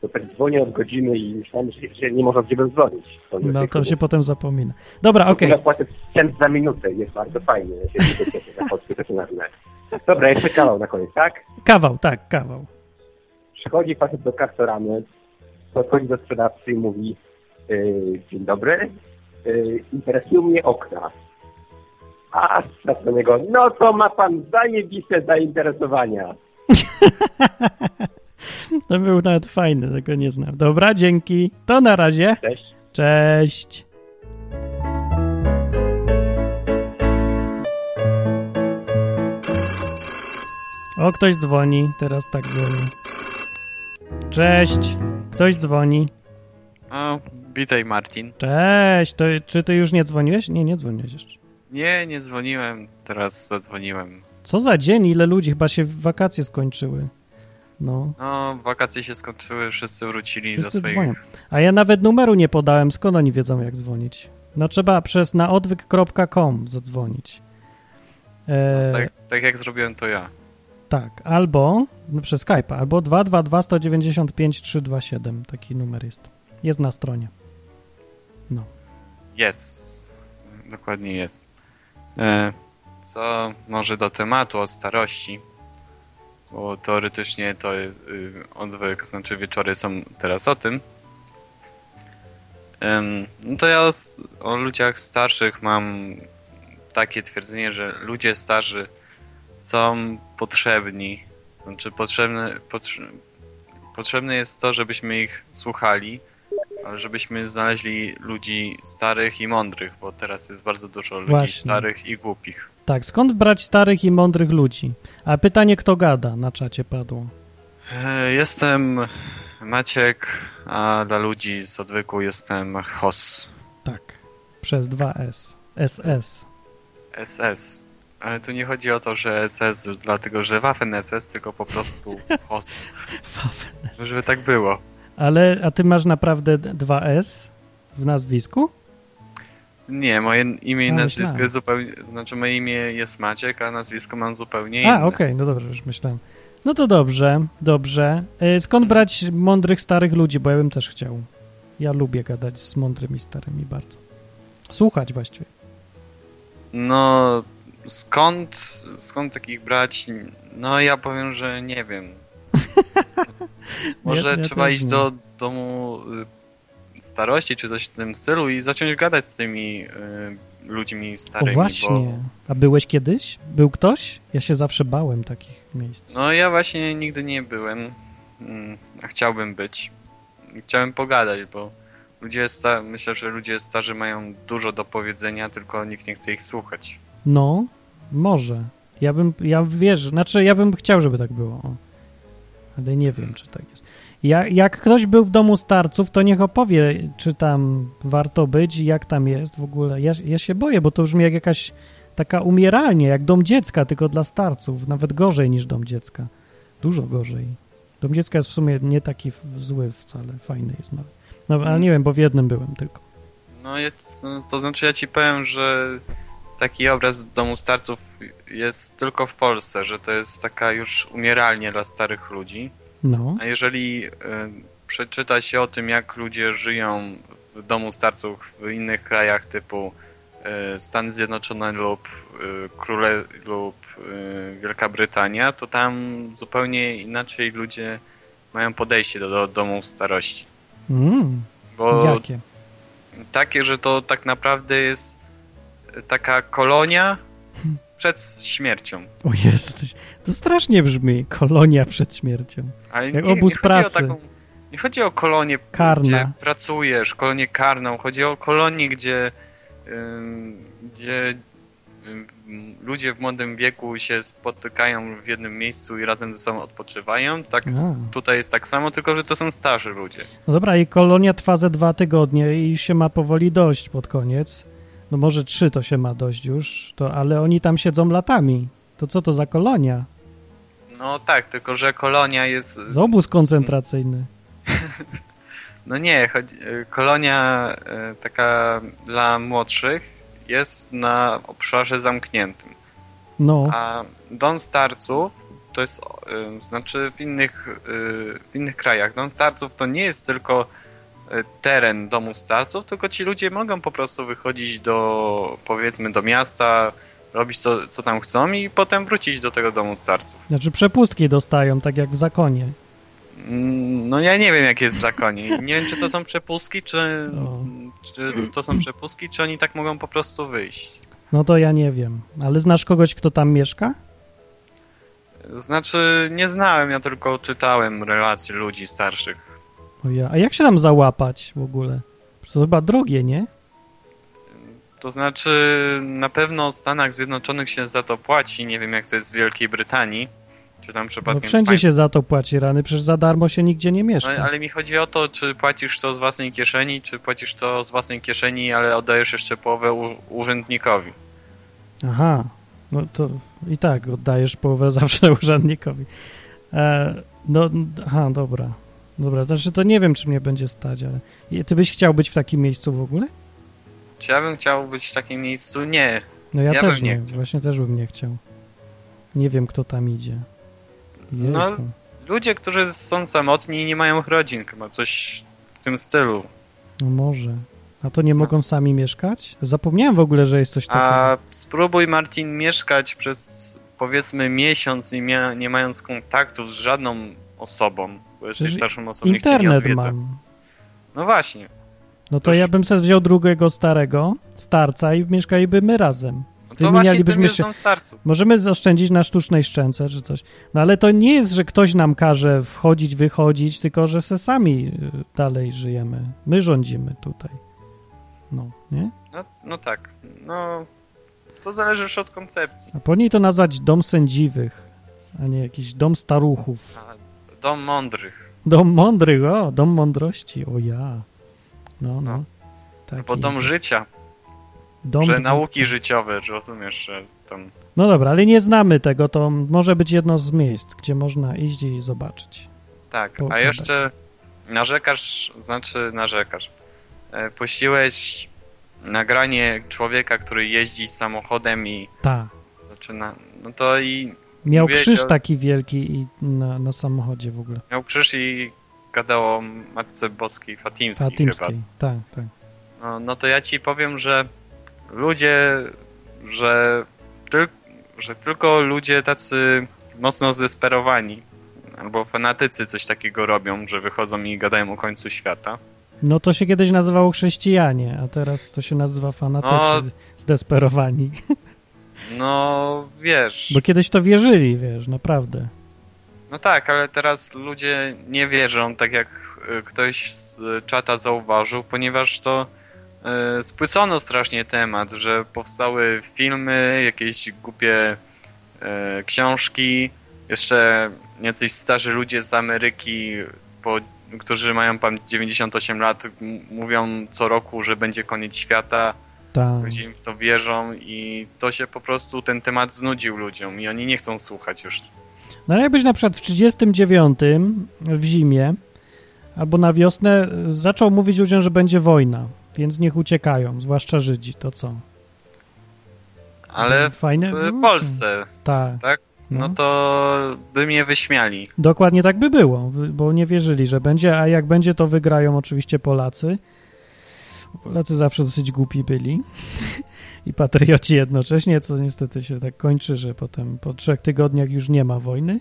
To tak dzwonię od godziny i myślałem, że, nie można gdzie dzwonić. No to się potem zapomina. Dobra, okej. Ja płacę cent za minutę jest bardzo fajnie. Na polskie Dobra, jeszcze kawał na koniec, tak? Kawał, tak, kawał. Przychodzi facet do kastoramy, podchodzi do sprzedawcy i mówi yy, dzień dobry, yy, interesują mnie okna. A sprzedawca do niego, no to ma pan zajebiste zainteresowania. To był nawet fajny, tego nie znam. Dobra, dzięki. To na razie. Cześć. Cześć. O, ktoś dzwoni. Teraz tak było. Cześć. Ktoś dzwoni. O, witaj Marcin. Cześć. To, czy ty już nie dzwoniłeś? Nie, nie dzwoniłeś jeszcze. Nie, nie dzwoniłem, teraz zadzwoniłem. Co za dzień? Ile ludzi? Chyba się wakacje skończyły. No. No, wakacje się skończyły, wszyscy wrócili Wszyscy do swoich... dzwonią. A ja nawet numeru nie podałem. Skąd oni wiedzą, jak dzwonić? No trzeba przez na odwyk.com zadzwonić. E, Tak, tak jak zrobiłem to ja. Tak, albo no, przez Skype'a, albo 222 195 327. Taki numer jest. Jest na stronie. Jest. Dokładnie jest. E, co może do tematu o starości, bo teoretycznie to jest y, odwyk, znaczy wieczory są teraz o tym. Em, no to ja s- o ludziach starszych mam takie twierdzenie, że ludzie starzy są potrzebni. Znaczy potrzebne, potrze- potrzebne jest to, żebyśmy ich słuchali, ale żebyśmy znaleźli ludzi starych i mądrych, bo teraz jest bardzo dużo ludzi Właśnie. starych i głupich. Tak, skąd brać starych i mądrych ludzi? A pytanie, kto gada na czacie padło. E, Jestem Maciek, a dla ludzi z odwyku jestem Hos. Tak, przez 2S. SS. SS. Ale tu nie chodzi o to, że SS, dlatego że Waffen SS, tylko po prostu Hos. Waffen-SS. Żeby tak było. Ale, a ty masz naprawdę 2S w nazwisku? Nie, moje imię i nazwisko myślałem. jest zupełnie... Znaczy moje imię jest Maciek, a nazwisko mam zupełnie inne. A, okej, no dobrze, już myślałem. No to dobrze, dobrze. E, Skąd brać mądrych, starych ludzi? Bo ja bym też chciał. Ja lubię gadać z mądrymi, starymi bardzo. Słuchać właściwie. No, skąd, skąd takich brać? No, ja powiem, że nie wiem. Może Ja- ja trzeba iść nie. do domu y, starości, czy coś w tym stylu i zacząć gadać z tymi y, ludźmi O starymi, właśnie. bo A byłeś kiedyś? Był ktoś? Ja się zawsze bałem takich miejsc. no ja właśnie nigdy nie byłem, mm, a chciałbym być. Chciałem pogadać, bo ludzie sta- myślę, że ludzie starzy mają dużo do powiedzenia, tylko nikt nie chce ich słuchać. No, może. Ja bym, ja wierzę, znaczy ja bym chciał, żeby tak było. Ale nie wiem, czy tak jest. Ja, jak ktoś był w domu starców, to niech opowie, czy tam warto być i jak tam jest w ogóle. Ja, ja się boję, bo to brzmi jak jakaś taka umieralnie, jak dom dziecka, tylko dla starców. Nawet gorzej niż dom dziecka. Dużo gorzej. Dom dziecka jest w sumie nie taki zły wcale, fajny jest nawet. No, ale nie wiem, bo w jednym byłem tylko. No, ja, to znaczy ja ci powiem, że taki obraz domu starców jest tylko w Polsce, że to jest taka już umieralnie dla starych ludzi. No, A jeżeli y, przeczyta się o tym, jak ludzie żyją w domu starców w innych krajach typu e, Stany Zjednoczone lub e, Króle lub Wielka Brytania, to tam zupełnie inaczej ludzie mają podejście do, do domów starości. Mm, Bo jakie? takie, że to tak naprawdę jest taka kolonia przed śmiercią. O jesteś. To strasznie brzmi. Kolonia przed śmiercią. Ale Jak nie, obóz nie pracy. Chodzi o taką, nie chodzi o kolonię, Karna. gdzie pracujesz, kolonię karną. Chodzi o kolonię, gdzie, gdzie ludzie w młodym wieku się spotykają w jednym miejscu i razem ze sobą odpoczywają. Tak A. tutaj jest tak samo, tylko że to są starzy ludzie. No dobra, i kolonia trwa ze dwa tygodnie i się ma powoli dość pod koniec. No może trzy to się ma dość już, to, ale oni tam siedzą latami. To co to za kolonia? No tak, tylko że kolonia jest... Z obóz koncentracyjny. No nie, chodzi, kolonia y, taka dla młodszych jest na obszarze zamkniętym. No, A dom starców to jest, y, znaczy w innych, y, w innych krajach, dom starców to nie jest tylko teren domu starców, tylko ci ludzie mogą po prostu wychodzić do, powiedzmy, do miasta, robić co, co tam chcą i potem wrócić do tego domu starców. znaczy przepustki dostają, tak jak w zakonie. Mm, No ja nie wiem, jak jest w zakonie. Nie wiem, czy to są przepustki, czy, O. czy to są przepustki, czy oni tak mogą po prostu wyjść. No to ja nie wiem. Ale znasz kogoś, kto tam mieszka? Znaczy, nie znałem, ja tylko czytałem relacje ludzi starszych. O ja. A jak się tam załapać w ogóle? To chyba drogie, nie? To znaczy, na pewno w Stanach Zjednoczonych się za to płaci. Nie wiem, jak to jest w Wielkiej Brytanii. Czy tam No przypadkiem. wszędzie państw- się za to płaci rany, przecież za darmo się nigdzie nie No, mieszka. ale mi chodzi o to, czy płacisz to z własnej kieszeni, czy płacisz to z własnej kieszeni, ale oddajesz jeszcze połowę u- urzędnikowi. Aha, no to i tak oddajesz połowę zawsze urzędnikowi. E, no, aha, dobra. Dobra, to znaczy to nie wiem, czy mnie będzie stać, ale ty byś chciał być w takim miejscu w ogóle? Czy ja bym chciał być w takim miejscu? Nie. No ja, Ja też nie nie, właśnie też bym nie chciał. Nie wiem, kto tam idzie. No, Jejku. Ludzie, którzy są samotni i nie mają rodzin, chyba coś w tym stylu. No może. A to nie mogą sami mieszkać? Zapomniałem w ogóle, że jest coś takiego. A spróbuj, Martin, mieszkać przez powiedzmy miesiąc i mia- nie mając kontaktów z żadną osobą, bo jesteś Przecież starszą osobą, nikt cię nie Internet odwiedza. mam. No właśnie. No to Toż- ja bym sobie wziął drugiego starego, starca i mieszkalibyśmy razem. No to właśnie Wymienialibyśmy się- starców. Możemy zaoszczędzić na sztucznej szczęce czy coś. No ale to nie jest, że ktoś nam każe wchodzić, wychodzić, tylko że se sami y, dalej żyjemy. My rządzimy tutaj. No, nie? No, no tak. No, to zależy już od koncepcji. A powinni to nazwać dom sędziwych, a nie jakiś dom staruchów. A, Dom mądrych. Dom mądrych, o, dom mądrości, o ja. No, no. Taki Bo dom życia, dom że nauki życiowe, że rozumiesz, że tam... No dobra, ale nie znamy tego, to może być jedno z miejsc, gdzie można iść i zobaczyć. Tak, a Pogadać. jeszcze narzekasz, znaczy narzekasz. E, Puściłeś nagranie człowieka, który jeździ samochodem i Ta. zaczyna. No to i Miał Mówiłeś krzyż o- taki wielki i na, na samochodzie w ogóle. miał krzyż i gadał o Matce Boskiej Fatimskiej, chyba. Fatimskiej. Tak, tak. No, no to ja ci powiem, że ludzie, że, tyl, że tylko ludzie tacy mocno zdesperowani albo fanatycy coś takiego robią, że wychodzą i gadają o końcu świata. No to się kiedyś nazywało chrześcijanie, a teraz to się nazywa fanatycy No. zdesperowani. No wiesz. Bo kiedyś to wierzyli, wiesz, naprawdę. No tak, ale teraz ludzie nie wierzą, tak jak y, ktoś z czata zauważył, ponieważ to y, spłycono strasznie temat, że powstały filmy, jakieś głupie y, książki, jeszcze jacyś starzy ludzie z Ameryki, po, którzy mają pan 98 lat, mówią co roku, że będzie koniec świata, Tak. ludzie im w to wierzą i to się po prostu, ten temat znudził ludziom i oni nie chcą słuchać już No ale jakbyś na przykład w 39 w zimie albo na wiosnę zaczął mówić ludziom, że będzie wojna, więc niech uciekają, zwłaszcza Żydzi, to co? Ale w Fajne. w no, Polsce, Tak. tak? No No. to by mnie wyśmiali. Dokładnie tak by było, bo nie wierzyli, że będzie, a jak będzie, to wygrają oczywiście Polacy. Polacy zawsze dosyć głupi byli i patrioci jednocześnie, co niestety się tak kończy, że potem po trzech tygodniach już nie ma wojny,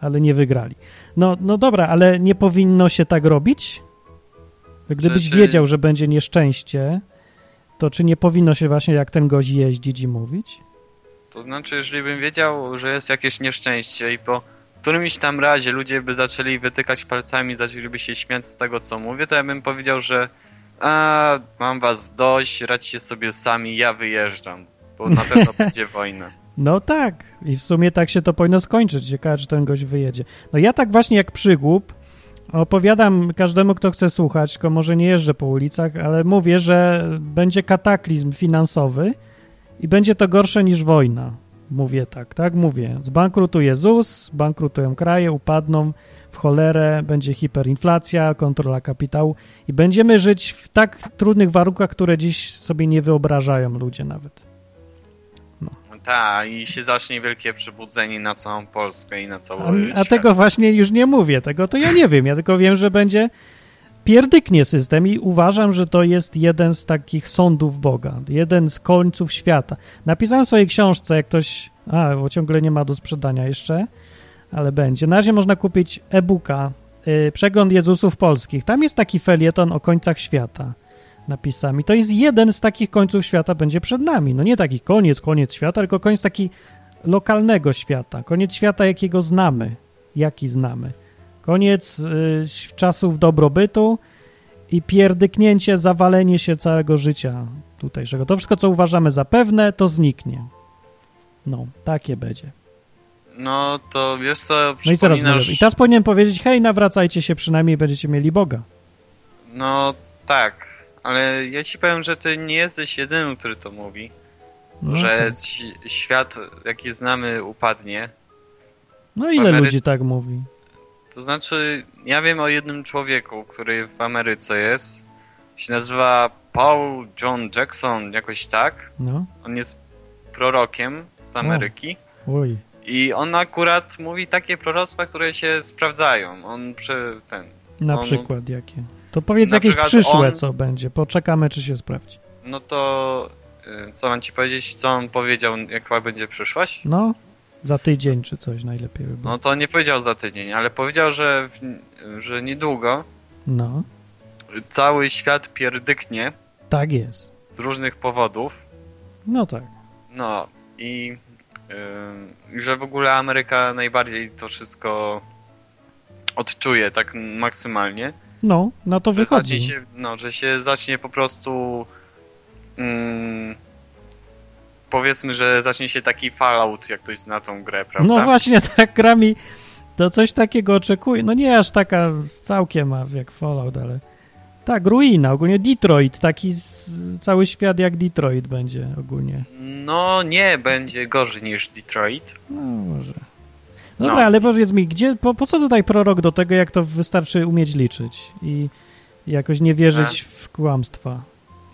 ale nie wygrali. No, no dobra, ale nie powinno się tak robić? Gdybyś Znaczy- wiedział, że będzie nieszczęście, to czy nie powinno się właśnie jak ten gość jeździć i mówić? To znaczy, jeżeli bym wiedział, że jest jakieś nieszczęście i po którymś tam razie ludzie by zaczęli wytykać palcami, zaczęliby się śmiać z tego, co mówię, to ja bym powiedział, że a, mam was dość, radźcie sobie sami, ja wyjeżdżam, bo na pewno będzie wojna. No tak, i w sumie tak się to powinno skończyć. Ciekawe, czy ten gość wyjedzie. No ja tak właśnie jak przygłup opowiadam każdemu, kto chce słuchać, tylko może nie jeżdżę po ulicach, ale mówię, że będzie kataklizm finansowy i będzie to gorsze niż wojna. Mówię tak, tak mówię. Zbankrutuje ZUS, bankrutują kraje, upadną w cholerę, będzie hiperinflacja, kontrola kapitału i będziemy żyć w tak trudnych warunkach, które dziś sobie nie wyobrażają ludzie nawet. Tak, i się zacznie wielkie przebudzenie na całą Polskę i na cały A, a świat. tego właśnie już nie mówię, tego to ja nie wiem. Ja tylko wiem, że będzie pierdyknie system i uważam, że to jest jeden z takich sądów Boga, jeden z końców świata. Napisałem w swojej książce, jak ktoś, a, bo ciągle nie ma do sprzedania jeszcze, ale będzie. Na razie można kupić e-booka, y, Przegląd Jezusów Polskich. Tam jest taki felieton o końcach świata napisami. To jest jeden z takich końców świata będzie przed nami. No nie taki koniec, koniec świata, tylko koniec taki lokalnego świata. Koniec świata, jakiego znamy. Jaki znamy. Koniec y, czasów dobrobytu i pierdyknięcie, zawalenie się całego życia tutejszego. To wszystko, co uważamy za pewne, to zniknie. No, takie będzie. No to wiesz co, No i teraz przypominasz... I teraz powinienem powiedzieć, hej, nawracajcie się przynajmniej, będziecie mieli Boga. No tak, ale ja ci powiem, że ty nie jesteś jedynym, który to mówi. No, że tak. świat, jaki znamy, upadnie. no ile Ameryce- ludzi tak mówi? To znaczy, ja wiem o jednym człowieku, który w Ameryce jest. Się nazywa Paul John Jackson, jakoś tak. No, On jest prorokiem z Ameryki. oj. I on akurat mówi takie proroctwa, które się sprawdzają. On przy ten. Na On- przykład jakie? To powiedz jakieś przyszłe, on- co będzie. Poczekamy, czy się sprawdzi. No to y, co mam ci powiedzieć, co on powiedział, jaka będzie przyszłość? No, za tydzień czy coś najlepiej by było. No to nie powiedział za tydzień, ale powiedział, że, w, że niedługo No, cały świat pierdyknie tak jest. z różnych powodów. No tak. No i że w ogóle Ameryka najbardziej to wszystko odczuje tak maksymalnie. No, na to wychodzi. się, no, że się zacznie po prostu mm, powiedzmy, że zacznie się taki Fallout, jak ktoś zna tą grę, prawda? No właśnie, tak gra mi to coś takiego oczekuje. No nie aż taka z całkiem jak Fallout, ale tak, ruina. Ogólnie Detroit, taki z, cały świat jak Detroit będzie ogólnie. No nie, będzie gorzej niż Detroit. No może. Dobra, No. ale powiedz mi, gdzie, po, po co tutaj prorok do tego, jak to wystarczy umieć liczyć i jakoś nie wierzyć w kłamstwa?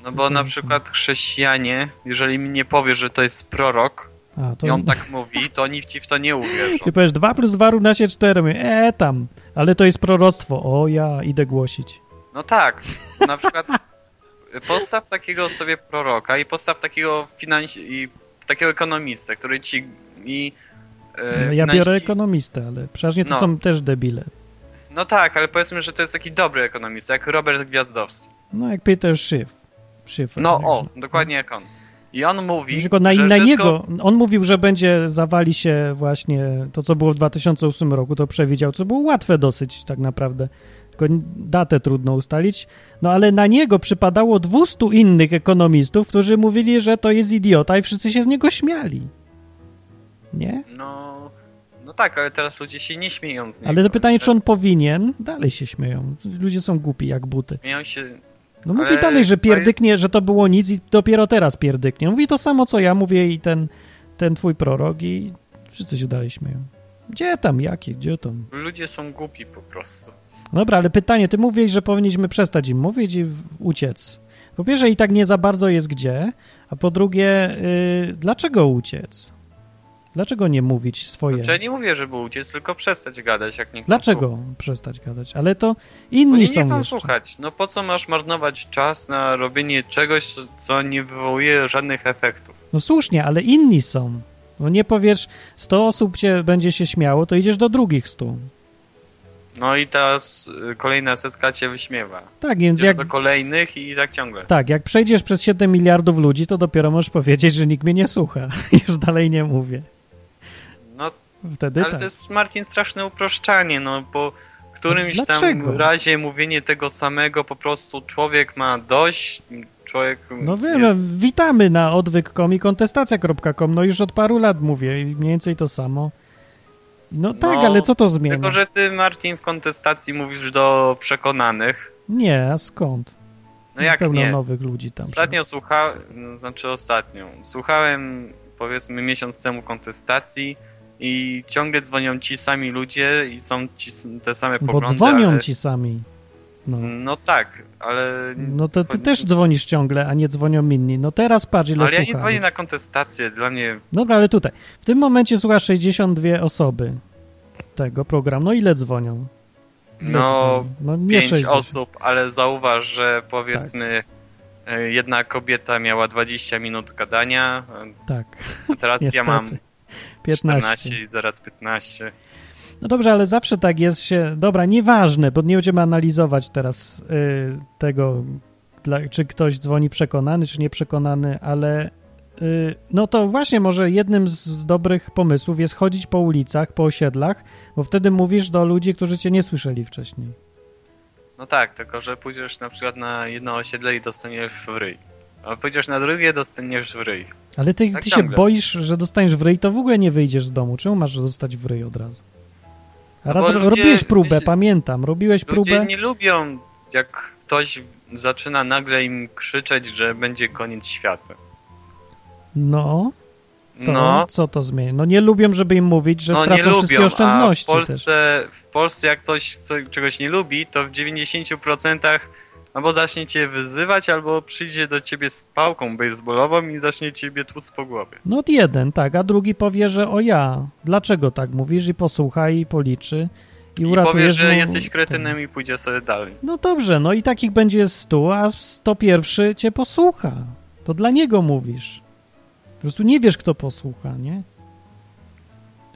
No bo na przykład chrześcijanie, jeżeli mi nie powiesz, że to jest prorok A, to i on tak mówi, to oni ci w to nie uwierzą. Ty powiesz 2 plus 2 równa się 4. Mówię, E, tam. Ale to jest proroctwo. O, ja idę głosić. No tak, na przykład postaw takiego sobie proroka i postaw takiego finansi- i takiego ekonomistę, który ci i e, No, ja finansi- biorę ekonomistę, ale przeważnie to No. są też debile. No tak, ale powiedzmy, że to jest taki dobry ekonomista, jak Robert Gwiazdowski. No, jak Peter Schiff. Schiff No o, dokładnie jak on. I on mówi, na, że na wszystko... niego, on mówił, że będzie, zawali się właśnie to, co było w 2008 roku, to przewidział, co było łatwe dosyć tak naprawdę. Tylko datę trudno ustalić. No ale na niego przypadało 200 innych ekonomistów, którzy mówili, że to jest idiota i wszyscy się z niego śmiali. Nie? No, no tak, ale teraz ludzie się nie śmieją z niego. Ale to pytanie, czy on powinien? Dalej się śmieją. Ludzie są głupi jak buty. Śmieją się... No mówi Ale dalej, że to pierdyknie, jest- że to było nic i dopiero teraz pierdyknie. Mówi to samo, co ja mówię i ten, ten twój prorok i wszyscy się dalej śmieją. Gdzie tam, jakie, gdzie tam? Ludzie są głupi po prostu. Dobra, ale pytanie, ty mówisz, że powinniśmy przestać im mówić i uciec. Po pierwsze i tak nie za bardzo jest gdzie, a po drugie, yy, dlaczego uciec? Dlaczego nie mówić swoje? Znaczy, ja nie mówię, żeby uciec, tylko przestać gadać, jak nie Dlaczego przestać gadać? Ale to inni Oni są nie chcą jeszcze. słuchać. No po co masz marnować czas na robienie czegoś, co nie wywołuje żadnych efektów? No słusznie, ale inni są. No nie powiesz, 100 osób cię będzie się śmiało, to idziesz do drugich 100. No i teraz kolejna setka cię wyśmiewa. Tak, więc Idziesz jak, do kolejnych i tak ciągle. tak, jak przejdziesz przez 7 miliardów ludzi, to dopiero możesz powiedzieć, że nikt mnie nie słucha. Już dalej nie mówię. No, Wtedy ale tak. to jest, Martin, straszne uproszczanie, no bo w którymś No tam razie mówienie tego samego po prostu człowiek ma dość, człowiek No wiem, jest... witamy na odwyk.com i kontestacja.com. No już od paru lat mówię i mniej więcej to samo. No tak, No, ale co to zmienia? Tylko, że ty, Martin, w kontestacji mówisz do przekonanych. Nie, a skąd? No jak Pełno nie? nowych ludzi tam. Ostatnio słuchałem, no, znaczy ostatnio, słuchałem powiedzmy miesiąc temu kontestacji i ciągle dzwonią ci sami ludzie i są ci te same Bo poglądy, dzwonią ale... ci sami. No. No tak, ale... No to ty też dzwonisz ciągle, a nie dzwonią inni. No teraz patrz ile Ale ja nie dzwonię na kontestację, dla mnie... Dobra, ale tutaj. W tym momencie słucha 62 osoby tego programu. No ile dzwonią? Ile No, dzwonią? no nie pięć 60. osób, ale zauważ, że powiedzmy e, jedna kobieta miała 20 minut gadania, Tak. a teraz ja mam 15. 14 i zaraz 15. No dobrze, ale zawsze tak jest się. Dobra, nieważne, bo nie będziemy analizować teraz y, tego, dla, czy ktoś dzwoni przekonany, czy nieprzekonany, ale y, no to właśnie może jednym z dobrych pomysłów jest chodzić po ulicach, po osiedlach, bo wtedy mówisz do ludzi, którzy cię nie słyszeli wcześniej. No tak, tylko że pójdziesz na przykład na jedno osiedle i dostaniesz w ryj. A pójdziesz na drugie, dostaniesz w ryj. Ale ty, Tak ty się boisz, że dostaniesz w ryj, to w ogóle nie wyjdziesz z domu. Czemu masz dostać w ryj od razu? Raz ludzie- robiłeś próbę, ludzie- pamiętam. Robiłeś Ludzie próbę. nie lubią, jak ktoś zaczyna nagle im krzyczeć, że będzie koniec świata. No, No, co to zmieni? No nie lubią, żeby im mówić, że no stracą wszystkie lubią, a w oszczędności też. Polsce, w Polsce jak coś co, czegoś nie lubi, to w 90% albo zacznie cię wyzywać, albo przyjdzie do ciebie z pałką baseballową i zacznie ciebie tłuc po głowie. No jeden, tak, a drugi powie, że o ja, dlaczego tak mówisz i posłucha i policzy i I powie, że mu jesteś ten. kretynem i pójdzie sobie dalej. No dobrze, no i takich będzie 100, a 101 cię posłucha. To dla niego mówisz. Po prostu nie wiesz, kto posłucha, nie?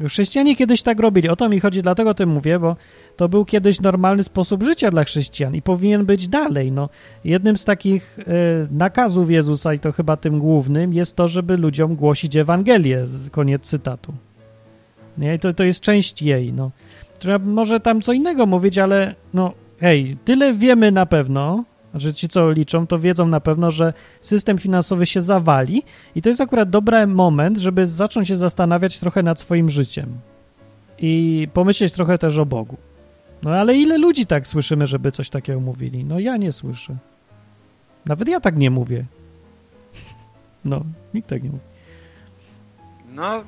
Chrześcijanie kiedyś tak robili. O to mi chodzi, dlatego o tym mówię, bo to był kiedyś normalny sposób życia dla chrześcijan i powinien być dalej. No, jednym z takich e, nakazów Jezusa, i to chyba tym głównym, jest to, żeby ludziom głosić Ewangelię. Koniec cytatu. Nie? I to, to jest część jej. No. Trzeba może tam co innego mówić, ale no hej, tyle wiemy na pewno, że ci co liczą, to wiedzą na pewno, że system finansowy się zawali i to jest akurat dobry moment, żeby zacząć się zastanawiać trochę nad swoim życiem i pomyśleć trochę też o Bogu. No ale ile ludzi tak słyszymy, żeby coś takiego mówili? No ja nie słyszę. Nawet ja tak nie mówię. No, nikt tak nie mówi. No,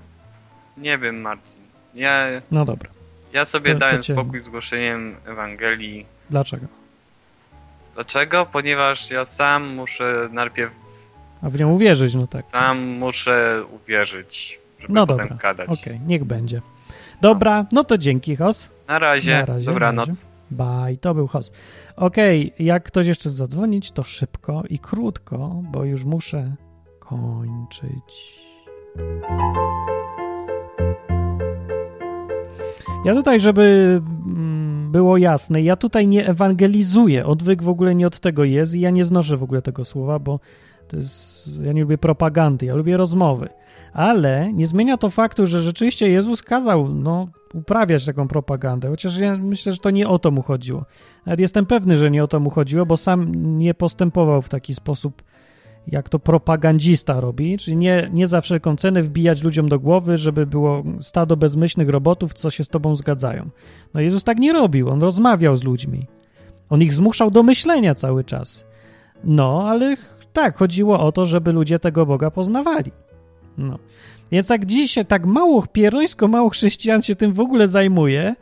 nie wiem, Marcin. Ja, No dobra, ja sobie To- to dałem cię- spokój z głoszeniem Ewangelii. dlaczego? Dlaczego? Ponieważ ja sam muszę najpierw A w nią uwierzyć, no tak. Sam muszę uwierzyć, żeby No potem dobra, gadać. okej, niech będzie. Dobra, no to dzięki, Hos. Na razie, Na razie, dobranoc. Bye, to był Hos. Okej, jak ktoś jeszcze zadzwonić, to szybko i krótko, bo już muszę kończyć. Ja tutaj, żeby mm, było jasne, ja tutaj nie ewangelizuję. Odwyk w ogóle nie od tego jest i ja nie znoszę w ogóle tego słowa, bo to jest, ja nie lubię propagandy, ja lubię rozmowy. Ale nie zmienia to faktu, że rzeczywiście Jezus kazał no, uprawiać taką propagandę, chociaż ja myślę, że to nie o to mu chodziło. Nawet jestem pewny, że nie o to mu chodziło, bo sam nie postępował w taki sposób, jak to propagandzista robi, czyli nie, nie za wszelką cenę wbijać ludziom do głowy, żeby było stado bezmyślnych robotów, co się z tobą zgadzają. No Jezus tak nie robił, on rozmawiał z ludźmi. On ich zmuszał do myślenia cały czas. No, ale tak, chodziło o to, żeby ludzie tego Boga poznawali. No. Więc jak dzisiaj tak mało, pierońsko mało chrześcijan się tym w ogóle zajmuje,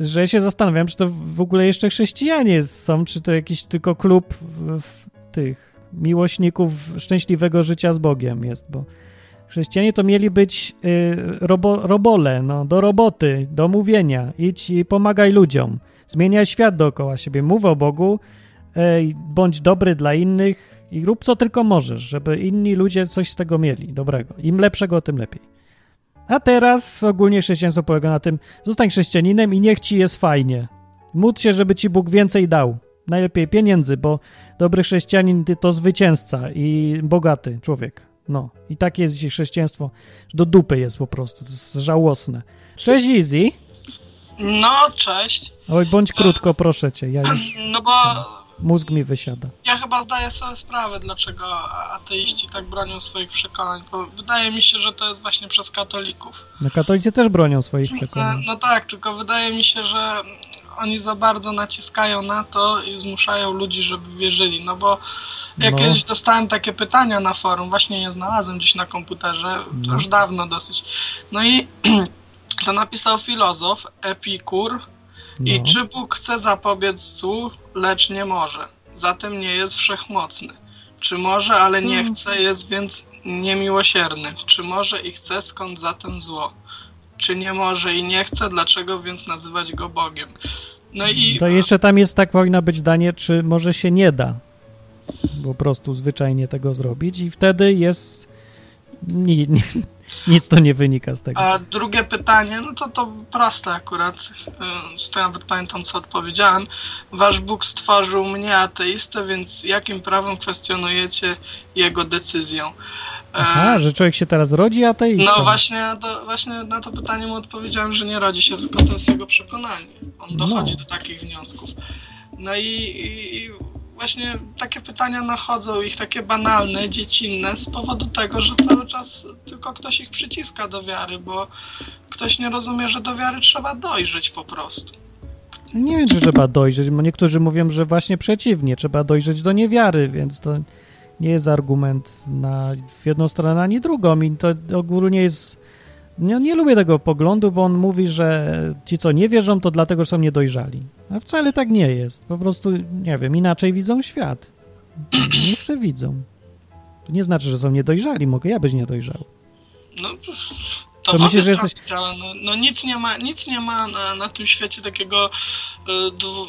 że się zastanawiam, czy to w ogóle jeszcze chrześcijanie są, czy to jakiś tylko klub w, w tych miłośników szczęśliwego życia z Bogiem jest, bo Chrześcijanie to mieli być y, robo, robole, no, do roboty, do mówienia. Idź i pomagaj ludziom. Zmieniaj świat dookoła siebie. Mów o Bogu, ej, bądź dobry dla innych i rób co tylko możesz, żeby inni ludzie coś z tego mieli dobrego. Im lepszego, tym lepiej. A teraz ogólnie chrześcijaństwo polega na tym, zostań chrześcijaninem i niech ci jest fajnie. Módl się, żeby ci Bóg więcej dał. Najlepiej pieniędzy, bo dobry chrześcijanin to zwycięzca i bogaty człowiek. No, i tak jest dzisiaj chrześcijaństwo. że Do dupy jest po prostu. To jest żałosne. Cześć Easy. No, cześć. Oj, bądź krótko, proszę cię. Ja już, No bo mózg mi wysiada. ja chyba zdaję sobie sprawę, dlaczego ateiści tak bronią swoich przekonań. Bo wydaje mi się, że to jest właśnie przez katolików. No katolicy też bronią swoich No, przekonań. no tak, tylko wydaje mi się, że oni za bardzo naciskają na to i zmuszają ludzi, żeby wierzyli. No bo ja No. kiedyś dostałem takie pytania na forum, właśnie je znalazłem gdzieś na komputerze, No. już dawno dosyć. No i to napisał filozof Epikur, I No. czy Bóg chce zapobiec złu, lecz nie może? Zatem nie jest wszechmocny. Czy może, ale nie Hmm. chce, jest więc niemiłosierny? Czy może i chce, skąd zatem zło? Czy nie może i nie chce, dlaczego więc nazywać go Bogiem? No i To jeszcze tam jest tak powinno być zdanie, czy może się nie da po prostu zwyczajnie tego zrobić i wtedy jest ni, ni, nic to nie wynika z tego. A drugie pytanie, no to to proste akurat, y, z to nawet pamiętam co odpowiedziałem. Wasz Bóg stworzył mnie ateistę, więc jakim prawem kwestionujecie jego decyzję? Aha, że człowiek się teraz rodzi ateistą. No właśnie, to, właśnie na to pytanie mu odpowiedziałem, że nie rodzi się, tylko to jest jego przekonanie. On dochodzi No. do takich wniosków. No i, i, i właśnie takie pytania nachodzą, ich takie banalne, dziecinne, z powodu tego, że cały czas tylko ktoś ich przyciska do wiary, bo ktoś nie rozumie, że do wiary trzeba dojrzeć po prostu. Nie wiem, czy trzeba dojrzeć, bo niektórzy mówią, że właśnie przeciwnie, trzeba dojrzeć do niewiary, więc to nie jest argument na w jedną stronę, ani drugą. I to ogólnie jest. Nie, nie lubię tego poglądu, bo on mówi, że ci, co nie wierzą, to dlatego, że są niedojrzali. A wcale tak nie jest. Po prostu, nie wiem, inaczej widzą świat. Niech se widzą. To nie znaczy, że są niedojrzali. Mogę ja być niedojrzały. No, To to, myślisz, że jest jesteś- no, no nic nie ma, nic nie ma na, na tym świecie takiego y, dwu,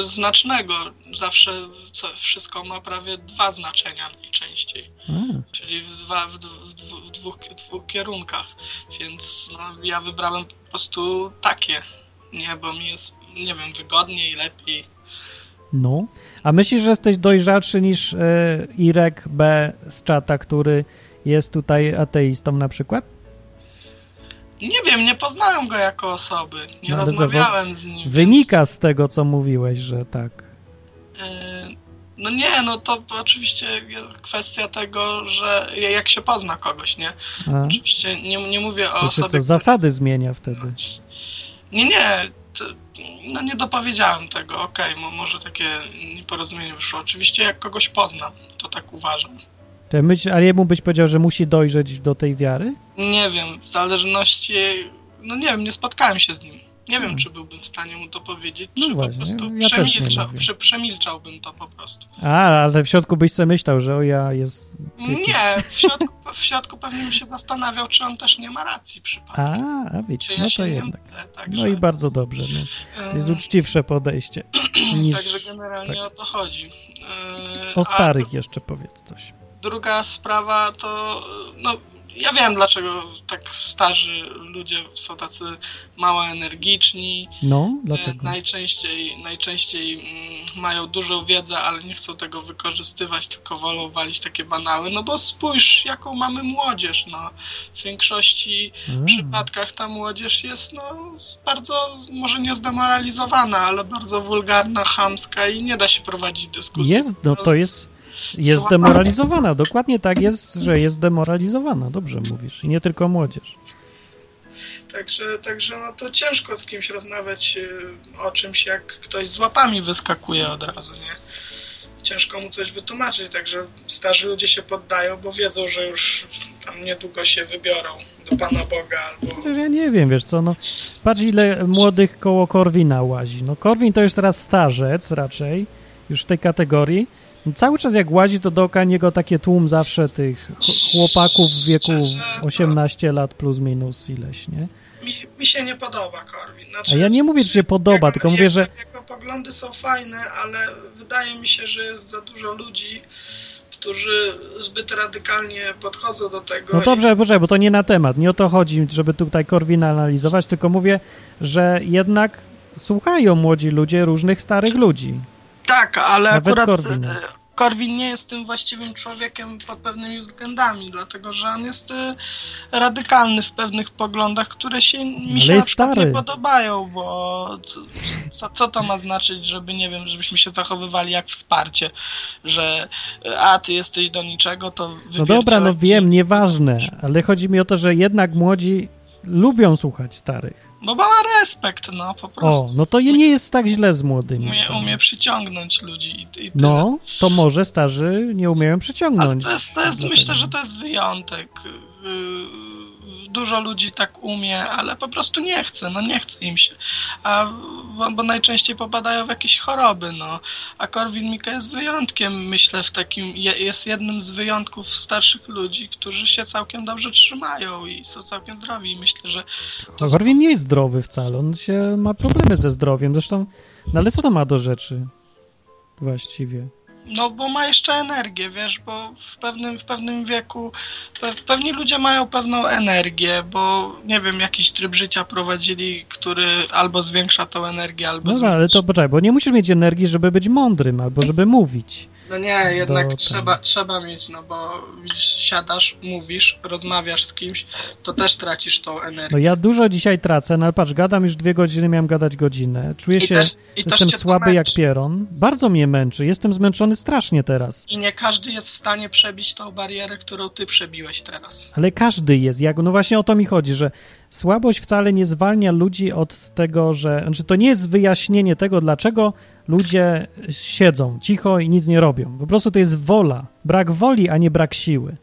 y, znacznego. Zawsze co, wszystko ma prawie dwa znaczenia najczęściej. A, Czyli w, dwa, w, w, w dwóch, dwóch kierunkach. Więc no, ja wybrałem po prostu takie. Nie, bo mi jest, nie wiem, wygodniej, lepiej. no. A myślisz, że jesteś dojrzalszy niż e, Irek B z czata, który jest tutaj ateistą na przykład? Nie wiem, nie poznałem go jako osoby. Nie No, to rozmawiałem z nim. Wynika z tego, co mówiłeś, że tak. Yy, No nie, no to oczywiście kwestia tego, że jak się pozna kogoś, nie? A, Oczywiście nie, nie mówię o to się osobie... co, zasady zmienia wtedy. Nie, nie, no nie dopowiedziałem tego, okej, mo- może takie nieporozumienie wyszło. Oczywiście jak kogoś poznam, to tak uważam. To myśl, ale jemu byś powiedział, że musi dojrzeć do tej wiary? Nie wiem, w zależności, no nie wiem, nie spotkałem się z nim. Nie wiem, Hmm. czy byłbym w stanie mu to powiedzieć, No czy właśnie, po prostu ja mówię. prze, przemilczałbym to po prostu. A, ale w środku byś sobie myślał, że o ja jest... Nie, w środku, w środku pewnie bym się zastanawiał, czy on też nie ma racji przypadkiem. A, a widzisz, ja no to jednak. mylę, także, No i bardzo dobrze. No. To jest uczciwsze podejście niż... Także generalnie tak. o to chodzi. E, O a starych jeszcze powiedz coś. Druga sprawa to, no ja wiem dlaczego tak starzy ludzie są tacy mało energiczni. No, E, dlaczego? Najczęściej, najczęściej mm, mają dużą wiedzę, ale nie chcą tego wykorzystywać, tylko wolą walić takie banały. No bo spójrz, jaką mamy młodzież. No. W większości A, przypadkach ta młodzież jest no, bardzo, może nie zdemoralizowana, ale bardzo wulgarna, chamska i nie da się prowadzić dyskusji. Jest, no to jest... Jest demoralizowana, dokładnie tak jest, że jest demoralizowana, dobrze mówisz. I nie tylko młodzież. Także, także no to ciężko z kimś rozmawiać y, o czymś, jak ktoś z łapami wyskakuje od razu, nie? Ciężko mu coś wytłumaczyć, także starzy ludzie się poddają, bo wiedzą, że już tam niedługo się wybiorą do Pana Boga albo... Ja nie wiem, wiesz co, no patrz ile młodych koło Korwina łazi. No Korwin to już teraz starzec raczej, już w tej kategorii Cały czas jak łazi, to dookoła niego takie tłum zawsze tych ch- chłopaków w wieku Szczerze, to- 18 lat plus minus ileś, nie? Mi, mi się nie podoba Korwin. Znaczy, A ja nie mówię, że się podoba, jego- tylko mówię, jego, że Jego poglądy są fajne, ale wydaje mi się, że jest za dużo ludzi, którzy zbyt radykalnie podchodzą do tego. No i- dobrze, poczekaj, bo to nie na temat. Nie o to chodzi, żeby tutaj Korwina analizować, tylko mówię, że jednak słuchają młodzi ludzie różnych starych ludzi. Tak, ale Nawet akurat Korwin. e, Korwin nie jest tym właściwym człowiekiem pod pewnymi względami, dlatego że on jest e, radykalny w pewnych poglądach, które się mi się nie podobają, bo co, co, to ma znaczyć, żeby, nie wiem, żebyśmy się zachowywali jak wsparcie, że e, a, ty jesteś do niczego, to No dobra, no wiem, nieważne, ale chodzi mi o to, że jednak młodzi lubią słuchać starych. Bo ma respekt, no, po O, prostu. no to nie jest tak źle z młodymi. Umie, umie przyciągnąć ludzi i, i. No, to może starzy nie umieją przyciągnąć. to jest, to jest myślę, że to jest wyjątek. Yy, Dużo ludzi tak umie, ale po prostu nie chce, no nie chce im się. A, bo, najczęściej popadają w jakieś choroby, no. A Korwin Mikke jest wyjątkiem, myślę, w takim, je- jest jednym z wyjątków starszych ludzi, którzy się całkiem dobrze trzymają i są całkiem zdrowi. I myślę, że to Korwin nie jest zdrowy wcale, on się ma problemy ze zdrowiem. Zresztą, no ale co to ma do rzeczy? Właściwie. No, bo ma jeszcze energię, wiesz, bo w pewnym, w pewnym wieku pe, pewni ludzie mają pewną energię, bo nie wiem, jakiś tryb życia prowadzili, który albo zwiększa tą energię, albo No ale to poczekaj, bo nie musisz mieć energii, żeby być mądrym albo żeby mówić. No nie, jednak Do- trzeba, trzeba mieć, no bo siadasz, mówisz, rozmawiasz z kimś, to też tracisz tą No energię. ja dużo dzisiaj tracę, no ale patrz, gadam już dwie godziny, miałem gadać godzinę. Czuję I się, też- i jestem słaby jak pieron. Bardzo mnie męczy, jestem zmęczony strasznie teraz. I nie każdy jest w stanie przebić tą barierę, którą ty przebiłeś teraz. Ale każdy jest, jak, no właśnie o to mi chodzi, że słabość wcale nie zwalnia ludzi od tego, że, znaczy to nie jest wyjaśnienie tego, dlaczego ludzie siedzą cicho i nic nie robią. Po prostu to jest wola, brak woli, a nie brak siły.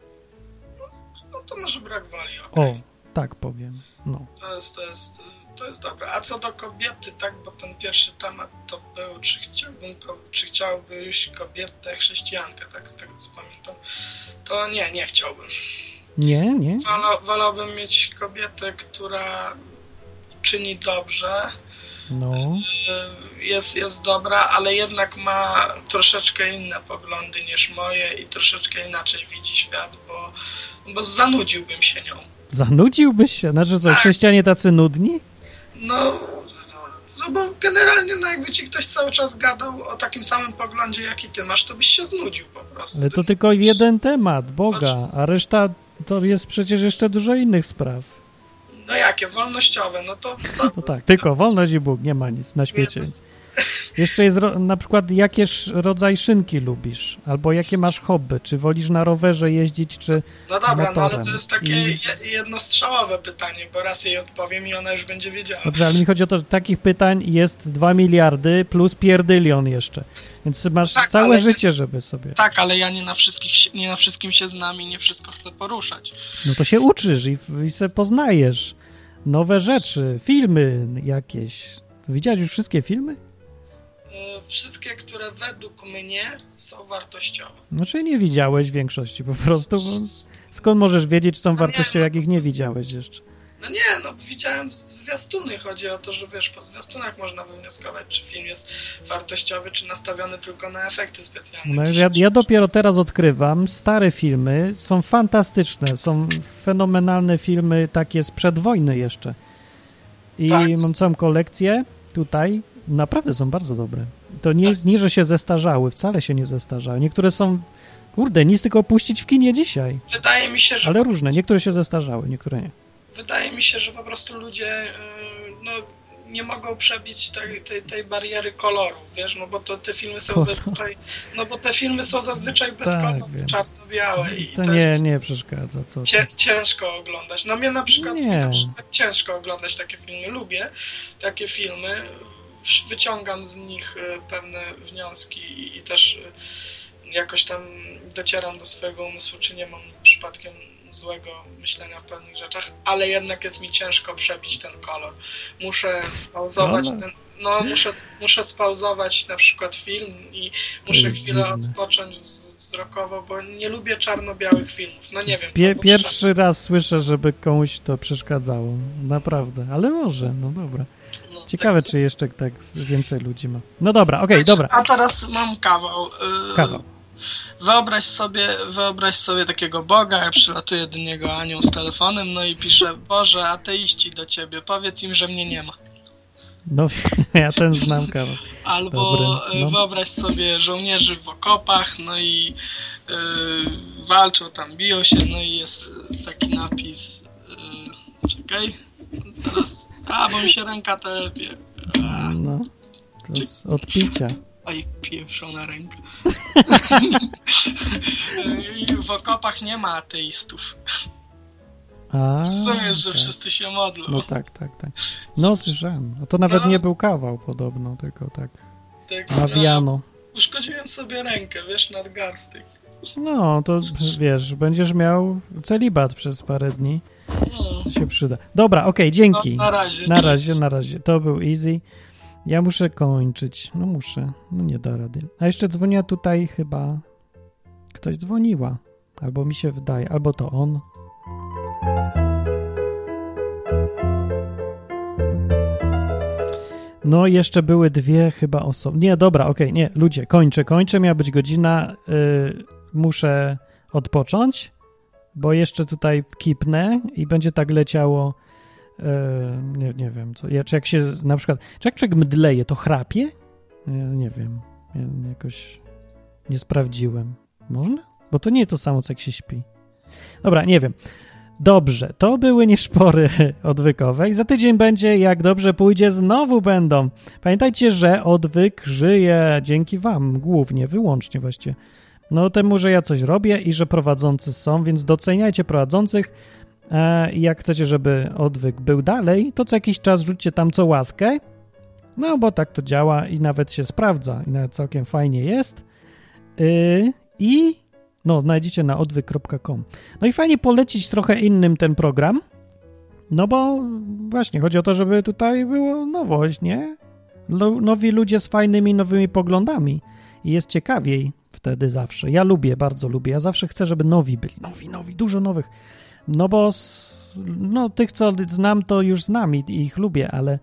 No to może brak woli, O, tak powiem, no. To jest, to jest, to jest dobre. A co do kobiety, tak, bo ten pierwszy temat to był, czy chciałbym, czy chciałbyś kobietę chrześcijankę, tak, z tego co pamiętam, to nie, nie chciałbym. Nie, nie? Wola, wolałbym mieć kobietę, która czyni dobrze, No. y, jest, jest dobra, ale jednak ma troszeczkę inne poglądy niż moje i troszeczkę inaczej widzi świat, bo, bo zanudziłbym się nią. Zanudziłbyś się? Znaczy co, Tak. chrześcijanie tacy nudni? No, no, no bo generalnie no jakby ci ktoś cały czas gadał o takim samym poglądzie, jaki ty masz, to byś się znudził po prostu. Ale to Ty- tylko jeden temat, Boga, a reszta to jest przecież jeszcze dużo innych spraw. No jakie? Wolnościowe, no to za, No tak, tylko wolność i Bóg, nie ma nic na świecie. Jeszcze jest na przykład, jakie rodzaj szynki lubisz, albo jakie masz hobby, czy wolisz na rowerze jeździć, czy no dobra, no ale motorem. to jest takie I- je- jednostrzałowe pytanie, bo raz jej odpowiem i ona już będzie wiedziała. Dobrze, ale mi chodzi o to, że takich pytań jest 2 miliardy plus pierdylion jeszcze. Więc masz Tak, całe życie, żeby sobie. Tak, ale ja nie na, wszystkich, nie na wszystkim się znam i nie wszystko chcę poruszać. No to się uczysz i, i se poznajesz nowe rzeczy, filmy jakieś. Widziałeś już wszystkie filmy? Wszystkie, które według mnie są wartościowe. Znaczy nie widziałeś większości po prostu. Skąd możesz wiedzieć, czy są wartościowe, jak ich nie widziałeś jeszcze? No nie, no widziałem zwiastuny. Chodzi o to, że wiesz, po zwiastunach można wywnioskować, czy film jest wartościowy, czy nastawiony tylko na efekty specjalne. No, ja, ja dopiero teraz odkrywam, stare filmy są fantastyczne, są fenomenalne filmy takie sprzed wojny jeszcze. I Tak. mam całą kolekcję tutaj, naprawdę są bardzo dobre. To nie jest nie, że się zestarzały, wcale się nie zestarzały. Niektóre są, kurde, nic tylko puścić w kinie dzisiaj. Wydaje mi się, że Ale różne, prostu- niektóre się zestarzały, niektóre nie. Wydaje mi się, że po prostu ludzie y, no, nie mogą przebić tej, tej, tej bariery kolorów, wiesz, no bo to te filmy są Kolor. zazwyczaj, no bo te filmy są zazwyczaj bez Tak, kolorów, czarno-białe i To to nie, nie przeszkadza, co cię, ciężko oglądać. No mnie na przykład, na przykład ciężko oglądać takie filmy, lubię takie filmy, wyciągam z nich y, pewne wnioski i, też y, jakoś tam docieram do swojego umysłu, czy nie mam przypadkiem złego myślenia w pewnych rzeczach, ale jednak jest mi ciężko przebić ten kolor. Muszę spauzować No, no. ten, no muszę, muszę spauzować na przykład film i muszę chwilę dziwne. odpocząć wz- wzrokowo, bo nie lubię czarno-białych filmów. No nie wiem. Pie, pierwszy raz słyszę, żeby komuś to przeszkadzało. Naprawdę, ale może, no dobra. Ciekawe, czy jeszcze tak więcej ludzi ma. No dobra, okej, dobra. A teraz mam kawał. Yy, Kawał. Wyobraź sobie, wyobraź sobie takiego Boga, ja przylatuję do niego anioł z telefonem, no i piszę, Boże, ateiści do ciebie, powiedz im, że mnie nie ma. No, ja ten znam kawał. Albo Dobry, y, no. wyobraź sobie żołnierzy w okopach, no i y, walczą tam, biją się, no i jest y, taki napis. Y, czekaj, teraz. A, bo mi się ręka telepie. A, No, to jest od picia. Oj, pieprzona ręka. W okopach nie ma ateistów. A, Rozumiesz, że tak. wszyscy się modlą. No tak, tak, tak. No, słyszałem. No to nawet No. nie był kawał podobno, tylko tak Tak, nawiano. no, uszkodziłem sobie rękę, wiesz, nadgarstek. No, to wiesz, będziesz miał celibat przez parę dni. No, To się przyda. Dobra, okej, dzięki. No, na razie, Na razie, na razie. To był easy. Ja muszę kończyć. No muszę. No nie da rady. A jeszcze dzwoniła tutaj chyba... Ktoś dzwoniła. Albo mi się wydaje. Albo to on. No, jeszcze były dwie chyba osoby. Nie, dobra, okej, nie, ludzie, kończę, kończę, miała być godzina, y, muszę odpocząć, bo jeszcze tutaj kipnę i będzie tak leciało, y, nie, nie wiem, co, ja- czy jak się na przykład, czy jak człowiek mdleje, to chrapie? Nie, nie wiem, ja jakoś nie sprawdziłem. Można? Bo to nie to samo, co jak się śpi. Dobra, nie wiem. Dobrze, to były nieszpory odwykowe i za tydzień będzie, jak dobrze pójdzie, znowu będą. Pamiętajcie, że odwyk żyje dzięki wam, głównie, wyłącznie właściwie. No temu, że ja coś robię i że prowadzący są, więc doceniajcie prowadzących. E, I jak chcecie, żeby odwyk był dalej, to co jakiś czas rzućcie tam co łaskę. No bo tak to działa i nawet się sprawdza i nawet całkiem fajnie jest. Yy, I no, znajdziecie na odwyk.com. No i fajnie polecić trochę innym ten program, no bo właśnie chodzi o to, żeby tutaj było nowość, nie? Lo- Nowi ludzie z fajnymi, nowymi poglądami i jest ciekawiej wtedy zawsze. Ja lubię, bardzo lubię. Ja zawsze chcę, żeby nowi byli. Nowi, nowi, dużo nowych. No bo no, tych, co znam, to już znam i ich lubię, ale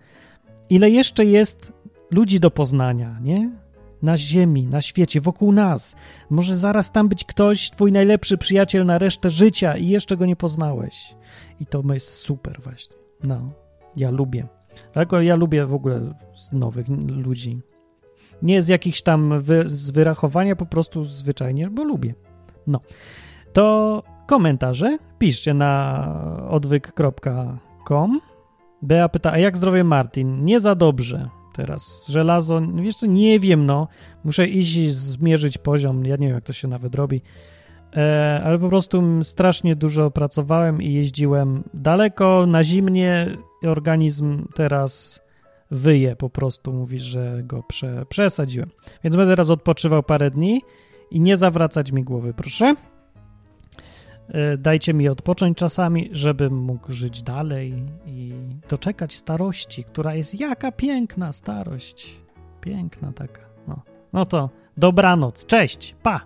ile jeszcze jest ludzi do poznania, nie? Na ziemi, na świecie, wokół nas. Może zaraz tam być ktoś, twój najlepszy przyjaciel na resztę życia i jeszcze go nie poznałeś. I to jest super właśnie. No, ja lubię. Dlatego ja lubię w ogóle nowych ludzi. Nie z jakichś tam wy, z wyrachowania, po prostu zwyczajnie, bo lubię. No. To komentarze piszcie na odwyk.com. Bea pyta, a jak zdrowie Martin? Nie za dobrze teraz. Żelazo, wiesz co, nie wiem, no. Muszę iść zmierzyć poziom, ja nie wiem, jak to się nawet robi. E, ale po prostu strasznie dużo pracowałem i jeździłem daleko, na zimnie. Organizm teraz wyje, po prostu mówi, że go prze, przesadziłem. Więc będę teraz odpoczywał parę dni i nie zawracać mi głowy, proszę. E, Dajcie mi odpocząć czasami, żebym mógł żyć dalej i doczekać starości, która jest jaka piękna starość. Piękna taka. No, no to dobranoc. Cześć. Pa.